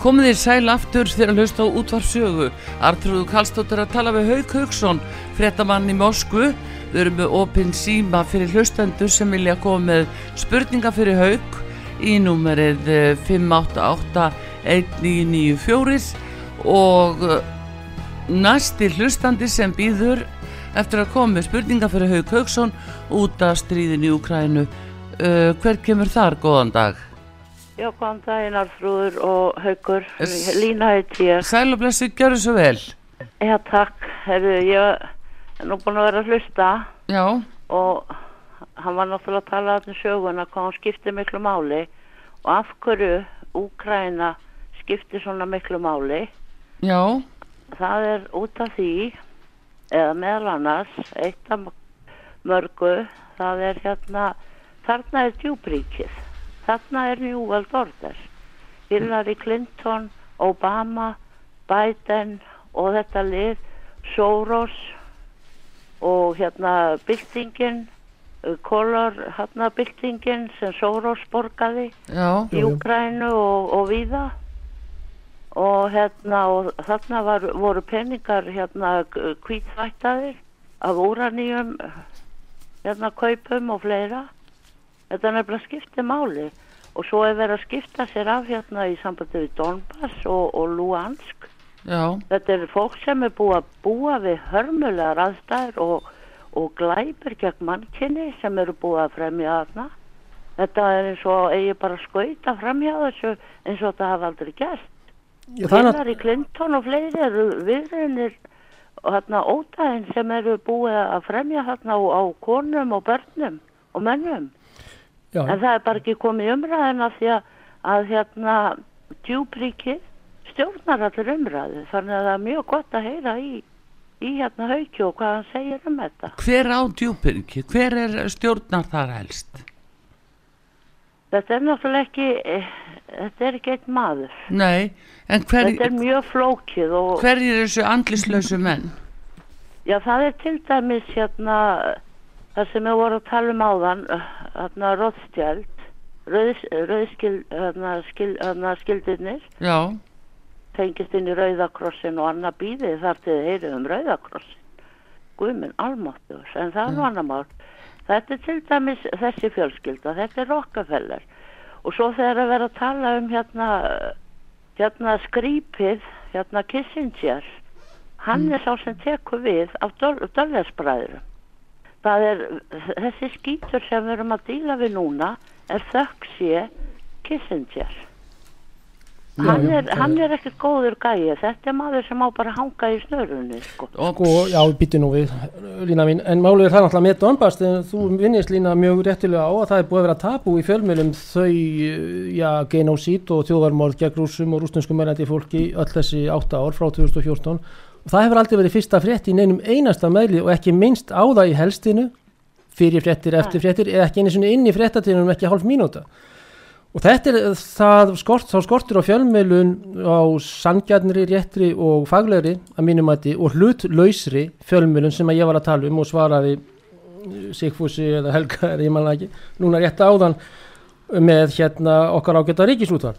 Komið þér sæl aftur þegar að hlusta á útvarsögu. Artrúðu Kallstóttur að tala við Hauk Hauksson, fréttamann í Moskvu. Við erum með opinn síma fyrir hlustendur sem vilja koma með spurninga fyrir Hauk í númerið eh, 588-1994 og eh, næsti hlustandi sem býður eftir að koma með spurninga fyrir Hauk Hauksson út af stríðin í Ukrænu. Uh, hver kemur þar, góðan dag? Já, góðan daginn Arþrúður og Haugur, S- Lína heit ég. Sæl og blessu, gjörðu svo vel. Já, takk, herru, ég er nú búin að vera að hlusta Já, og hann var náttúrulega að tala um söguna hvað hann skipti miklu máli og af hverju Úkraina skipti svona miklu máli. já, Það er út af því, eða meðal annars, eitt af mörgu, það er hérna, þarna er djúbríkið, þarna er New World Order. Hillary Clinton, Obama, Biden og þetta lið, Soros og hérna byltingin, kolor hérna byltingin sem Soros borgaði já, í Ukrænu og, og víða. Og hérna og þarna var, voru peningar hérna kvítvættaðir af úraníum hérna kaupum og fleira þetta er nefnilega skipti máli. Og svo er verið að skipta sér af hérna í sambandi við Donbass og, og Luhansk. Já, þetta er fólk sem er búið að búa við hörmulegar aðstæður og, og glæpir gegn mannkynni sem eru búið að fremja þarna. Þetta er eins og eigi bara skauta fremja þessu eins og þetta hafa aldrei gert er Hillary Clinton og fleiri eru viðriðinir hérna ódæðin sem eru búið að fremja hérna á, á konum og börnum og mönnum. Já, En það er bara ekki komið í umræðina því að, að hérna djúbríkið stjórnar allir umræðu. Þannig að það er mjög gott að heyra í, í hérna haukju og hvað hann segir um þetta. Hver á djúpyrki? Hver er stjórnar þar helst? Þetta er náttúrulega ekki, þetta er ekki einn maður. Nei, en hver, Þetta er mjög flókið og hverjir er þessu andlislausu menn? já það er til dæmis hérna það sem við vorum að tala um áðan hérna Rothschild rauðs, rauðskil, hérna, skil, fengist inn í Rauðakrossin og annað býðið þar til þið heyrið um Rauðakrossin. Guðminn almáttur, en það er nú annar mál. Þetta er til dæmis þessi fjölskylda, þetta er Rockefeller. Og svo þegar að vera að tala um hérna, hérna skrýpið, hérna Kissinger, hann er sá sem tekur við af Döllersbræðurum. Það er þessi skítur sem við erum að díla við núna er þökk sé Kissinger. Já, hann, er, er ekkert góður gæi þetta er maður sem á bara hanga í snörunni sko. og sko, já, býttu nú við, Lína mín, en málið er það náttúrulega með Donbass, en þú vinnist Lína mjög réttilega á að það er búið að vera tabu í fjölmjölum þau, já, genósít og þjóðarmorð gegn rúsum og rúsnenskum mærandi fólki öll þessi átta ár frá 2014 og það hefur aldrei verið fyrsta frétt í neinum einasta meðli og ekki minnst á það í helstinu fyrir fréttir, eftir fréttir eða ekki einu svona inn í fréttatíðunum ekki hálf mínúta. Og þetta er það skort, skortur á fjölmiðlun á sangjarnri, réttri og faglegri að mínum mæti og hlutlausri fjölmiðlun sem að ég var að tala um og svaraði Sigfúsi eða Helga er ég manna ekki, núna rétt áðan með hérna okkar ágæta ríkisútvar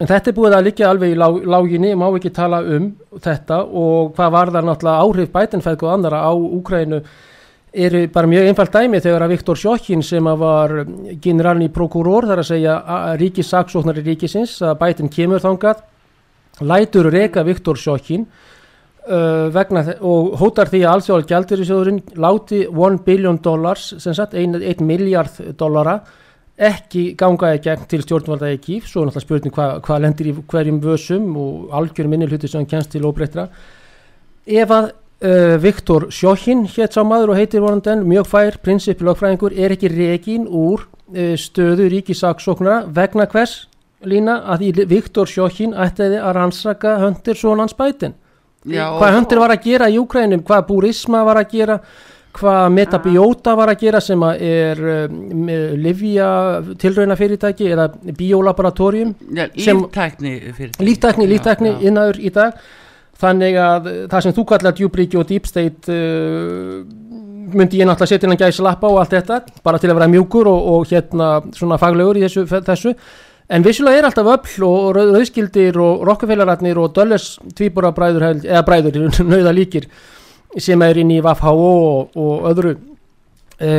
en þetta er búið að liggja alveg í lág, láginni, má ekki tala um þetta og hvað var það náttúrulega áhrif bætinfæðk og annara á Úkrænu eru bara mjög einfalt dæmi þegar að Viktor Sjokkin sem að var generalni prokuror þar að segja ríkissaksóknari ríkisins að bætin kemur þangað lætur reyka Viktor Sjokkin uh, og hótar því að allsjóðal gjaldirisjóðurinn láti 1 billion dollars sem sagt 1 miljard dollara ekki ganga í gegn til stjórnvalda í kýf, svo er náttúrulega spurning hvað hva lendir í hverjum vössum og algjör minni hluti sem hann kennst til óbreyttra. Ef að uh, Viktor Sjókin hétt sá maður og heitir vonanden mjög fær prinsip lögfræðingur er ekki rekin úr uh, stöðu ríkisaksóknara vegna hvers lína að í Viktor Sjókin ættiði að rannsaka höndir svona hans bætin Já, hvað höndir var að gera í Ukrænum hvað Búrisma var að gera hvað Metabiota var að gera sem að er um, Livia tilrauna fyrirtæki eða biolaboratorium sem- líftækni fyrir líftækni, líftækni innaður í dag. Þannig að það sem þú kallar djúbríki og deep state uh, myndi ég náttúrulega setja innan gæsi lappa og allt þetta bara til að vera mjúkur og, og hérna svona faglegur í þessu, þessu. en vissulega er alltaf öll og rauð- rauðskildir og rokkafélagarnir og döllers tvíbura bræður eða bræður nauða líkir sem er inn í VFH og, og öðru e,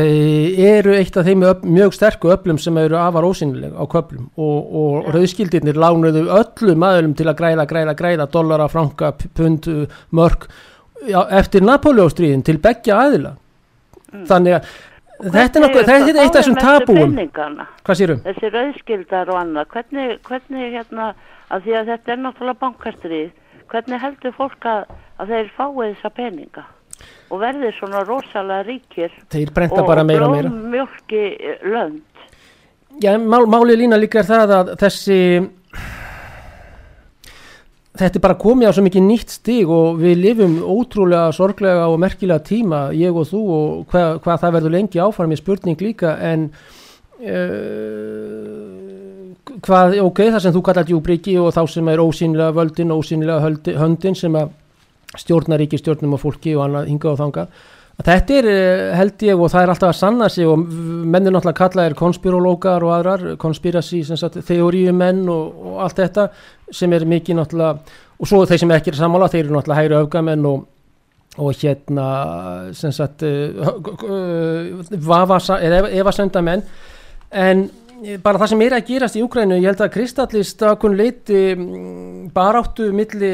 eru eitt af þeim mjög sterku öflum sem eru afar ósynileg á köflum og, og rauðskildirnir lánuðu öllum aðlum til að græða, græða, græða dollara, franka, pund, mörk já, eftir Napoleóstríðin til beggja aðila. Þannig að þetta er, nokkuð, þetta er eitt af þessum tabúum. hvað sérum? þessi rauðskildar og annað, hvernig, hvernig hérna, að því að þetta er náttúrulega bankastrið, hvernig heldur fólk að, að þeir fái þessa peninga og verði svona rosalega ríkir þeir brenta bara meira og meira blóðmjólki lönd. Já, mál, málið lína líka er það að þessi þetta er bara komið á svo mikið nýtt stig og við lifum ótrúlega sorglega og merkilega tíma, ég og þú og hvað, hvað það verður lengi áfram í spurning líka en uh, hvað, ok, það sem þú kallar djúbriki og þá sem er ósýnilega völdin, ósýnilega höndin sem að stjórnar ríki stjórnum og fólki og annað hinga og þanga Þetta er eh, held ég og það er alltaf að sanna sig og mennir náttúrulega kalla er konspirológar og aðrar, konspirasi, þeoríumenn og, og allt þetta sem er mikið náttúrulega og svo þeir sem ekki er sammála, þeir eru náttúrulega hægri öfgamenn og, og hérna sem sagt vafasa, eða efasenda menn en bara það sem er að gerast í Úgrænu, ég held að Kristallist að kun leiti mm, baráttu milli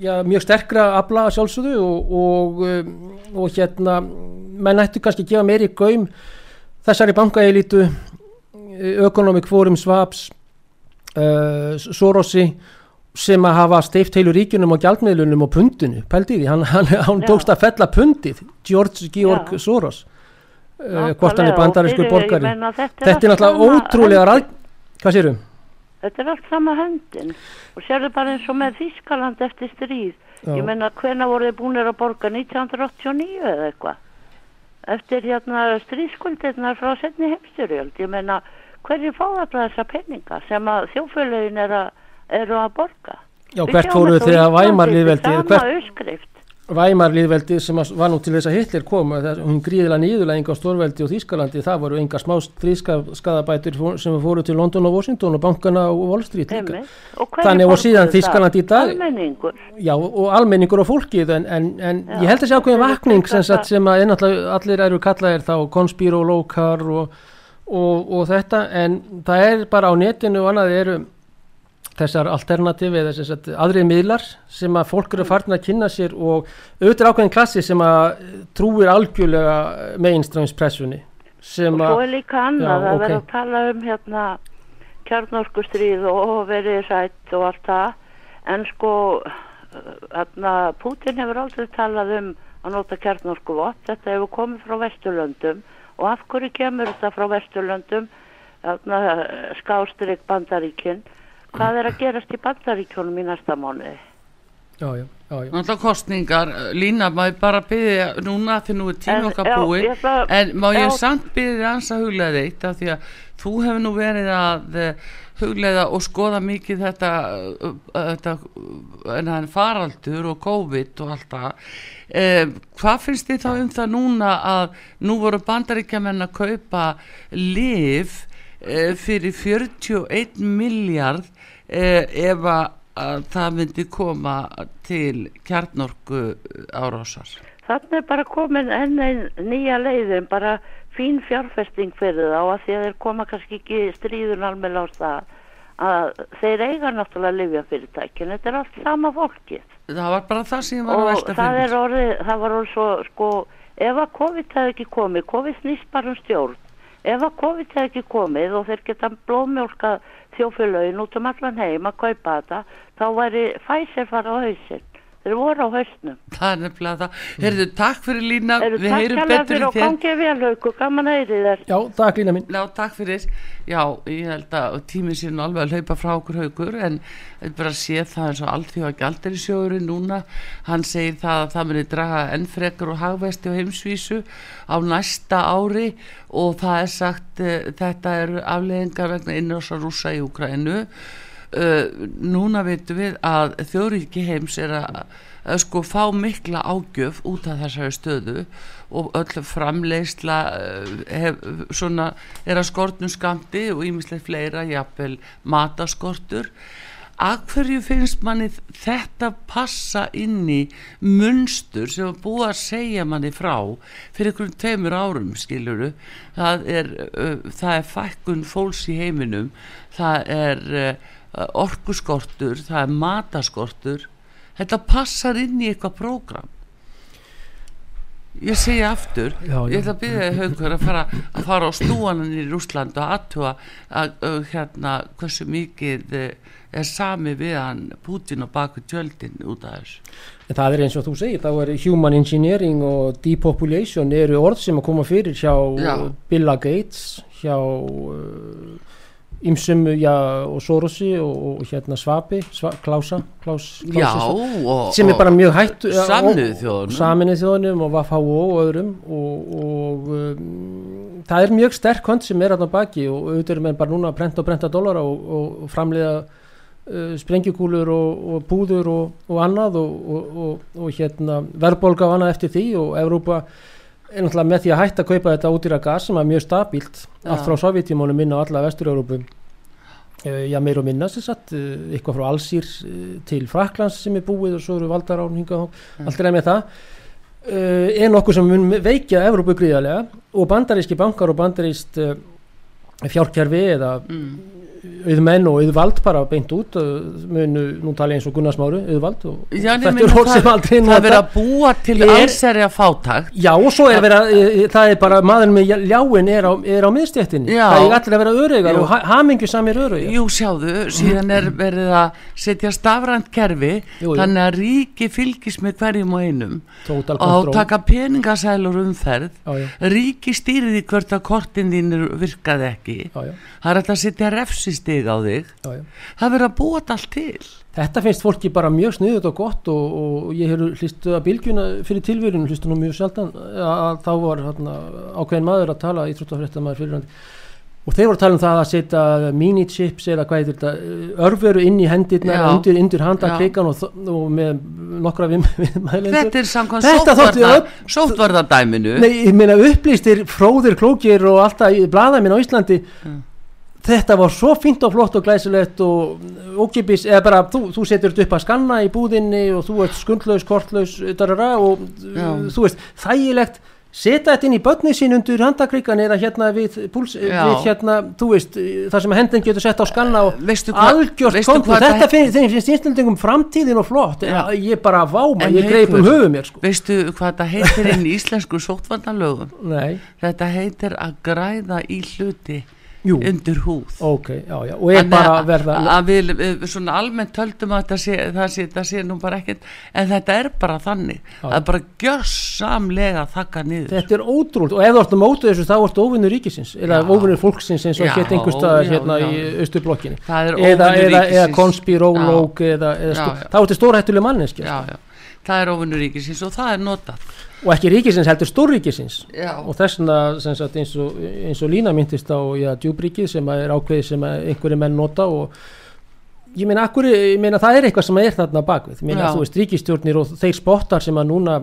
já, mjög sterkra afla sjálfsögðu og, og, um, og hérna menn ættu kannski að gefa meiri gaum þessari bankaelítu Economic Forum Swaps uh, Sorosi sem að hafa steift heilu ríkjunum og gjaldmiðlunum og pundinu, pældi því, hann, hann, hann tókst að fella pundið, George Georg Já. Soros, uh, hvort hann er bandarískur borgari. meina, þetta Þetta er náttúrulega ótrúlega ræð, hvað sérum? Þetta er allt sama höndin og sérðu bara eins og með Þískaland eftir stríð. Já. Ég meina hvena voru þið búinir að borga 1989 eða eitthvað? Eftir hérna stríðskuldirnar frá setni heimstyrjöld. Ég meina hverju fá þetta þessa peninga sem að þjófölögin er að, eru að borga? Já, hvert sjáum fóruðu þetta á þegar Íslandi, Væmar líðveldið, þetta er hvert. Væmar líðveldi sem að- var nú til þess að Hitler kom að hún gríðilega nýðulega á Stórveldi og Þýskalandi, það voru enga smá stríðskadabætur sem fóru til London og Washington og bankana og Wall Street. Einmitt. Og Þannig og síðan það? Þýskaland í dag Almenningur. Já, og almenningur og fólkið en, en, en Já, ég held að sé ákveðin vakning sem, sagt, sem að allir eru kallaðir þá konspíró, lókar og, og, og þetta en það er bara á netinu og annað eru þessar alternativ eða sagt, aðrið miðlar sem að fólk eru farin að kynna sér og auðvitað ákveðin klassi sem að trúir algjörlega mainstreamspressunni sem og svo er líka annað Já, að ok. vera að tala um hérna kjarnorkustríð og verið sætt og allt það. En sko hérna Putin hefur aldrei talað um að nota kjarnorkuvott þetta hefur komið frá Vesturlöndum. Og af hverju kemur þetta frá Vesturlöndum? Hérna skástrík Bandaríkin hvað er að gerast í Bandaríkjónum í næsta mánuði já, já, já, já. Náttúrulega kostningar, Lína, má ég bara byggja núna því nú er tíma okkar já, búið, ég ætla- en má ég já. samt byggja þess að huglega eitt af því að þú hefur nú verið að eh, hugleiða og skoða mikið þetta, uh, þetta en faraldur og COVID og allt það. Eh, hvað finnst þið þá um það núna að nú voru bandaríkjamenn að kaupa liv eh, fyrir 41 miljard eh, ef að að það myndi koma til kjarnorku árásar Þannig er bara komin enn einn nýja leiðin, bara fín fjárfesting fyrir þá að því að þeir koma kannski ekki stríðun alveg á það að þeir eiga náttúrulega livja fyrirtækin, þetta er allt sama fólkið. Það var bara það sem var að og velta það fyrir er orðið, það var orðið sko, ef að COVID hefði ekki komið, COVID snýst bara um stjórn, ef að COVID hefði ekki komið og þeir geta blóðmjólka þjófélögin út um allan heim að kaupa þetta, þá væri Pfizer fara á hausinn, þeir voru á hausnum það er nefnilega það heyrðu, takk fyrir Lína, Eru við heyrum betur í þér gangið vel hauku, gaman að heyri þér. já, takk lína mín Já, takk fyrir. Já, ég held að tíminn sé nú alveg að hlaupa frá okkur haugur en ég bara sé það eins og allþjóða gældir í sjóðurinn núna. Hann segir það að það muni draga enn frekar og hagvesti og heimsvísu á næsta ári og það er sagt uh, þetta eru afleðingar vegna innrása rúsa í Ukraínu. Uh, núna veitum við að þjóðríki heims er að að sko fá mikla ágjöf út af þessari stöðu og öll framleiðsla eh, hef, svona er að skortnum skamti og ímislega fleira jafnvel mataskortur. Að hverju finnst manni þetta passa inn í munstur sem var búið að segja manni frá fyrir einhverjum tveimur árum skiluru það er, uh, er fækkun fólks í heiminum það er uh, orkuskortur það er mataskortur þetta passar inn í eitthvað prógram ég segja aftur Já, já. ég ætla að byrja haugur að fara, að fara á stúanan í Rúsland og aðtúa að, að hérna hversu mikið eh, er sami við hann Putin og baku tjöldin út af þessu En það er eins og þú segir, þá er human engineering og depopulation eru orð sem að koma fyrir hjá Já. Billa Gates, hjá uh, Ymsum, já, og Sorosi og, og hérna Svabi, Sva, Klása, Klás, já Klási, og, sem er bara mjög hættu Sameinuðu þjóðunum. Saminuð þjóðunum og VFH og öðrum og, og um, það er mjög sterk hönd sem er að baki og auðvitað erum við bara núna að prenta og prenta dólara og, framleiða uh, sprengjukúlur og, og púður og, og annað og, og, og, og hérna verðbólga og annað eftir því og Evrópa er náttúrulega með því að hætta að kaupa þetta útýra gas sem er mjög stabílt Já. allt frá Sovjetímónu minna og alla Vestur-Európu uh, já meir og minna sem sagt uh, eitthvað frá Alsýr uh, til Fraklands sem er búið og svo eru valdar ánhinga allt er með það. Er nokkuð sem mun veikja Evrópu gríðarlega og bandaríski bankar og bandaríst fjárkjærfi eða mm, auðmenn og auðvald bara beint út munu, nú tala ég eins og Gunnar Smáru auðvald og Já, þetta er orð sem aldrei það er verið að búa til Er- allserja fátakt Já og svo er verið að e, það er bara maður með ljáin er á, er á miðstjættinni það er allir að vera örugar og ha hamingju samir örugar Jú, sjáðu, síðan er verið að setja stafrænt kerfi Jú, jú. þannig að ríki fylgist með hverjum og einum og taka peningasælur umferð Já, já. ríki stýrið í hvert að kortin þínir virkaði ekki. Já, já. það er að setja refsistig á þig Já, já. það er verið að búa þetta allt til Þetta finnst fólki bara mjög sniðut og gott og, og ég hefur hlistu að bylgjuna fyrir tilverjun, hlistu nú mjög sjaldan að þá var hérna, ákveðin maður að tala í trúttafréttamaður fyrir hann og þeir voru að tala um það að setja mini-chips eða hvað heitir þetta örveru inn í hendirna Já. undir, undir handa Já. krigan og, og með nokkra við, við þetta er öll- sóttvarnadæminu Nei, ég meina upplýstir, fróðir, klókir og alltaf bladaminn á Íslandi þetta var svo fínt og flott og glæsilegt og ókipis, eða bara þú, þú setur þetta upp að skanna í búðinni og þú ert skundlaus, kortlaus darara, og Já. uh, þú veist, þægilegt. Setja þetta inn í börni sín undir handakrikan eða hérna við, púls, við hérna, þú veist, það sem hendin getur sett á skanna og Veistu hvað- algjört veistu kontur, þetta finnst þeim finnst íslendingum framtíðin og flott, ég bara váma, ég greip um Haukur, höfu mér sko. veistu hvað þetta heitir inn í íslensku sóttvarnalögum? Nei, þetta heitir að græða í hluti jú, undir húð. Ok, já, já, og er Þannig bara að- verða að við, við svona almennt töldum að þetta sé, það sé, það sé nú bara ekkert en þetta er bara þannig. Það er bara gjörsamlega þakka niður. Þetta er ótrúld og ef þú ert að móta þessu þá ertu óvinnur ríkisins eða Já. óvinnur fólksins eins og Já, hétt einhver staðar já, hérna já. í austurblokkinni. Það eða, eða, eða konspirólóg eða, eða Já, já. þá ertu stórhættuleg manneski já, já. Það er ofinnur ríkisins og það er notað. Og ekki ríkisins heldur stórríkisins. Og þess vegna sem sagt, eins, og, eins og Lína myndist á já, djúbríkið sem er ákveðið sem einhverju menn nota og ég meina, akkur, ég meina það er eitthvað sem er þarna bakvið, meina þú veist ríkistjórnir og þeir spottar sem að núna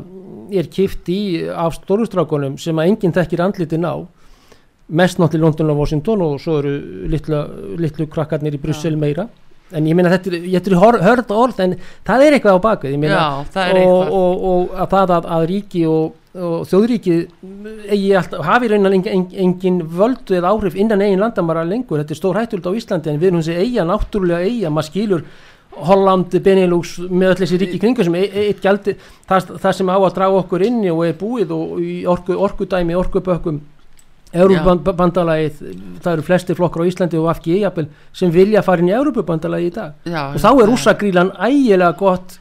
er kift í af stórustrákunum sem að enginn þekkir andlitin á mest náttúrulega London og Washington og svo eru litlu, litlu krakkarnir í Brussel meira en ég meina þetta er, þetta er hor- hörð orð en það er eitthvað á ég meina, Já, er og, og, og að það að, að ríki og, og þjóðríki hafi raunan engin, engin, völdu eða áhrif innan eigin landamara lengur, þetta er stór hættult á Íslandi en við erum þessi eiga, náttúrulega eiga maður skilur Holland, Benelux með öll þessi ríki kringu sem e- e- eitt gjaldi það, það sem á að draga okkur inni og er búið og orku, orkudæmi, orkubökkum Európubandalagið, það eru flestir flokkar á Íslandi og FG jafnvel, sem vilja fara inn í Európubandalagið í dag. Já, og þá er rússagrílan ægilega gott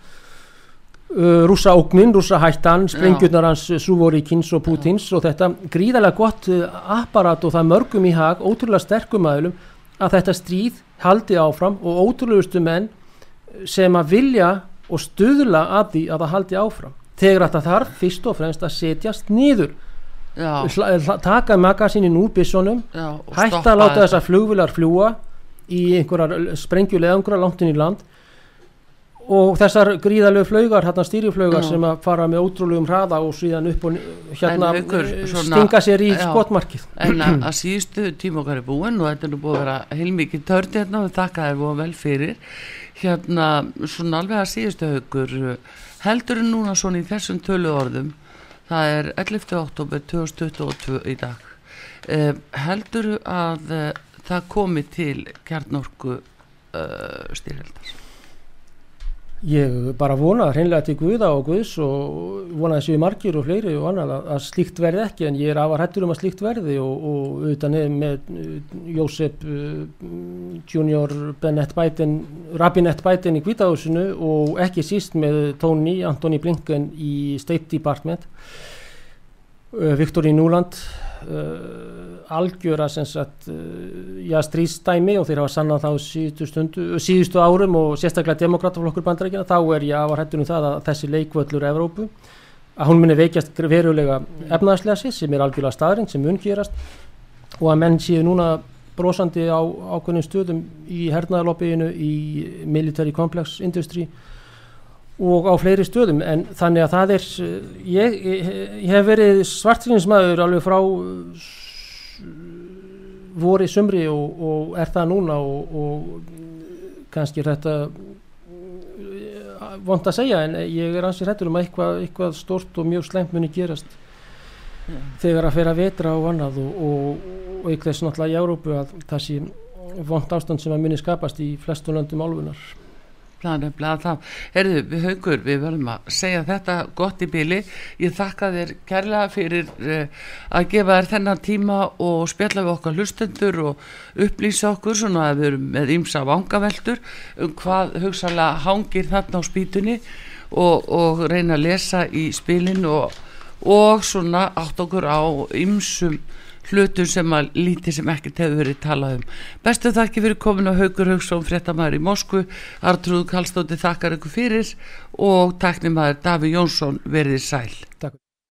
uh, rússa ógnin, rússa hættan sprengjurnar hans Suvoríkins og Pútins og þetta gríðalega gott uh, apparat og það mörgum í hag ótrúlega sterkum aðlum að þetta stríð haldi áfram og ótrúlegustu menn sem að vilja og stuðla að því að það haldi áfram. Þegar þetta þarf fyrst og fremst að setjast niður. já, taka magasinin úr og hætta að láta þessar flugvilar fljúa í einhverjar sprengjulegangra langt inn í land. Og þessar gríðalegu flaugar, hérna stýriflaugar sem að fara með ótrúlegum hraða og síðan upp og ni- hérna En Haukur, eh, svona- stinga sér í skotmarkið. En að, að síðustu tíma okkar er búin og þetta er nú búið að vera heilmikið tördi hérna og þakka þér búið vel fyrir. Hérna svona alveg að síðustu haugur heldur núna svona í þessum tölu orðum það er 11. oktober 2022 í dag eh, heldur að eh, það komi til kjarnorku uh, styrheldar ég bara vona hreinlega til Guða og Guðs og vona þessi margir og fleiri og annað að, slíkt verði ekki en ég er afar hættur um að slíkt verði og, og auðvitað nefn með uh, Jósef uh, Junior Bennett Biden Rabinett Biden í Hvítahúsinu og ekki síst með Tony Anthony Blinken í State Department uh, Viktor í Núland uh, algjöra sagt uh, já, stríðstæmi og þeir hafa sannað þá síðustu, stundu, síðustu árum og sérstaklega demokrataflokkur bandarækina þá er ég afar hættur um það að þessi leikvöllur Evrópu að hún muni veikjast verulega efnaðslega sér sem er algjörlega staðring sem mun gerast og að menn séu núna brosandi á ákveðnum stöðum í hernaðaloppiðinu í military complex industry og á fleiri stöðum en þannig að það er ég, ég, ég hef verið svartfínismæður alveg frá uh, voru sumri og, og er það núna og, og kannski er þetta vond að segja en ég er ansið hættur um að eitthvað, eitthvað stort og mjög sleimt muni gerast þegar að fyrir að vetra og annað og, og, ykkur þess náttúrulega í Európu að það sé vond ástand sem að muni skapast í flestum löndum álfunar Það er nefnilega það. Herðu, við haugur, við verðum að segja þetta gott í bíli. Ég þakka þér kærlega fyrir uh, að gefa þér þennan tíma og spjalla við okkar hlustendur og upplýsa okkur svona að við erum með ímsa vangaveltur um hvað hugsalega hangir þarna á spýtunni og, og reyna að lesa í spilin og, og svona átt okkur á ymsum hlutum sem að lítið sem ekkert hefur verið talað um. Bestu þakki fyrir komin á Haugur Haugsson, fréttamaður í Moskvu Artrúð Kallstóti þakkar ykkur fyrir og taknum að Daví Jónsson verið sæl. Takk